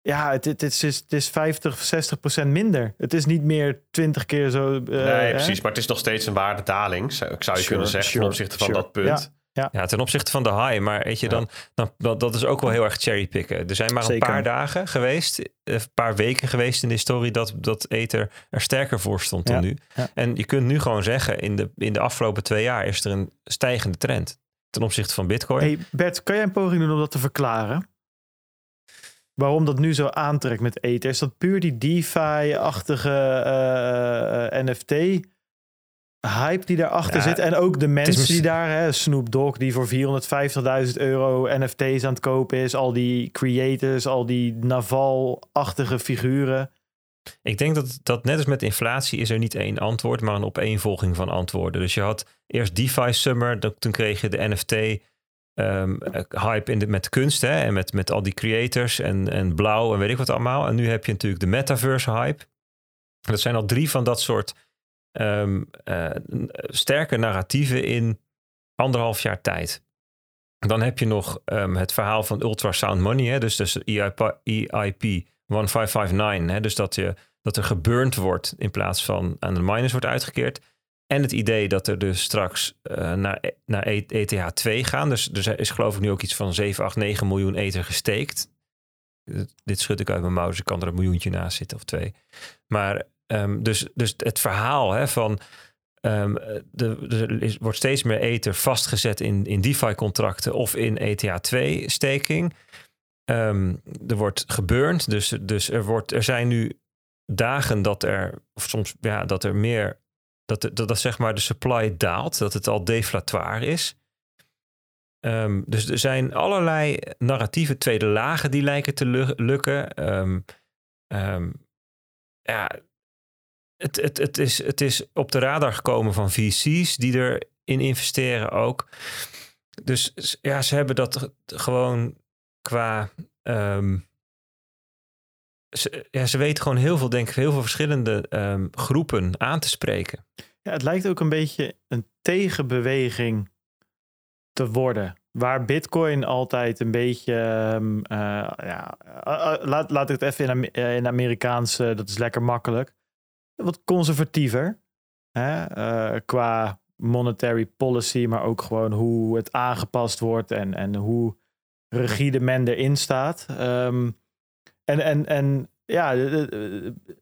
ja, het, het, is, het is 50, 60 procent minder. Het is niet meer 20 keer zo. eh,
nee,
hè?
precies. Maar het is nog steeds een waardedaling, zou, zou je
Sure,
kunnen zeggen,
sure,
ten opzichte van
sure.
dat punt.
ja, ten opzichte van de high. Maar weet je,
Ja.
dan, dan, dat, dat is ook wel heel erg cherrypicken. Er zijn maar
Zeker.
een paar dagen geweest, eh, een paar weken geweest in de historie dat, dat Ether er sterker voor stond dan
Ja,
nu.
ja.
En je kunt nu gewoon zeggen, in de, in de afgelopen twee jaar is er een stijgende trend ten opzichte van Bitcoin.
Hey Bert, kan jij een poging doen om dat te verklaren? Waarom dat nu zo aantrekt met Ether? Is dat puur die DeFi-achtige eh, eh, NFT-hype die daarachter
Ja,
zit? En ook de mensen die daar, hè, Snoop Dogg, die voor 450.000 euro NFT's aan het kopen is. Al die creators, al die Naval-achtige figuren.
Ik denk dat, dat net als met inflatie is er niet één antwoord, maar een opeenvolging van antwoorden. Dus je had eerst DeFi Summer, dan, toen kreeg je de NFT ehm, eh, hype in de, met kunst hè, en met, met al die creators en, en blauw en weet ik wat allemaal. En nu heb je natuurlijk de metaverse hype. Dat zijn al drie van dat soort ehm, eh, sterke narratieven in anderhalf jaar tijd. Dan heb je nog ehm, het verhaal van ultrasound money, hè, dus, dus EIP, EIP 1559, hè, dus dat, je, dat er geburnt wordt in plaats van aan de miners wordt uitgekeerd. en het idee dat er dus straks uh, naar, naar ETH 2 gaan. Dus er is geloof ik nu ook iets van 7, 8, 9 miljoen ether gesteekt. Dit schud ik uit mijn mouw, dus ik kan er een miljoentje naast zitten of twee. Maar um, dus, dus het verhaal hè, van um, de, er wordt steeds meer ether vastgezet in, in DeFi-contracten of in ETH 2-staking. Um, er wordt geburnt, dus, dus er, wordt, er zijn nu dagen dat er, of soms ja, dat er meer, dat, dat, dat zeg maar de supply daalt, dat het al deflatoire is. Dus er zijn allerlei narratieve tweede lagen die lijken te lukken. Ja, het, het, het, is, het is op de radar gekomen van VC's die erin investeren ook. Dus ja, ze hebben dat gewoon qua. ze, ja, ze weten gewoon heel veel, denk ik, heel veel verschillende groepen aan te spreken.
Ja, het lijkt ook een beetje een tegenbeweging te worden. Waar Bitcoin altijd een beetje, um, uh, ja, uh, laat, laat ik het even in, in Amerikaans, dat is lekker makkelijk, wat conservatiever hè? qua monetary policy, maar ook gewoon hoe het aangepast wordt en, en hoe rigide men erin staat. Um, en, en, en ja,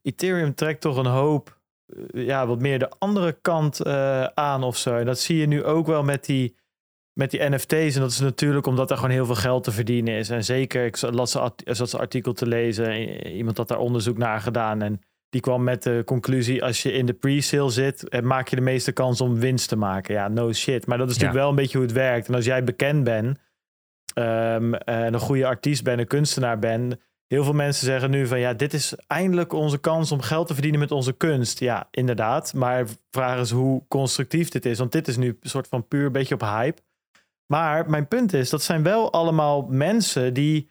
Ethereum trekt toch een hoop, ja, wat meer de andere kant aan of zo. En dat zie je nu ook wel met die met die NFT's. En dat is natuurlijk omdat er gewoon heel veel geld te verdienen is. En zeker, ik las ze artikel te lezen. Iemand had daar onderzoek naar gedaan. En die kwam met de conclusie: als je in de pre-sale zit, eh, maak je de meeste kans om winst te maken. Ja, no shit. Maar dat is natuurlijk wel een beetje hoe het werkt. En als jij bekend bent um, en een goede artiest bent, een kunstenaar bent. Heel veel mensen zeggen nu van ja, dit is eindelijk onze kans om geld te verdienen met onze kunst. Ja, inderdaad. Maar vraag is hoe constructief dit is. Want dit is nu een soort van puur beetje op hype. Maar mijn punt is, dat zijn wel allemaal mensen die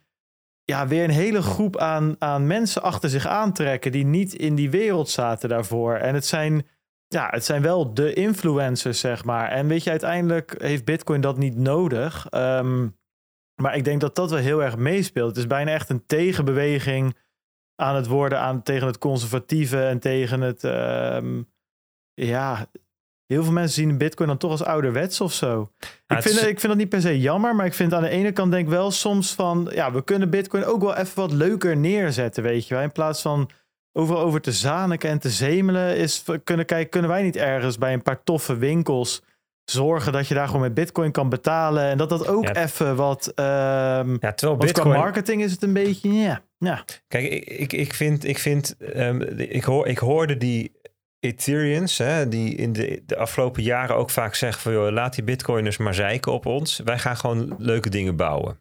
ja, weer een hele groep aan, aan mensen achter zich aantrekken die niet in die wereld zaten daarvoor. En het zijn, ja, het zijn wel de influencers, zeg maar. En weet je, uiteindelijk heeft Bitcoin dat niet nodig. Ehm, maar ik denk dat dat wel heel erg meespeelt. Het is bijna echt een tegenbeweging aan het worden aan, tegen het conservatieve en tegen het. Um, ja, heel veel mensen zien Bitcoin dan toch als ouderwets of zo. ik, vind, ik vind dat niet per se jammer, maar ik vind aan de ene kant denk ik wel soms van, ja, we kunnen Bitcoin ook wel even wat leuker neerzetten, weet je wel. In plaats van overal over te zaniken en te zemelen, is, kunnen, kijken, kunnen wij niet ergens bij een paar toffe winkels zorgen dat je daar gewoon met Bitcoin kan betalen en dat dat ook even wat. Um,
ja, terwijl Bitcoin
marketing is het een beetje. Ja, ja.
Kijk, ik, ik, ik vind, ik vind, um, ik, hoor, ik hoorde die Ethereans, hè, die in de, de afgelopen jaren ook vaak zeggen van joh, laat die bitcoiners maar zeiken op ons. Wij gaan gewoon leuke dingen bouwen.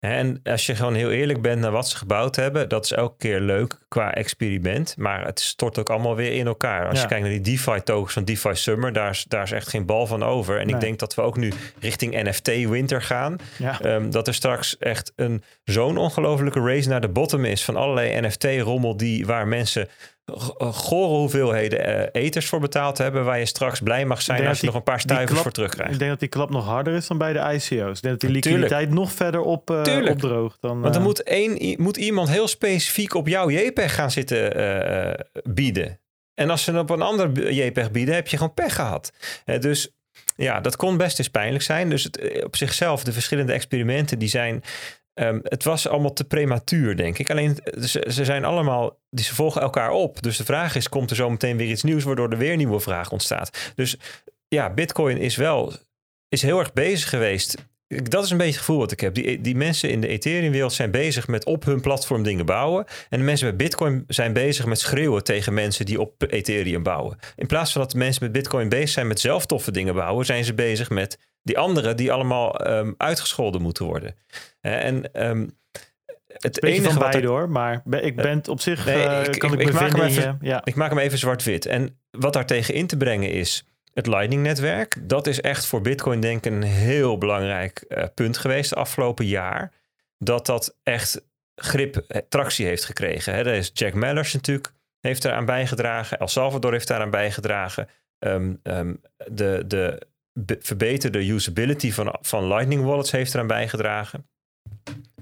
En als je gewoon heel eerlijk bent naar wat ze gebouwd hebben, dat is elke keer leuk qua experiment. Maar het stort ook allemaal weer in elkaar. Als je kijkt naar die DeFi-tokens van DeFi Summer, daar is, daar is echt geen bal van over. En ik denk dat we ook nu richting NFT-winter gaan. Ehm, dat er straks echt een zo'n ongelofelijke race naar de bottom is van allerlei NFT-rommel die waar mensen gore hoeveelheden uh, eters voor betaald hebben, waar je straks blij mag zijn als je nog een paar stuivers voor terugkrijgt.
Ik denk dat die klap nog harder is dan bij de ICO's. Ik denk dat die liquiditeit nog verder op, uh, opdroogt. Dan,
Want er moet, één, moet iemand heel specifiek op jouw JPEG gaan zitten uh, bieden. En als ze op een ander JPEG bieden, heb je gewoon pech gehad. dus ja, dat kon best eens pijnlijk zijn. Dus het, op zichzelf, de verschillende experimenten, die zijn Um, het was allemaal te prematuur, denk ik. Alleen ze, zijn allemaal, die ze volgen elkaar op. Dus de vraag is: komt er zo meteen weer iets nieuws, waardoor er weer nieuwe vraag ontstaat? Dus ja, Bitcoin is wel is heel erg bezig geweest. Dat is een beetje het gevoel wat ik heb. Die, die mensen in de Ethereum-wereld zijn bezig met op hun platform dingen bouwen. En de mensen met Bitcoin zijn bezig met schreeuwen tegen mensen die op Ethereum bouwen. In plaats van dat de mensen met Bitcoin bezig zijn met zelf toffe dingen bouwen, zijn ze bezig met die anderen die allemaal um, uitgescholden moeten worden. En um,
het enige van beide hoor, maar ik ben op zich nee, uh, ik, kan ik, ik, ik maak hem even,
ja. ik maak hem even zwart-wit. En wat daar tegen in te brengen is het Lightning-netwerk. Dat is echt voor Bitcoin denk ik een heel belangrijk uh, punt geweest de afgelopen jaar. Dat dat echt grip, eh, tractie heeft gekregen. Hè. Daar is Jack Mellers natuurlijk heeft eraan bijgedragen. El Salvador heeft daaraan bijgedragen. Um, um, de, de verbeterde usability van, van Lightning wallets heeft eraan bijgedragen.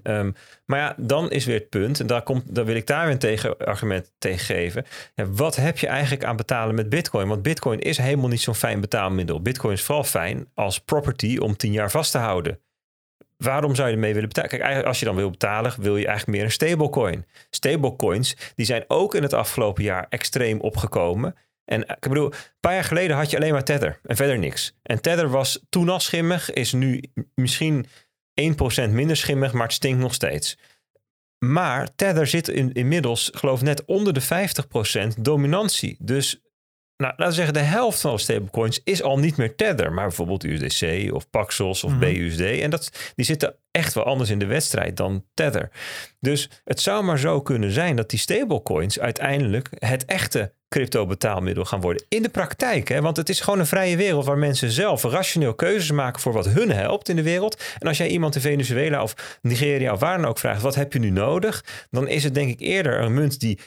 ehm, maar ja, dan is weer het punt, en daar, komt, daar wil ik daar weer een tegenargument tegen geven. Wat heb je eigenlijk aan betalen met Bitcoin? Want Bitcoin is helemaal niet zo'n fijn betaalmiddel. Bitcoin is vooral fijn als property om tien jaar vast te houden. Waarom zou je ermee willen betalen? Kijk, eigenlijk als je dan wil betalen, wil je eigenlijk meer een stablecoin. Stablecoins, die zijn ook in het afgelopen jaar extreem opgekomen. En ik bedoel, een paar jaar geleden had je alleen maar Tether en verder niks. En Tether was toen al schimmig, is nu misschien 1% minder schimmig, maar het stinkt nog steeds. Maar Tether zit in, inmiddels, geloof net onder de 50% dominantie. Dus nou, laten we zeggen, de helft van de stablecoins is al niet meer Tether, maar bijvoorbeeld USDC of Paxos of
Mhm.
BUSD. En dat, die zitten echt wel anders in de wedstrijd dan Tether. Dus het zou maar zo kunnen zijn dat die stablecoins uiteindelijk het echte crypto betaalmiddel gaan worden. In de praktijk, hè? want het is gewoon een vrije wereld waar mensen zelf rationeel keuzes maken voor wat hun helpt in de wereld. En als jij iemand in Venezuela of Nigeria of waar dan ook vraagt, wat heb je nu nodig? Dan is het denk ik eerder een munt die,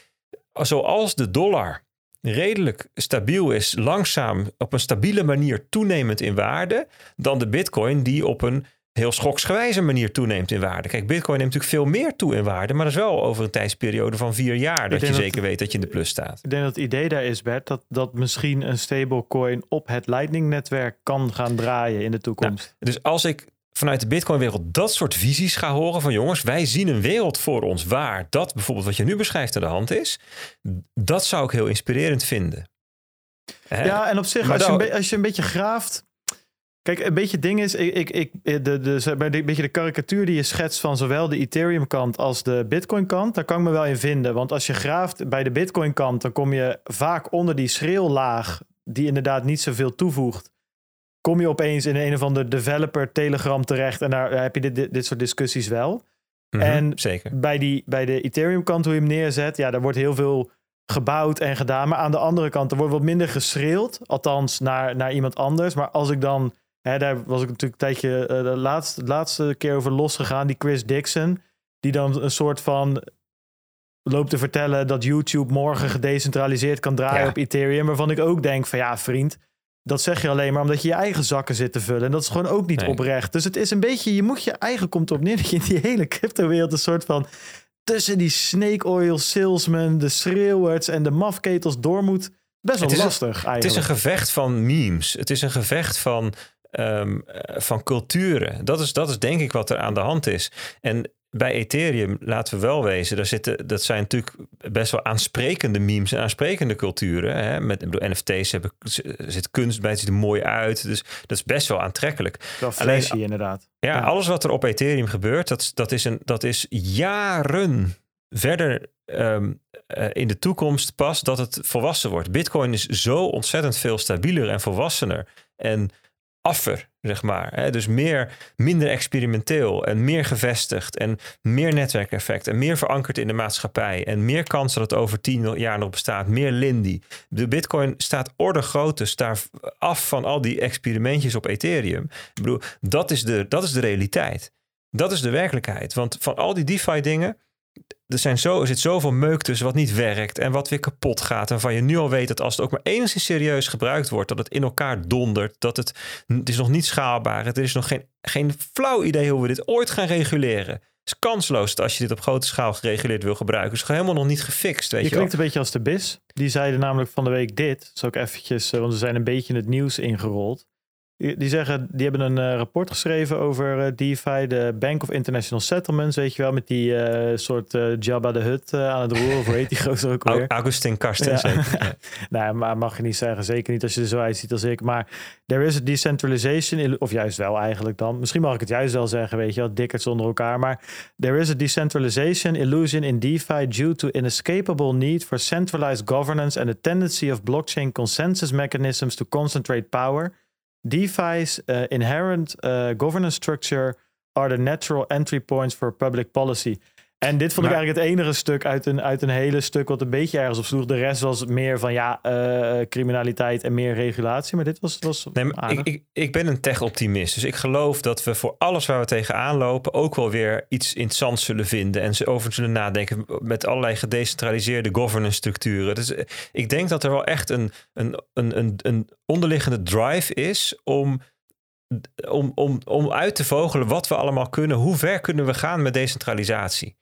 zoals de dollar, redelijk stabiel is, langzaam op een stabiele manier toenemend in waarde, dan de bitcoin die op een heel schoksgewijze manier toeneemt in waarde. Kijk, bitcoin neemt natuurlijk veel meer toe in waarde, maar dat is wel over een tijdsperiode van vier jaar dat je
dat-
zeker weet dat je in de plus staat.
Ik denk dat het idee daar is, Bert, dat, dat misschien een stablecoin op het Lightning-netwerk kan gaan draaien in de toekomst.
Dus als ik vanuit de Bitcoin-wereld dat soort visies ga horen van jongens, wij zien een wereld voor ons waar dat bijvoorbeeld wat je nu beschrijft aan de hand is, dat zou ik heel inspirerend vinden.
Ja, en op zich, als je, als je een beetje graaft. Kijk, een beetje het ding is, ik, ik, ik, de, de, bij de, een beetje de karikatuur die je schetst van zowel de Ethereum-kant als de Bitcoin-kant, daar kan ik me wel in vinden. Want als je graaft bij de Bitcoin-kant, dan kom je vaak onder die schreeuwlaag, die inderdaad niet zoveel toevoegt. Kom je opeens in een of ander developer Telegram terecht en daar heb je dit, dit, dit soort discussies wel.
Mhm,
en-
zeker.
Bij, die, bij de Ethereum-kant, hoe je hem neerzet, ja, daar wordt heel veel gebouwd en gedaan. Maar aan de andere kant, er wordt wat minder geschreeuwd. Althans, naar, naar iemand anders. Maar als ik dan, hè, daar was ik natuurlijk een tijdje eh, de laatste, laatste keer over losgegaan. Die Chris Dixon, die dan een soort van loopt te vertellen dat YouTube morgen gedecentraliseerd kan draaien
Ja.
op Ethereum. Waarvan ik ook denk van ja, vriend. Dat zeg je alleen maar omdat je je eigen zakken zit te vullen. En dat is gewoon ook niet
Nee.
oprecht. Dus het is een beetje, je moet je eigen komt erop neer dat je in die hele crypto-wereld een soort van tussen die snake oil salesmen, de schreeuwers en de mafketels door moet. Best wel
een-
lastig eigenlijk.
Het is een gevecht van memes. Het is een gevecht van, ehm, eh, van culturen. Dat is, dat is denk ik wat er aan de hand is. En bij Ethereum, laten we wel wezen, daar zitten, dat zijn natuurlijk best wel aansprekende memes en aansprekende culturen. Hè? Met ik bedoel, NFT's hebben, zit kunst bij, het ziet er mooi uit. Dus dat is best wel aantrekkelijk.
wel
alleen-
flashy inderdaad.
Ja,
Ja.
alles wat er op Ethereum gebeurt, dat, dat, is, een, dat is jaren verder ehm, eh, in de toekomst pas dat het volwassen wordt. Bitcoin is zo ontzettend veel stabieler en volwassener en affer, zeg maar. Dus meer, minder experimenteel en meer gevestigd en meer netwerkeffect en meer verankerd in de maatschappij en meer kans dat het over tien jaar nog bestaat, meer Lindy. De Bitcoin staat orde groot, dus daar af van al die experimentjes op Ethereum. Ik bedoel, dat is de, dat is de realiteit. Dat is de werkelijkheid. Want van al die DeFi-dingen, er, zijn zo, er zit zoveel meuk tussen wat niet werkt en wat weer kapot gaat. En waarvan je nu al weet dat als het ook maar enigszins serieus gebruikt wordt, dat het in elkaar dondert. Dat het, het is nog niet schaalbaar. Het is nog geen, geen flauw idee hoe we dit ooit gaan reguleren. Het is kansloos dat als je dit op grote schaal gereguleerd wil gebruiken. Het is gewoon helemaal nog niet gefixt. Weet
Je
je, wel.
klinkt een beetje als de BIS. Die zeiden namelijk van de week dit. Zal ik eventjes, eh, want ze zijn een beetje in het nieuws ingerold. Die, zeggen, die hebben een eh, rapport geschreven over eh, DeFi, de Bank of International Settlements, weet je wel, met die eh, soort eh, Jabba de Hut aan het roer. Of heet die gozer ook alweer?
Augustin Karsten,
Ja.
zeker. Ja.
nou, maar mag je niet zeggen. Zeker niet als je er zo uitziet als ik. Maar there is a decentralization, of juist wel eigenlijk dan. Misschien mag ik het juist wel zeggen, weet je wel, dikkers onder elkaar. Maar there is a decentralization illusion in DeFi due to inescapable need for centralized governance and the tendency of blockchain consensus mechanisms to concentrate power. DeFi's uh, inherent uh, governance structure are the natural entry points for public policy. En dit vond ik
Maar-
eigenlijk het enige stuk uit een, uit een hele stuk wat een beetje ergens op sloeg. De rest was meer van ja, eh, criminaliteit en meer regulatie. Maar dit was, was
Nee, ik, ik, ik ben een tech-optimist. Dus ik geloof dat we voor alles waar we tegenaan lopen... ook wel weer iets interessants zullen vinden. En ze over zullen nadenken met allerlei gedecentraliseerde governance structuren. Dus eh, ik denk dat er wel echt een, een, een, een, een onderliggende drive is... om om, om, om uit te vogelen wat we allemaal kunnen. Hoe ver kunnen we gaan met decentralisatie?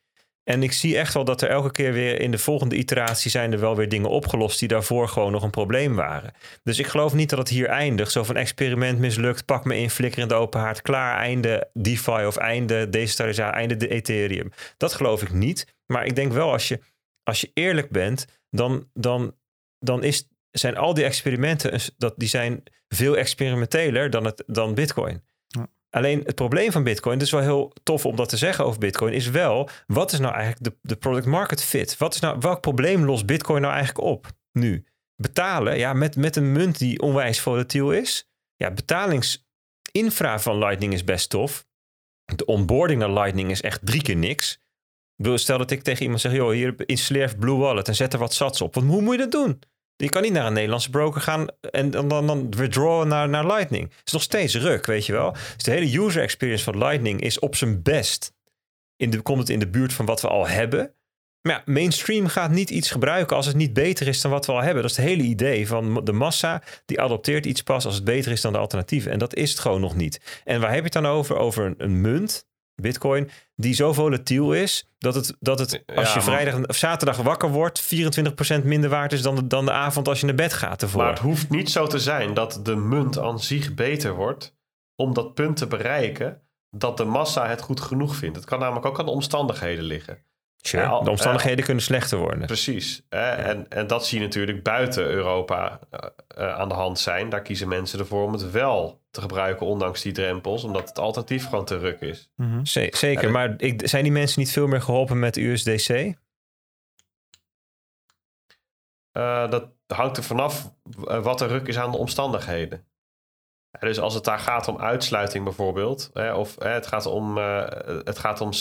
En ik zie echt wel dat er elke keer weer in de volgende iteratie zijn er wel weer dingen opgelost die daarvoor gewoon nog een probleem waren. Dus ik geloof niet dat het hier eindigt. Zo van experiment mislukt, pak me in, flikker in de open haard, klaar, einde DeFi of einde decentralisatie, einde de Ethereum. Dat geloof ik niet. Maar ik denk wel als je, als je eerlijk bent, dan, dan, dan is, zijn al die experimenten dat, die zijn veel experimenteler dan, het, dan Bitcoin. Alleen het probleem van Bitcoin, het is wel heel tof om dat te zeggen over Bitcoin, is wel, wat is nou eigenlijk de, de product market fit? Wat is nou, welk probleem lost Bitcoin nou eigenlijk op nu? Betalen, ja, met, met een munt die onwijs volatiel is. Ja, betalingsinfra van Lightning is best tof. De onboarding naar Lightning is echt drie keer niks. Stel dat ik tegen iemand zeg, joh, hier installeer Blue Wallet en zet er wat sats op. Want hoe moet je dat doen? Je kan niet naar een Nederlandse broker gaan en dan, dan, withdrawen naar, naar Lightning. Het is nog steeds ruk, weet je wel. Dus de hele user experience van Lightning is op zijn best. In de, komt het in de buurt van wat we al hebben. Maar ja, mainstream gaat niet iets gebruiken als het niet beter is dan wat we al hebben. Dat is het hele idee van de massa. Die adopteert iets pas als het beter is dan de alternatieven. En dat is het gewoon nog niet. En waar heb je het dan over? Over een munt Bitcoin, die zo volatiel is dat het, dat het als je vrijdag of zaterdag wakker wordt, 24% minder waard is dan de, dan de avond als je naar bed gaat ervoor.
Maar het hoeft niet zo te zijn dat de munt aan zich beter wordt om dat punt te bereiken dat de massa het goed genoeg vindt. Het kan namelijk ook aan de omstandigheden liggen.
Sure. de omstandigheden kunnen slechter worden.
Precies. En, en dat zie je natuurlijk buiten Europa eh, eh, aan de hand zijn. Daar kiezen mensen ervoor om het wel te gebruiken, ondanks die drempels, omdat het alternatief gewoon te ruk is.
Mhm. Zeker, maar ik, zijn die mensen niet veel meer geholpen met USDC? Uh,
eh, dat hangt er vanaf wat er ruk is aan de omstandigheden. Dus als het daar gaat om uitsluiting bijvoorbeeld, of het gaat om, het gaat om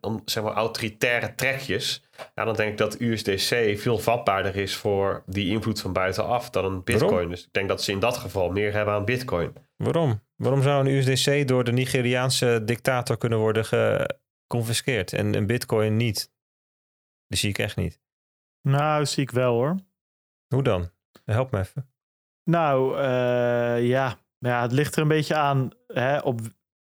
om, zeg maar, autoritaire trekjes. Ja, dan denk ik dat USDC veel vatbaarder is voor die invloed van buitenaf dan een Bitcoin. Dus ik denk dat ze in dat geval meer hebben aan Bitcoin.
Waarom? Waarom zou een USDC door de Nigeriaanse dictator kunnen worden geconfiskeerd en een Bitcoin niet? Die zie ik echt niet.
Nou, zie ik wel hoor.
Hoe dan? Help me even.
Nou, uh, ja. ja, het ligt er een beetje aan hè, op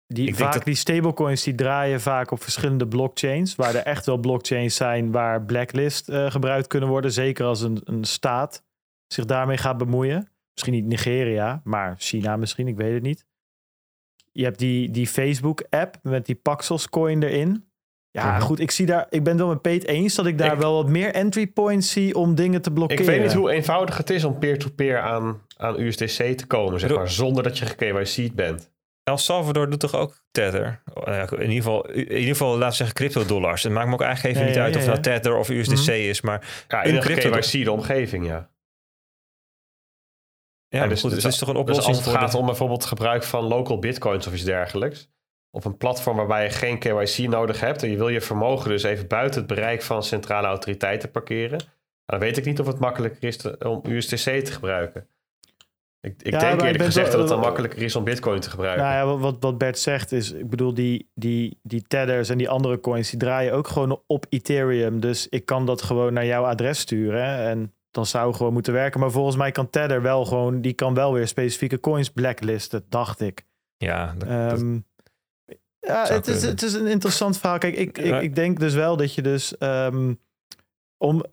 die, vaak die stablecoins die draaien vaak op verschillende blockchains. Waar er echt wel blockchains zijn waar blacklist uh, gebruikt kunnen worden. Zeker als een, een staat zich daarmee gaat bemoeien. Misschien niet Nigeria, maar China misschien, ik weet het niet. Je hebt die, die Facebook-app met die Paxos coin erin. Ja, mhm. goed, ik zie daar. Ik ben het wel met Peet eens dat ik daar wel wat meer entry points zie om dingen te blokkeren.
Ik weet niet hoe eenvoudig het is om peer-to-peer aan, aan USDC te komen, zeg maar, zonder dat je gekwc bent.
El Salvador doet toch ook Tether? Uh, in, ieder geval, in ieder geval, laten we zeggen, crypto-dollars. Het maakt me ook eigenlijk even niet uit of dat Tether of USDC mhm. is, maar...
Ja, in een crypto zie de omgeving, ja.
Ja, dus, goed, dus, het is toch een oplossing
dus als het gaat om bijvoorbeeld gebruik van local bitcoins of iets dergelijks... op een platform waarbij je geen KYC nodig hebt... en je wil je vermogen dus even buiten het bereik van centrale autoriteiten parkeren... dan weet ik niet of het makkelijker is om USDC te gebruiken. Ik, ik ja, denk eerlijk gezegd dat het dan makkelijker is om bitcoin te gebruiken.
Nou ja, wat, wat Bert zegt is, ik bedoel, die, die, die tethers en die andere coins, die draaien ook gewoon op Ethereum. Dus ik kan dat gewoon naar jouw adres sturen en dan zou gewoon moeten werken. Maar volgens mij kan Tether wel gewoon, die kan wel weer specifieke coins blacklisten, dacht ik.
Ja, dat,
um, ja het, is, het is een interessant verhaal. Kijk, ik, ik, ik denk dus wel dat je dus um, om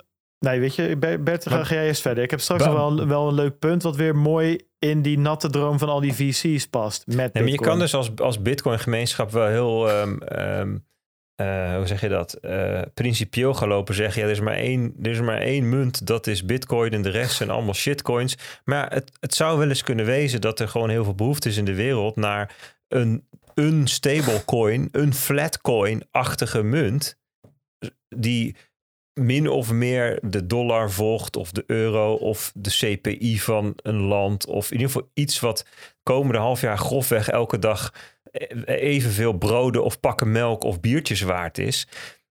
Nee, weet je, Bert, ga, ga jij eens verder. Ik heb straks wel, wel een leuk punt wat weer mooi in die natte droom van al die VC's past. Met
nee, maar je kan dus als, als Bitcoin-gemeenschap wel heel, um, um, uh, hoe zeg je dat, uh, principieel gaan lopen zeggen. Ja, er is, maar één, er is maar één munt, dat is Bitcoin en de rest zijn allemaal shitcoins. Maar het, het zou wel eens kunnen wezen dat er gewoon heel veel behoefte is in de wereld naar een, een stablecoin, een flatcoin-achtige munt. Die min of meer de dollar volgt of de euro of de CPI van een land of in ieder geval iets wat komende half jaar grofweg elke dag evenveel broden of pakken melk of biertjes waard is.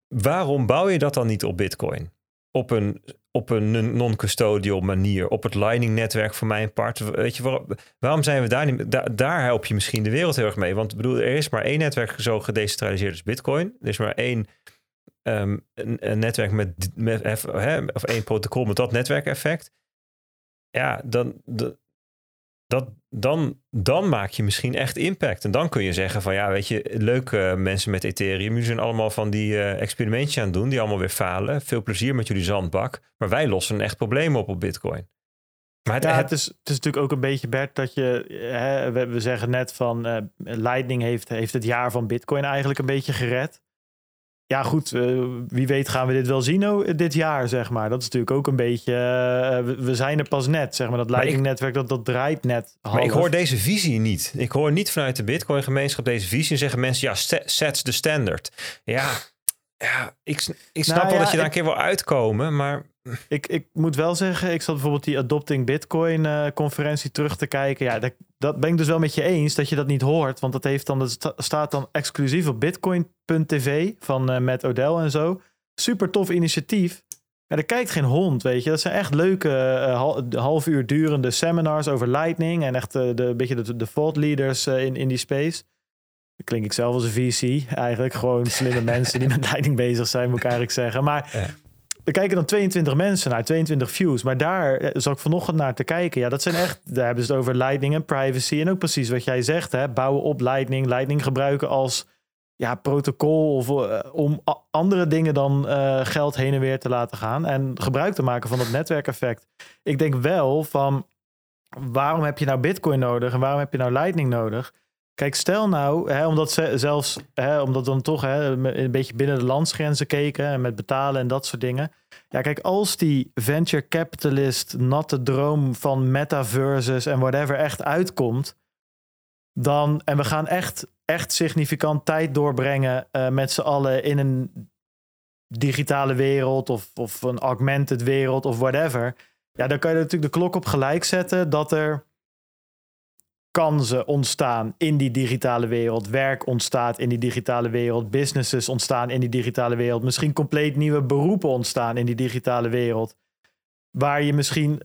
Waarom bouw je dat dan niet op Bitcoin? Op een, op een non-custodial manier, op het Lightning-netwerk voor mijn part. Weet je, waarom, waarom zijn we daar niet? daar help je misschien de wereld heel erg mee. Want bedoel, er is maar één netwerk zo gedecentraliseerd als Bitcoin. Er is maar één Ehm, een, netwerk met, met hè, of één protocol met dat netwerkeffect. Ja, dan, dat, dan, dan maak je misschien echt impact. En dan kun je zeggen van ja, weet je, leuke mensen met Ethereum. Jullie zijn allemaal van die uh, experimentjes aan het doen, die allemaal weer falen. Veel plezier met jullie zandbak. Maar wij lossen echt probleem op op Bitcoin.
Maar het, ja, het, is, het is natuurlijk ook een beetje, Bert, dat je... Hè, we, we zeggen net van uh, Lightning heeft, heeft het jaar van Bitcoin eigenlijk een beetje gered. Ja, goed, uh, wie weet gaan we dit wel zien oh, dit jaar, zeg maar. Dat is natuurlijk ook een beetje... Uh, we, zijn er pas net, zeg maar. Dat Lightning-netwerk, dat, dat draait net half.
Maar ik hoor deze visie niet. Ik hoor niet vanuit de Bitcoin-gemeenschap deze visie. En zeggen mensen, ja, sets de standard. Ja, ja ik, ik snap nou, wel ja, dat je daar een keer wil uitkomen, maar...
Ik, ik moet wel zeggen, ik zat bijvoorbeeld die Adopting Bitcoin uh, conferentie terug te kijken. Ja, dat, dat, ben ik dus wel met je eens dat je dat niet hoort. Want dat, heeft dan, dat staat dan exclusief op bitcoin.tv van uh, Matt Odell en zo. Super tof initiatief. Ja, er kijkt geen hond, weet je. Dat zijn echt leuke uh, half uur durende seminars over Lightning. En echt de, een beetje de, de thought leaders in, in die space. Dan klink ik zelf als een VC eigenlijk. Gewoon slimme mensen die met Lightning bezig zijn, moet ik eigenlijk zeggen. Maar... Ja er kijken dan 22 mensen naar, 22 views. Maar daar eh, zat ik vanochtend naar te kijken. Ja, dat zijn echt, daar hebben ze het over Lightning en privacy. En ook precies wat jij zegt, hè, bouwen op Lightning. Lightning gebruiken als ja, protocol of, uh, om andere dingen dan uh, geld heen en weer te laten gaan. En gebruik te maken van dat netwerkeffect. Ik denk wel van, waarom heb je nou Bitcoin nodig en waarom heb je nou Lightning nodig? Kijk, stel nou, hè, omdat ze zelfs, hè, omdat dan toch hè, een beetje binnen de landsgrenzen keken en met betalen en dat soort dingen. Ja, kijk, als die venture capitalist natte droom van metaverses en whatever echt uitkomt, dan, en we gaan echt, echt significant tijd doorbrengen uh, met z'n allen in een digitale wereld of, of een augmented wereld of whatever. Ja, dan kan je natuurlijk de klok op gelijk zetten dat er kansen ontstaan in die digitale wereld. Werk ontstaat in die digitale wereld. Businesses ontstaan in die digitale wereld. Misschien compleet nieuwe beroepen ontstaan in die digitale wereld. Waar je misschien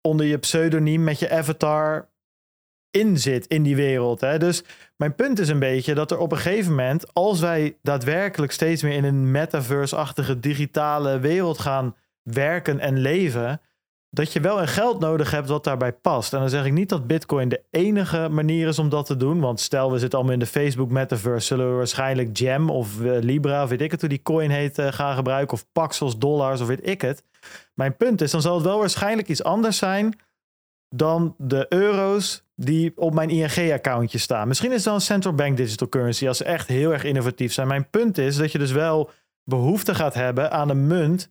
onder je pseudoniem met je avatar in zit in die wereld. Hè? Dus mijn punt is een beetje dat er op een gegeven moment, als wij daadwerkelijk steeds meer in een metaverse-achtige digitale wereld gaan werken en leven, dat je wel een geld nodig hebt wat daarbij past. En dan zeg ik niet dat Bitcoin de enige manier is om dat te doen. Want stel, we zitten allemaal in de Facebook metaverse, zullen we waarschijnlijk Jam of uh, Libra, of weet ik het hoe die coin heet, uh, gaan gebruiken. Of Paxos, dollars, of weet ik het. Mijn punt is, dan zal het wel waarschijnlijk iets anders zijn dan de euro's die op mijn ING-accountje staan. Misschien is dan een central bank digital currency als ze echt heel erg innovatief zijn. Mijn punt is dat je dus wel behoefte gaat hebben aan een munt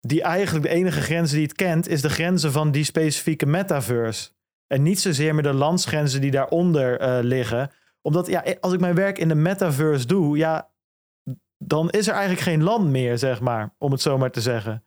die eigenlijk de enige grens die het kent, is de grenzen van die specifieke metaverse. En niet zozeer meer de landsgrenzen die daaronder uh, liggen. Omdat ja, als ik mijn werk in de metaverse doe, ja, dan is er eigenlijk geen land meer, zeg maar, om het zo maar te zeggen.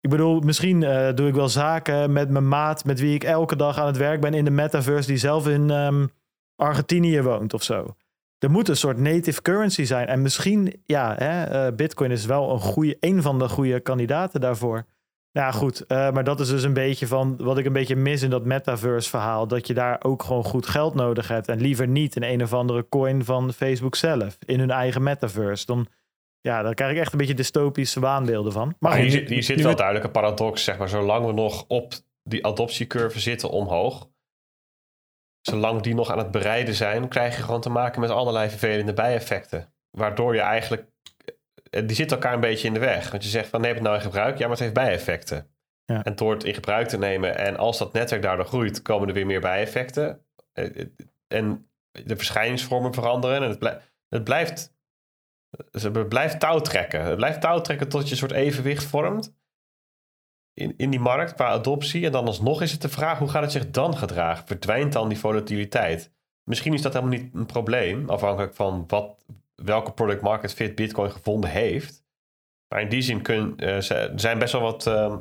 Ik bedoel, misschien uh, doe ik wel zaken met mijn maat, met wie ik elke dag aan het werk ben in de metaverse, die zelf in um, Argentinië woont of zo er moet een soort native currency zijn. En misschien, ja, hè, uh, Bitcoin is wel een, goede, een van de goede kandidaten daarvoor. Nou goed, uh, maar dat is dus een beetje van wat ik een beetje mis in dat metaverse verhaal. Dat je daar ook gewoon goed geld nodig hebt. En liever niet in een of andere coin van Facebook zelf. In hun eigen metaverse. Dan, ja, daar krijg ik echt een beetje dystopische waanbeelden van.
Maar, hier, hier, zit wel duidelijk een paradox, zeg maar. Zolang we nog op die adoptiecurve zitten omhoog zolang die nog aan het bereiden zijn, krijg je gewoon te maken met allerlei vervelende bijeffecten. Waardoor je eigenlijk, eh, die zitten elkaar een beetje in de weg. Want je zegt van neem het nou in gebruik, ja, maar het heeft bijeffecten. Ja. En door het in gebruik te nemen en als dat netwerk daardoor groeit, komen er weer meer bijeffecten. Eh, eh, en de verschijningsvormen veranderen. En het, blijft, het blijft, het blijft touwtrekken. Het blijft touwtrekken tot je een soort evenwicht vormt in, in die markt qua adoptie. En dan alsnog is het de vraag, hoe gaat het zich dan gedragen? Verdwijnt dan die volatiliteit? Misschien is dat helemaal niet een probleem, afhankelijk van wat, welke product market fit Bitcoin gevonden heeft. Maar in die zin kun, uh, zijn best wel wat uh,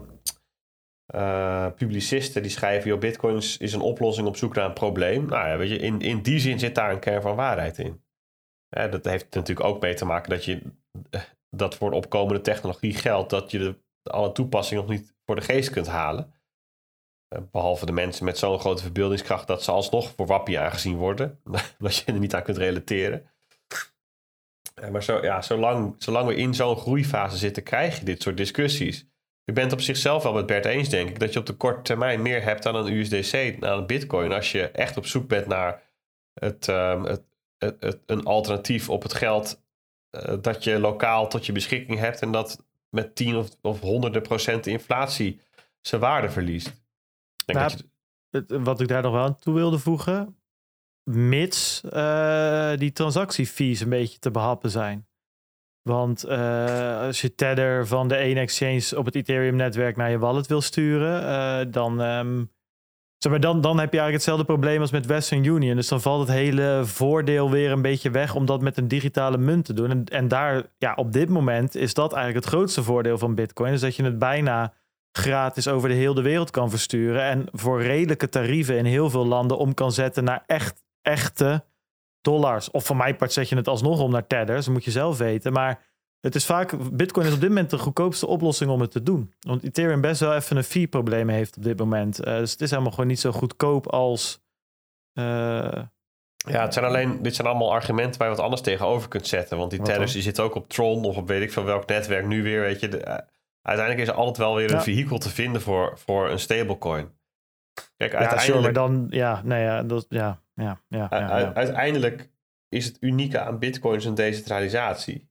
uh, publicisten die schrijven: joh, Bitcoin is, een oplossing op zoek naar een probleem. Nou ja, weet je, in, in die zin zit daar een kern van waarheid in. dat heeft natuurlijk ook mee te maken dat je dat voor de opkomende technologie geldt dat je de, alle toepassingen nog niet voor de geest kunt halen. Eh, behalve de mensen met zo'n grote verbeeldingskracht dat ze alsnog voor wappie aangezien worden. dat je er niet aan kunt relateren. Eh, maar zo, ja, zolang, zolang we in zo'n groeifase zitten, krijg je dit soort discussies. je bent op zichzelf wel met Bert eens, denk ik, dat je op de korte termijn meer hebt aan een USDC, aan een Bitcoin, als je echt op zoek bent naar het, ehm, het, het- een alternatief op het geld eh, dat je lokaal tot je beschikking hebt en dat met 10 of, of honderden procent inflatie zijn waarde verliest. Denk
Maar-
dat je-
Het- wat ik daar nog wel aan toe wilde voegen, mits eh, die transactiefees een beetje te behappen zijn. Want eh, als je Tether van de ene exchange op het Ethereum-netwerk naar je wallet wil sturen, eh, dan, ehm, zeg maar, dan, dan heb je eigenlijk hetzelfde probleem als met Western Union. Dus dan valt het hele voordeel weer een beetje weg om dat met een digitale munt te doen. En, en daar, ja, op dit moment is dat eigenlijk het grootste voordeel van Bitcoin. Is dat je het bijna gratis over de hele wereld kan versturen. En voor redelijke tarieven in heel veel landen om kan zetten naar echt, echte dollars. Of van mijn part zet je het alsnog om naar tethers. Dat moet je zelf weten. Maar het is vaak, Bitcoin is op dit moment de goedkoopste oplossing om het te doen. Want Ethereum best wel even een fee probleem heeft op dit moment. Eh, dus het is helemaal gewoon niet zo goedkoop als... eh,
Ja, het zijn alleen, dit zijn allemaal argumenten waar je wat anders tegenover kunt zetten. Want die tellers
dan?
die zitten ook op Tron of op weet ik van welk netwerk nu weer. Weet je, de- eh, uiteindelijk is er altijd wel weer een
Ja.
vehikel te vinden voor, voor een stablecoin. Kijk,
ja, sure,
uiteindelijk,
maar dan... Ja, nee, ja, dat, ja, ja, ja, ja.
uiteindelijk is het unieke aan Bitcoin zijn decentralisatie.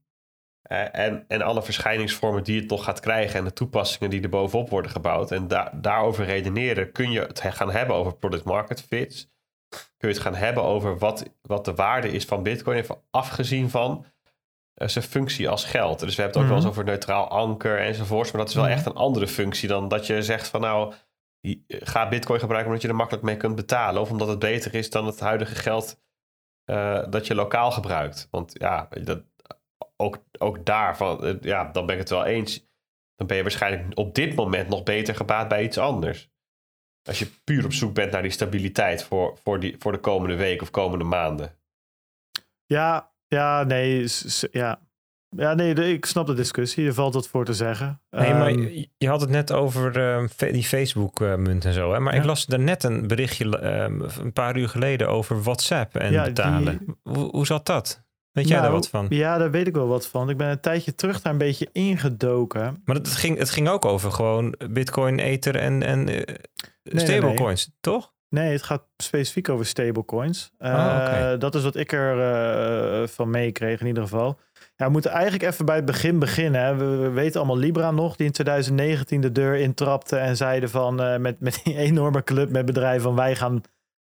Eh, en, en alle verschijningsvormen die het nog gaat krijgen en de toepassingen die er bovenop worden gebouwd. En da- daarover redeneren kun je het gaan hebben over product market fits. Kun je het gaan hebben over wat, wat de waarde is van Bitcoin, even afgezien van eh, zijn functie als geld. Dus we hebben het ook wel eens
Mhm.
over neutraal anker enzovoorts. Maar dat is wel
Mhm.
echt een andere functie dan dat je zegt van nou, je- ga Bitcoin gebruiken omdat je er makkelijk mee kunt betalen. Of omdat het beter is dan het huidige geld eh, dat je lokaal gebruikt. Want ja, dat, ook, ook daarvan, eh, ja, dan ben ik het wel eens. Dan ben je waarschijnlijk op dit moment nog beter gebaat bij iets anders. Als je puur op zoek bent naar die stabiliteit voor, voor, die, voor de komende week of komende maanden.
Ja, ja, nee, ja. Ja, nee, ik snap de discussie. Er valt wat voor te zeggen.
Nee, maar
Ehm,
je, je had het net over ehm, die Facebook-munt en zo. Hè? Maar
Ja.
ik las daarnet een berichtje ehm, een paar uur geleden over WhatsApp en
Ja,
betalen.
die-
Hoe, hoe zat dat? Weet jij daar
nou,
wat van?
Ja, daar weet ik wel wat van. Ik ben een tijdje terug daar een beetje ingedoken.
Maar het ging, het ging ook over gewoon Bitcoin, Ether en, en eh,
nee,
stablecoins, toch?
Nee, het gaat specifiek over stablecoins. Eh,
Ah, oké.
Dat is wat ik er eh, van meekreeg in ieder geval. Ja, we moeten eigenlijk even bij het begin beginnen. Hè. We, we weten allemaal Libra nog, die in 2019 de deur intrapte en zeiden van eh, met, met die enorme club met bedrijven van wij gaan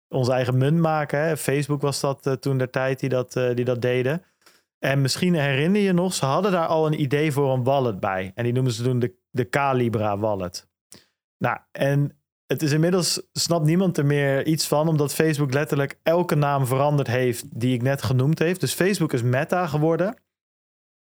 onze eigen munt maken. Hè. Facebook was dat eh, toen de tijd die dat, eh, die dat deden. En misschien herinner je nog, ze hadden daar al een idee voor een wallet bij. En die noemen ze toen de, de Calibra wallet. Nou, en het is inmiddels, snapt niemand er meer iets van, omdat Facebook letterlijk elke naam veranderd heeft die ik net genoemd heeft. Dus Facebook is Meta geworden.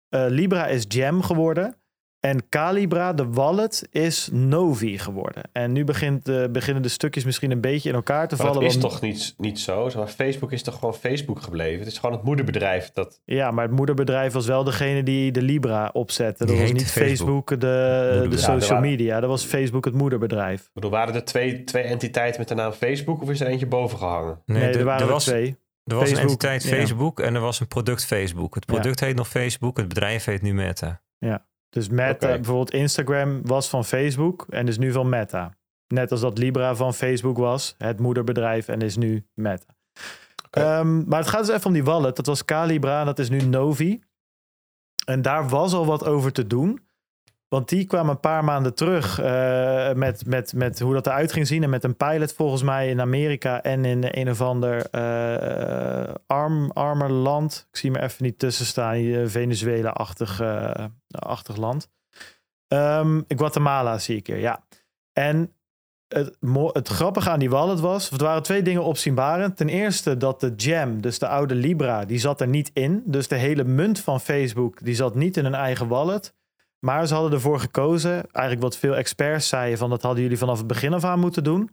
Eh, Libra is Jam geworden. En Calibra, de wallet, is Novi geworden. En nu begint, eh, beginnen de stukjes misschien een beetje in elkaar te
Maar
vallen.
dat is
want-
toch niet, niet zo? Zeg maar, Facebook is toch gewoon Facebook gebleven? Het is gewoon het moederbedrijf dat...
Ja, maar het moederbedrijf was wel degene die de Libra opzette. Dat
Die
was
heet
niet Facebook,
Facebook.
de, de social
Ja, waren-
media. Dat was Facebook het moederbedrijf.
Ik bedoel, waren er twee, twee entiteiten met de naam Facebook of is er eentje boven gehangen?
Nee,
er,
er waren
er was,
twee.
er was een
Facebook,
entiteit
ja.
Facebook en er was een product Facebook. Het product heet nog Facebook, het bedrijf heet nu Meta.
Dus Meta, bijvoorbeeld Instagram was van Facebook en is nu van Meta. Net als dat Libra van Facebook was, het moederbedrijf en is nu Meta. Ehm, maar het gaat dus even om die wallet. Dat was Calibra dat is nu Novi. En daar was al wat over te doen. Want die kwam een paar maanden terug eh, met, met, met hoe dat eruit ging zien. En met een pilot volgens mij in Amerika en in een of ander eh, arm, armer land. Ik zie me even niet tussen staan. eh, Venezuela-achtig achtig land. Ehm, Guatemala zie ik hier, ja. En het, het grappige aan die wallet was, het waren twee dingen opzienbarend. Ten eerste dat de Jam, dus de oude Libra, die zat er niet in. Dus de hele munt van Facebook, die zat niet in hun eigen wallet. Maar ze hadden ervoor gekozen, eigenlijk wat veel experts zeiden van dat hadden jullie vanaf het begin af aan moeten doen.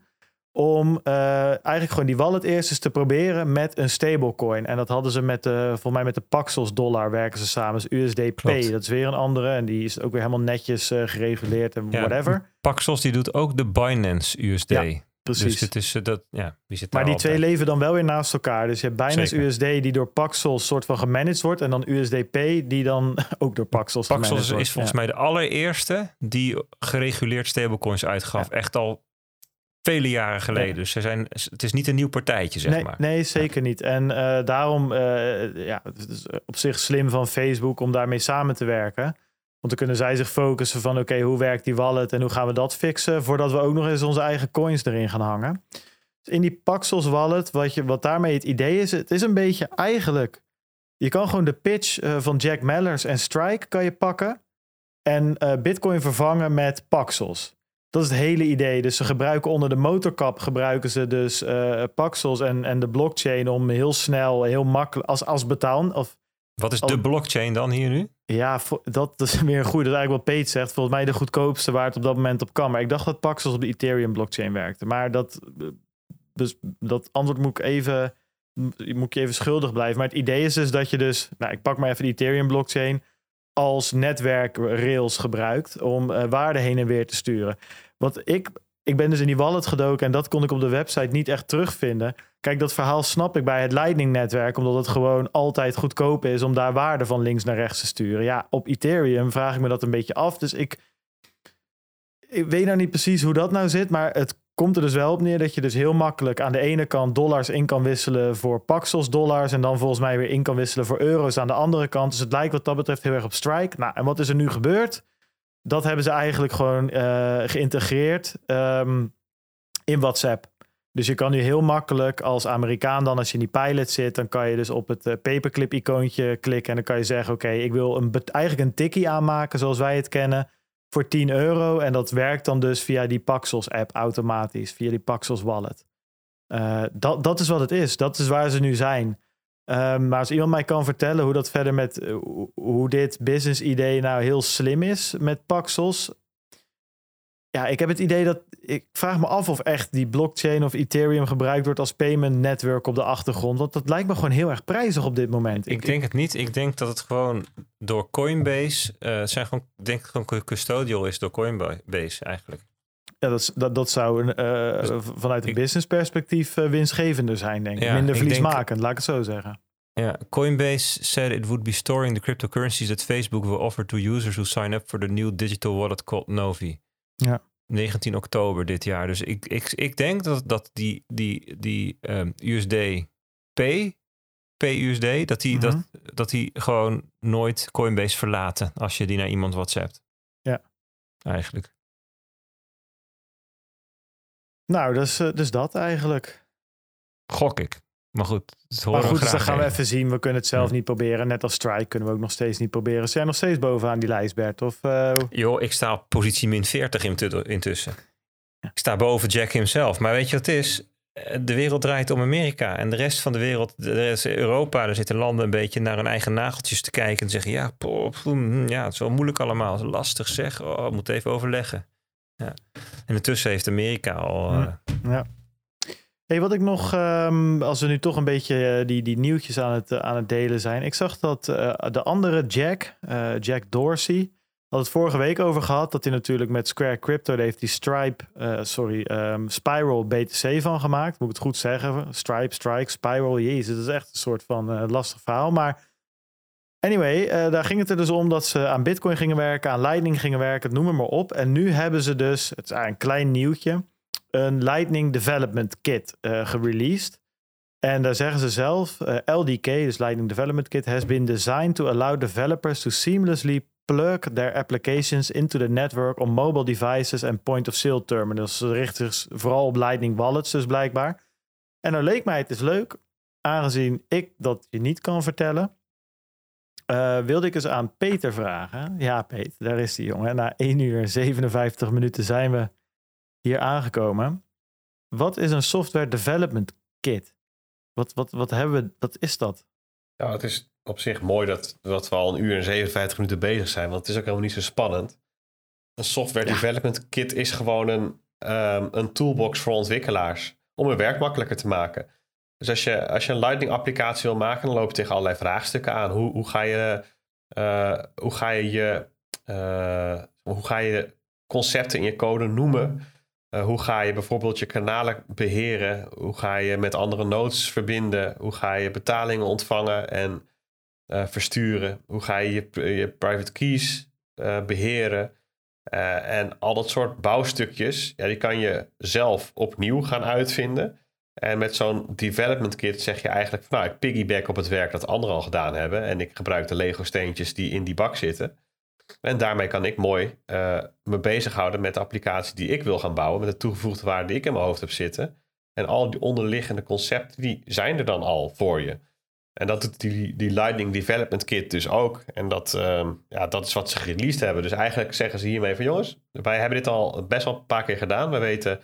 Om eh, eigenlijk gewoon die wallet eerst eens te proberen met een stablecoin. En dat hadden ze met de, volgens mij met de Paxos dollar werken ze samen. Dus USDP,
Klopt.
dat is weer een andere. En die is ook weer helemaal netjes eh, gereguleerd en
Ja.
whatever.
Paxos die doet ook de Binance USD.
Ja. Precies.
Dus het is, eh, dat, ja, zit
maar die twee leven dan wel weer naast elkaar. Dus je hebt Binance
Zeker.
USD die door Paxos soort van gemanaged wordt. En dan USDP die dan ook door Paxos
Paxos
gemanaged
is,
wordt.
volgens
Ja.
mij de allereerste die gereguleerd stablecoins uitgaf. Echt al vele jaren geleden.
Ja.
Dus ze zijn, het is niet een nieuw partijtje, zeg
nee,
maar.
nee, zeker niet. En eh, daarom, eh, ja, het is op zich slim van Facebook om daarmee samen te werken. Want dan kunnen zij zich focussen van, oké, hoe werkt die wallet en hoe gaan we dat fixen, voordat we ook nog eens onze eigen coins erin gaan hangen. Dus in die Paxos wallet, wat, je, wat daarmee het idee is, het is een beetje eigenlijk, je kan gewoon de pitch eh, van Jack Mallers en Strike kan je pakken en eh, Bitcoin vervangen met Paxos. Dat is het hele idee. Dus ze gebruiken onder de motorkap gebruiken ze dus eh Paxos en, en de blockchain om heel snel, heel makkelijk als, als betaal. Of
Wat is de blockchain dan hier nu?
ja, dat is weer een goede. Dat is eigenlijk wat Pete zegt. Volgens mij de goedkoopste waar het op dat moment op kan. Maar ik dacht dat Paxos op de Ethereum blockchain werkte. Maar dat, dus dat antwoord moet ik even, moet ik je even schuldig blijven. Maar het idee is dus dat je dus, nou ik pak maar even de Ethereum blockchain als netwerkrails gebruikt om eh, waarden heen en weer te sturen. Wat ik, ik ben dus in die wallet gedoken en dat kon ik op de website niet echt terugvinden. Kijk, dat verhaal snap ik bij het Lightning-netwerk, omdat het gewoon altijd goedkoop is om daar waarden van links naar rechts te sturen. Ja, op Ethereum vraag ik me dat een beetje af. Dus ik, ik weet nou niet precies hoe dat nou zit, maar het komt er dus wel op neer dat je dus heel makkelijk aan de ene kant dollars in kan wisselen voor Paxos dollars en dan volgens mij weer in kan wisselen voor euro's aan de andere kant. Dus het lijkt wat dat betreft heel erg op Strike. Nou, en wat is er nu gebeurd? Dat hebben ze eigenlijk gewoon eh, geïntegreerd ehm, in WhatsApp. Dus je kan nu heel makkelijk als Amerikaan dan, als je in die pilot zit, dan kan je dus op het eh, paperclip icoontje klikken en dan kan je zeggen, oké, ik wil een, eigenlijk een tikkie aanmaken zoals wij het kennen voor 10 euro. En dat werkt dan dus via die Paxos app automatisch, via die Paxos wallet. Eh, dat, dat is wat het is. Dat is waar ze nu zijn. Ehm, maar als iemand mij kan vertellen hoe dat verder met eh, hoe- hoe dit business idee nou heel slim is met Paxos. Ja, ik heb het idee dat ik vraag me af of echt die blockchain of Ethereum gebruikt wordt als payment network op de achtergrond. Want dat lijkt me gewoon heel erg prijzig op dit moment.
Ik denk het niet. Ik denk dat het gewoon door Coinbase, eh, het zijn gewoon, ik denk het gewoon custodial is door Coinbase eigenlijk.
Ja, dat, dat, dat zou een, eh,
Dus
v- vanuit een
ik-
business perspectief eh, winstgevender zijn, denk ik.
Ja,
Minder
ik denk-
verliesmakend, laat ik het zo zeggen.
Ja, Coinbase said it would be storing the cryptocurrencies that Facebook will offer to users who sign up for the new digital wallet called Novi.
Ja.
19 oktober dit jaar. Dus ik, ik, ik denk dat, dat die, die, die ehm, USD P, PUSD, dat die,
Mhm.
dat, dat die gewoon nooit Coinbase verlaten als je die naar iemand WhatsAppt.
Ja.
Eigenlijk.
Nou, dus, eh, dus dat eigenlijk.
Gok ik. Maar goed, dat horen
Maar goed,
we
dus
graag
dan gaan we
even.
zien. We kunnen het zelf
Ja.
niet proberen. Net als Strike kunnen we ook nog steeds niet proberen. Zijn nog steeds bovenaan die lijst, Bert? Of, eh,
Joh, ik sta op positie min 40 intu- intussen. Ik sta boven Jack himself. Maar weet je wat het is? Eh, De wereld draait om Amerika. En de rest van de wereld, de rest Europa, daar zitten landen een beetje naar hun eigen nageltjes te kijken. En zeggen, ja, pff, hm, ja het is wel moeilijk allemaal. Het is lastig zeg. Oh, ik moet even overleggen. Ja. En intussen heeft Amerika al... eh,
Ja. Hey, wat ik nog, ehm, als we nu toch een beetje eh, die, die nieuwtjes aan het, aan het delen zijn. Ik zag dat eh, de andere Jack, eh, Jack Dorsey, had het vorige week over gehad. Dat hij natuurlijk met Square Crypto, daar heeft die Stripe, sorry, ehm, Spiral BTC van gemaakt. Moet ik het goed zeggen? Stripe, Strike, Spiral, jezus, dat is echt een soort van lastig verhaal. Maar anyway, daar ging het er dus om dat ze aan Bitcoin gingen werken, aan Lightning gingen werken, noem maar op. En nu hebben ze dus, het is een klein nieuwtje een Lightning Development Kit eh gereleased. En daar zeggen ze zelf, eh, LDK, dus Lightning Development Kit, has been designed to allow developers to seamlessly plug their applications into the network on mobile devices en point-of-sale terminals. Ze richten zich vooral op Lightning wallets dus blijkbaar. En dan leek mij het is leuk, aangezien ik dat je niet kan vertellen, eh, wilde ik eens aan Peter vragen. Ja, Peter, daar is die jongen. Na 1 uur en 57 minuten zijn we hier aangekomen. Wat is een software development kit? Wat, wat, wat hebben we, wat is dat?
Nou, het is op zich mooi dat, dat we al een uur en 57 minuten bezig zijn, want het is ook helemaal niet zo spannend. Een software
Ja.
development kit is gewoon een, ehm, een toolbox voor ontwikkelaars om hun werk makkelijker te maken. Dus als je, als je een Lightning applicatie wil maken, dan loop je tegen allerlei vraagstukken aan. Hoe, hoe, ga, je, eh, hoe, ga, je, je, eh, hoe ga je concepten in je code noemen Eh, hoe ga je bijvoorbeeld je kanalen beheren? Hoe ga je met andere nodes verbinden? Hoe ga je betalingen ontvangen en eh, versturen? Hoe ga je je, private keys eh, beheren? Eh, en al dat soort bouwstukjes, ja, die kan je zelf opnieuw gaan uitvinden. En met zo'n development kit zeg je eigenlijk, van, nou, ik piggyback op het werk dat anderen al gedaan hebben. En ik gebruik de Lego steentjes die in die bak zitten. En daarmee kan ik mooi eh, me bezighouden met de applicatie die ik wil gaan bouwen. Met de toegevoegde waarde die ik in mijn hoofd heb zitten. En al die onderliggende concepten, die zijn er dan al voor je. En dat doet die, die Lightning Development Kit dus ook. En dat, ehm, ja, dat is wat ze gereleased hebben. Dus eigenlijk zeggen ze hiermee van jongens, wij hebben dit al best wel een paar keer gedaan. We weten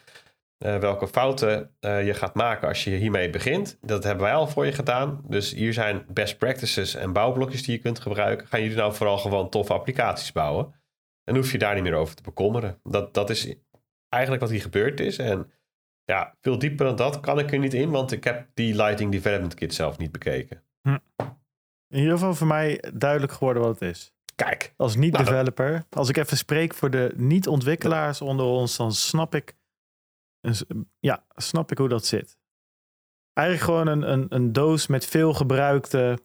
eh, welke fouten eh, je gaat maken als je hiermee begint. Dat hebben wij al voor je gedaan. Dus hier zijn best practices en bouwblokjes die je kunt gebruiken. Gaan jullie nou vooral gewoon toffe applicaties bouwen? En hoef je daar niet meer over te bekommeren. Dat, dat is eigenlijk wat hier gebeurd is. En ja, veel dieper dan dat kan ik er niet in, want ik heb die Lightning Development Kit zelf niet bekeken.
In ieder geval voor mij duidelijk geworden wat het is.
Kijk,
Als
Nou,
niet-developer, als ik even spreek voor de niet-ontwikkelaars onder ons, dan snap ik, ja, snap ik hoe dat zit. Eigenlijk gewoon een, een, een doos met veel gebruikte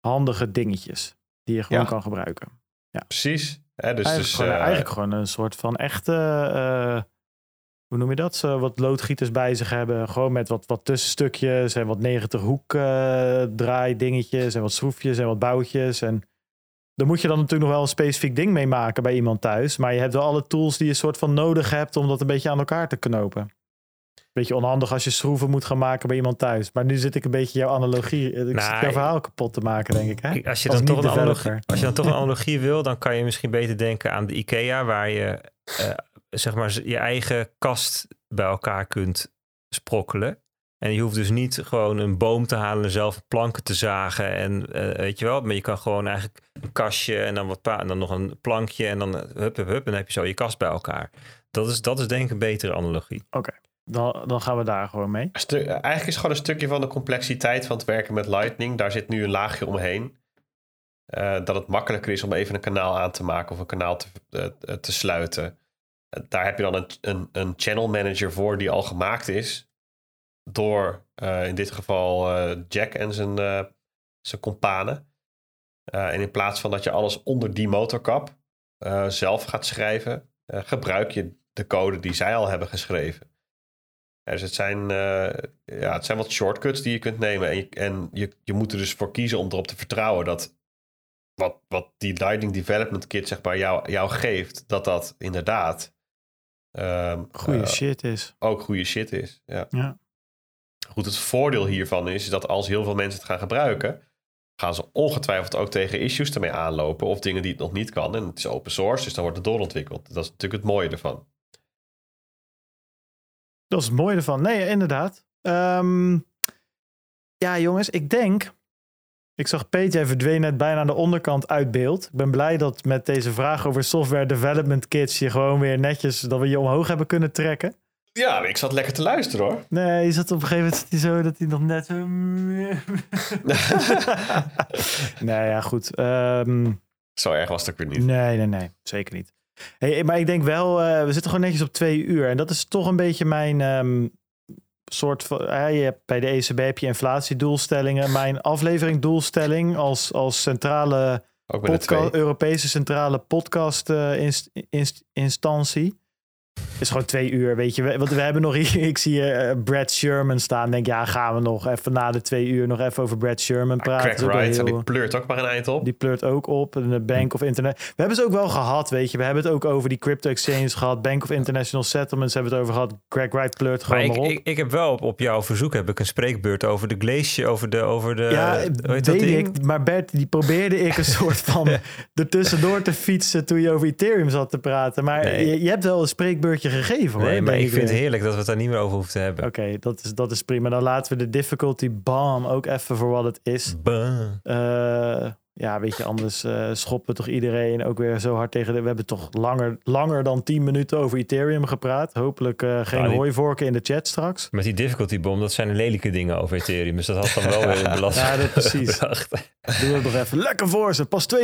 handige dingetjes die je gewoon
Ja.
kan gebruiken.
precies. Hè, dus,
eigenlijk,
dus,
gewoon,
eh,
eigenlijk gewoon een soort van echte, eh, hoe noem je dat? Wat loodgieters bij zich hebben. Gewoon met wat, wat tussenstukjes en wat 90 hoek eh, draai dingetjes en wat schroefjes en wat boutjes. En daar moet je dan natuurlijk nog wel een specifiek ding mee maken bij iemand thuis. Maar je hebt wel alle tools die je soort van nodig hebt om dat een beetje aan elkaar te knopen. Beetje onhandig als je schroeven moet gaan maken bij iemand thuis. Maar nu zit ik een beetje jouw analogie, ik
Nou,
zit jouw verhaal kapot te maken, denk ik. Hè?
Als je,
Als
dan toch een analogie, als je dan toch een analogie wil, dan kan je misschien beter denken aan de IKEA, waar je eh, zeg maar je eigen kast bij elkaar kunt sprokkelen. En je hoeft dus niet gewoon een boom te halen en zelf planken te zagen. En eh, weet je wel, maar je kan gewoon eigenlijk een kastje en dan wat pa en dan nog een plankje en dan eh, hup, hup, hup, en dan heb je zo je kast bij elkaar. Dat is, dat is denk ik een betere analogie.
Dan, dan gaan we daar gewoon mee.
Stu- eigenlijk is gewoon een stukje van de complexiteit van het werken met Lightning. Daar zit nu een laagje omheen. Eh, dat het makkelijker is om even een kanaal aan te maken of een kanaal te, te sluiten. Daar heb je dan een, een, een channel manager voor die al gemaakt is. Door eh, in dit geval eh, Jack en zijn, eh, zijn companen. En in plaats van dat je alles onder die motorkap zelf gaat schrijven, gebruik je de code die zij al hebben geschreven. Dus het zijn, ja, het zijn wat shortcuts die je kunt nemen. En, je, en je, je moet er dus voor kiezen om erop te vertrouwen dat wat, wat die Lightning Development Kit zeg maar jou, jou geeft, dat dat inderdaad ehm,
Goeie
eh,
shit is.
ook goede shit is. Ja.
Ja.
Goed, het voordeel hiervan is dat als heel veel mensen het gaan gebruiken, gaan ze ongetwijfeld ook tegen issues ermee aanlopen of dingen die het nog niet kan. En het is open source, dus dan wordt het doorontwikkeld. Dat is natuurlijk het mooie ervan.
Dat is het mooie ervan. Nee, inderdaad. Ehm, ja, jongens, ik denk. Ik zag jij verdween net bijna aan de onderkant uit beeld. Ik ben blij dat met deze vraag over software development kits je gewoon weer netjes dat we je omhoog hebben kunnen trekken.
Ja, ik zat lekker te luisteren hoor.
Nee, je zat op een gegeven moment hij zo dat hij nog net. zo- nee, ja, goed. Ehm,
Zo erg was het ook weer niet.
Nee, nee, nee. Zeker niet. Hey, maar ik denk wel, eh, we zitten gewoon netjes op twee uur. En dat is toch een beetje mijn ehm, soort van... eh, je hebt, bij de ECB heb je inflatiedoelstellingen. Mijn afleveringdoelstelling als, als centrale podcast, Europese centrale podcast inst- inst- instantie. Is gewoon twee uur, weet je. We- Want we hebben nog hier, ik zie eh, Brad Sherman staan. Denk, ja, gaan we nog even na de twee uur nog even over Brad Sherman praten.
Craig Wright,
heel-
die pleurt ook maar een eind op.
die pleurt ook op. De Bank of Internet. We hebben ze ook wel gehad, weet je. We hebben het ook over die crypto exchanges gehad. Bank of International Settlements hebben we het over gehad. Greg Wright pleurt
Maar
gewoon
ik,
maar op.
ik, ik heb wel op, op jouw verzoek heb ik een spreekbeurt over de glacier, over de, over de
ja,
hoe heet
weet
dat ding?
ik. Maar Bert, die probeerde ik een soort van ertussendoor te fietsen toen je over Ethereum zat te praten. Maar
Nee.
je, je hebt wel een gegeven hoor.
Nee, maar ik vind het heerlijk dat we het daar niet meer over hoeven te hebben.
Oké, dat, is, dat is prima. Dan laten we de difficulty bomb ook even voor wat het is. Eh, ja, weet je, anders eh, schoppen toch iedereen ook weer zo hard tegen de... We hebben toch langer, langer dan 10 minuten over Ethereum gepraat. Hopelijk eh, geen
Nou, die-
hooivorken in de chat straks.
Met die difficulty bomb, dat zijn lelijke dingen over Ethereum. Dus dat had dan wel weer een belasting.
Ja, dat precies. Doe het nog even lekker voor ze. Pas 32%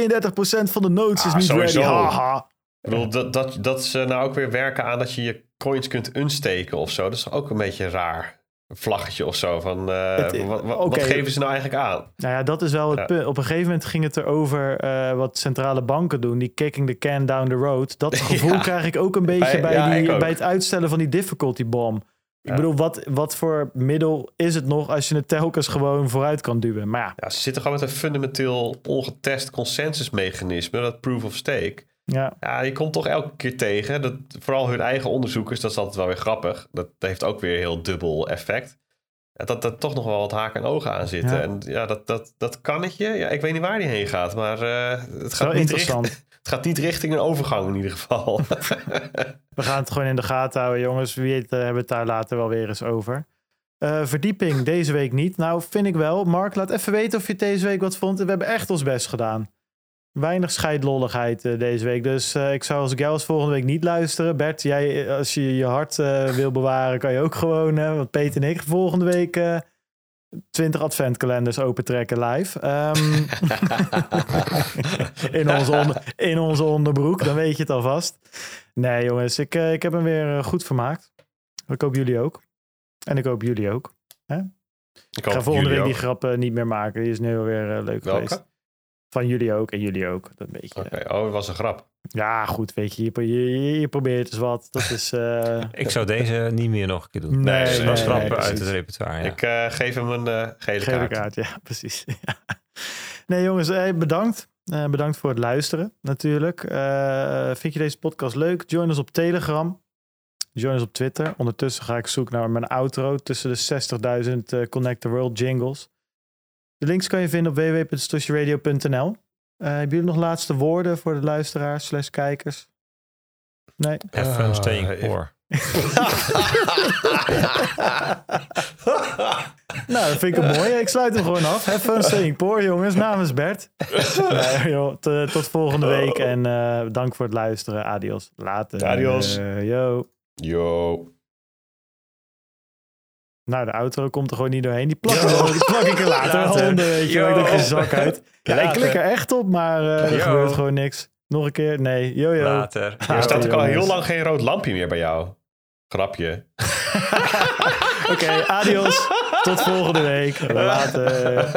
van de nodes is
Ah,
niet
sowieso.
ready. Haha.
Ik bedoel, dat, dat, dat ze nou ook weer werken aan dat je je coins kunt unsteken of zo. Dat is toch ook een beetje raar. Een vlaggetje of zo. Van, uh,
Het-
wat, wat,
oké.
wat geven ze nou eigenlijk aan?
Nou ja, dat is wel het
Ja.
punt. Op een gegeven moment ging het erover eh wat centrale banken doen. Die kicking the can down the road. Dat gevoel
Ja.
krijg ik ook een beetje
Bij-
bij, die, bij het uitstellen van die difficulty bomb. Ik bedoel, wat, wat voor middel is het nog als je het telkens gewoon vooruit kan duwen? Maar ja,
Ja, ze zitten gewoon met een fundamenteel ongetest consensusmechanisme. Dat proof of stake.
Ja.
Ja, je komt toch elke keer tegen. Dat, vooral hun eigen onderzoekers, dat is altijd wel weer grappig. Dat heeft ook weer heel dubbel effect. Dat er toch nog wel wat haken en ogen aan zitten.
Ja.
En ja, dat, dat, dat kannetje, ja, ik weet niet waar die heen gaat. Maar eh, het,
wel
gaat niet
interessant.
richt- het gaat niet richting een overgang in ieder geval.
We gaan het gewoon in de gaten houden, jongens. Wie weet, eh, hebben we het daar later wel weer eens over. Eh, verdieping deze week niet. Nou, vind ik wel. Mark, laat even weten of je het deze week wat vond. We hebben echt ons best gedaan. Weinig scheidlolligheid eh, deze week. Dus eh, ik zou als ik jou als volgende week niet luisteren. Bert, jij, eh, als je je hart wil bewaren, kan je ook gewoon. want Peter en ik volgende week eh 20 adventkalenders opentrekken live. Ehm, in, onze onder, in onze onderbroek, dan weet je het alvast. Nee, jongens, ik, ik heb hem weer goed vermaakt. Ik hoop jullie ook. En ik hoop jullie ook.
ik
Ik ga volgende week die
ook.
grap eh, niet meer maken. Die is nu weer leuk geweest. Van jullie ook en jullie ook. Dat weet je.
Oké, oh, dat was een grap.
Ja, goed, weet je. Je, je, probeert dus wat. Dat is... eh,
Ik zou deze niet meer nog een keer doen.
Nee,
Dat
nee,
schrappen
nee,
uit het repertoire. Ja.
Ik eh, geef hem een eh, gele,
Gele
kaart.
kaart, ja, precies. Nee, jongens, eh, bedankt. Eh, bedankt voor het luisteren, natuurlijk. Eh, vind je deze podcast leuk? Join ons op Telegram. Join ons op Twitter. Ondertussen ga ik zoeken naar mijn outro tussen de 60.000 eh, Connect the World jingles. De links kan je vinden op www.stoshiradio.nl. Eh hebben jullie nog laatste woorden voor de luisteraars slash kijkers? Nee?
Have fun staying poor.
Nou, dat vind ik een mooie. Ik sluit hem gewoon af. Have fun staying poor, jongens. Namens Bert. Nee, joh, t- tot volgende week. En eh, dank voor het luisteren. Adios. Later.
Adios.
Eh, yo.
Yo.
Nou, de outro komt er gewoon niet doorheen. Die plak, die plak ik er later
Later.
onder, weet je.
Yo.
Ik zak uit. Ja, ik klik er echt op, maar eh, er gebeurt gewoon niks. Nog een keer. Nee, yo yo.
Later.
Er staat ook al heel lang geen rood lampje meer bij jou. Grapje.
Oké, adios. Tot volgende week. Later.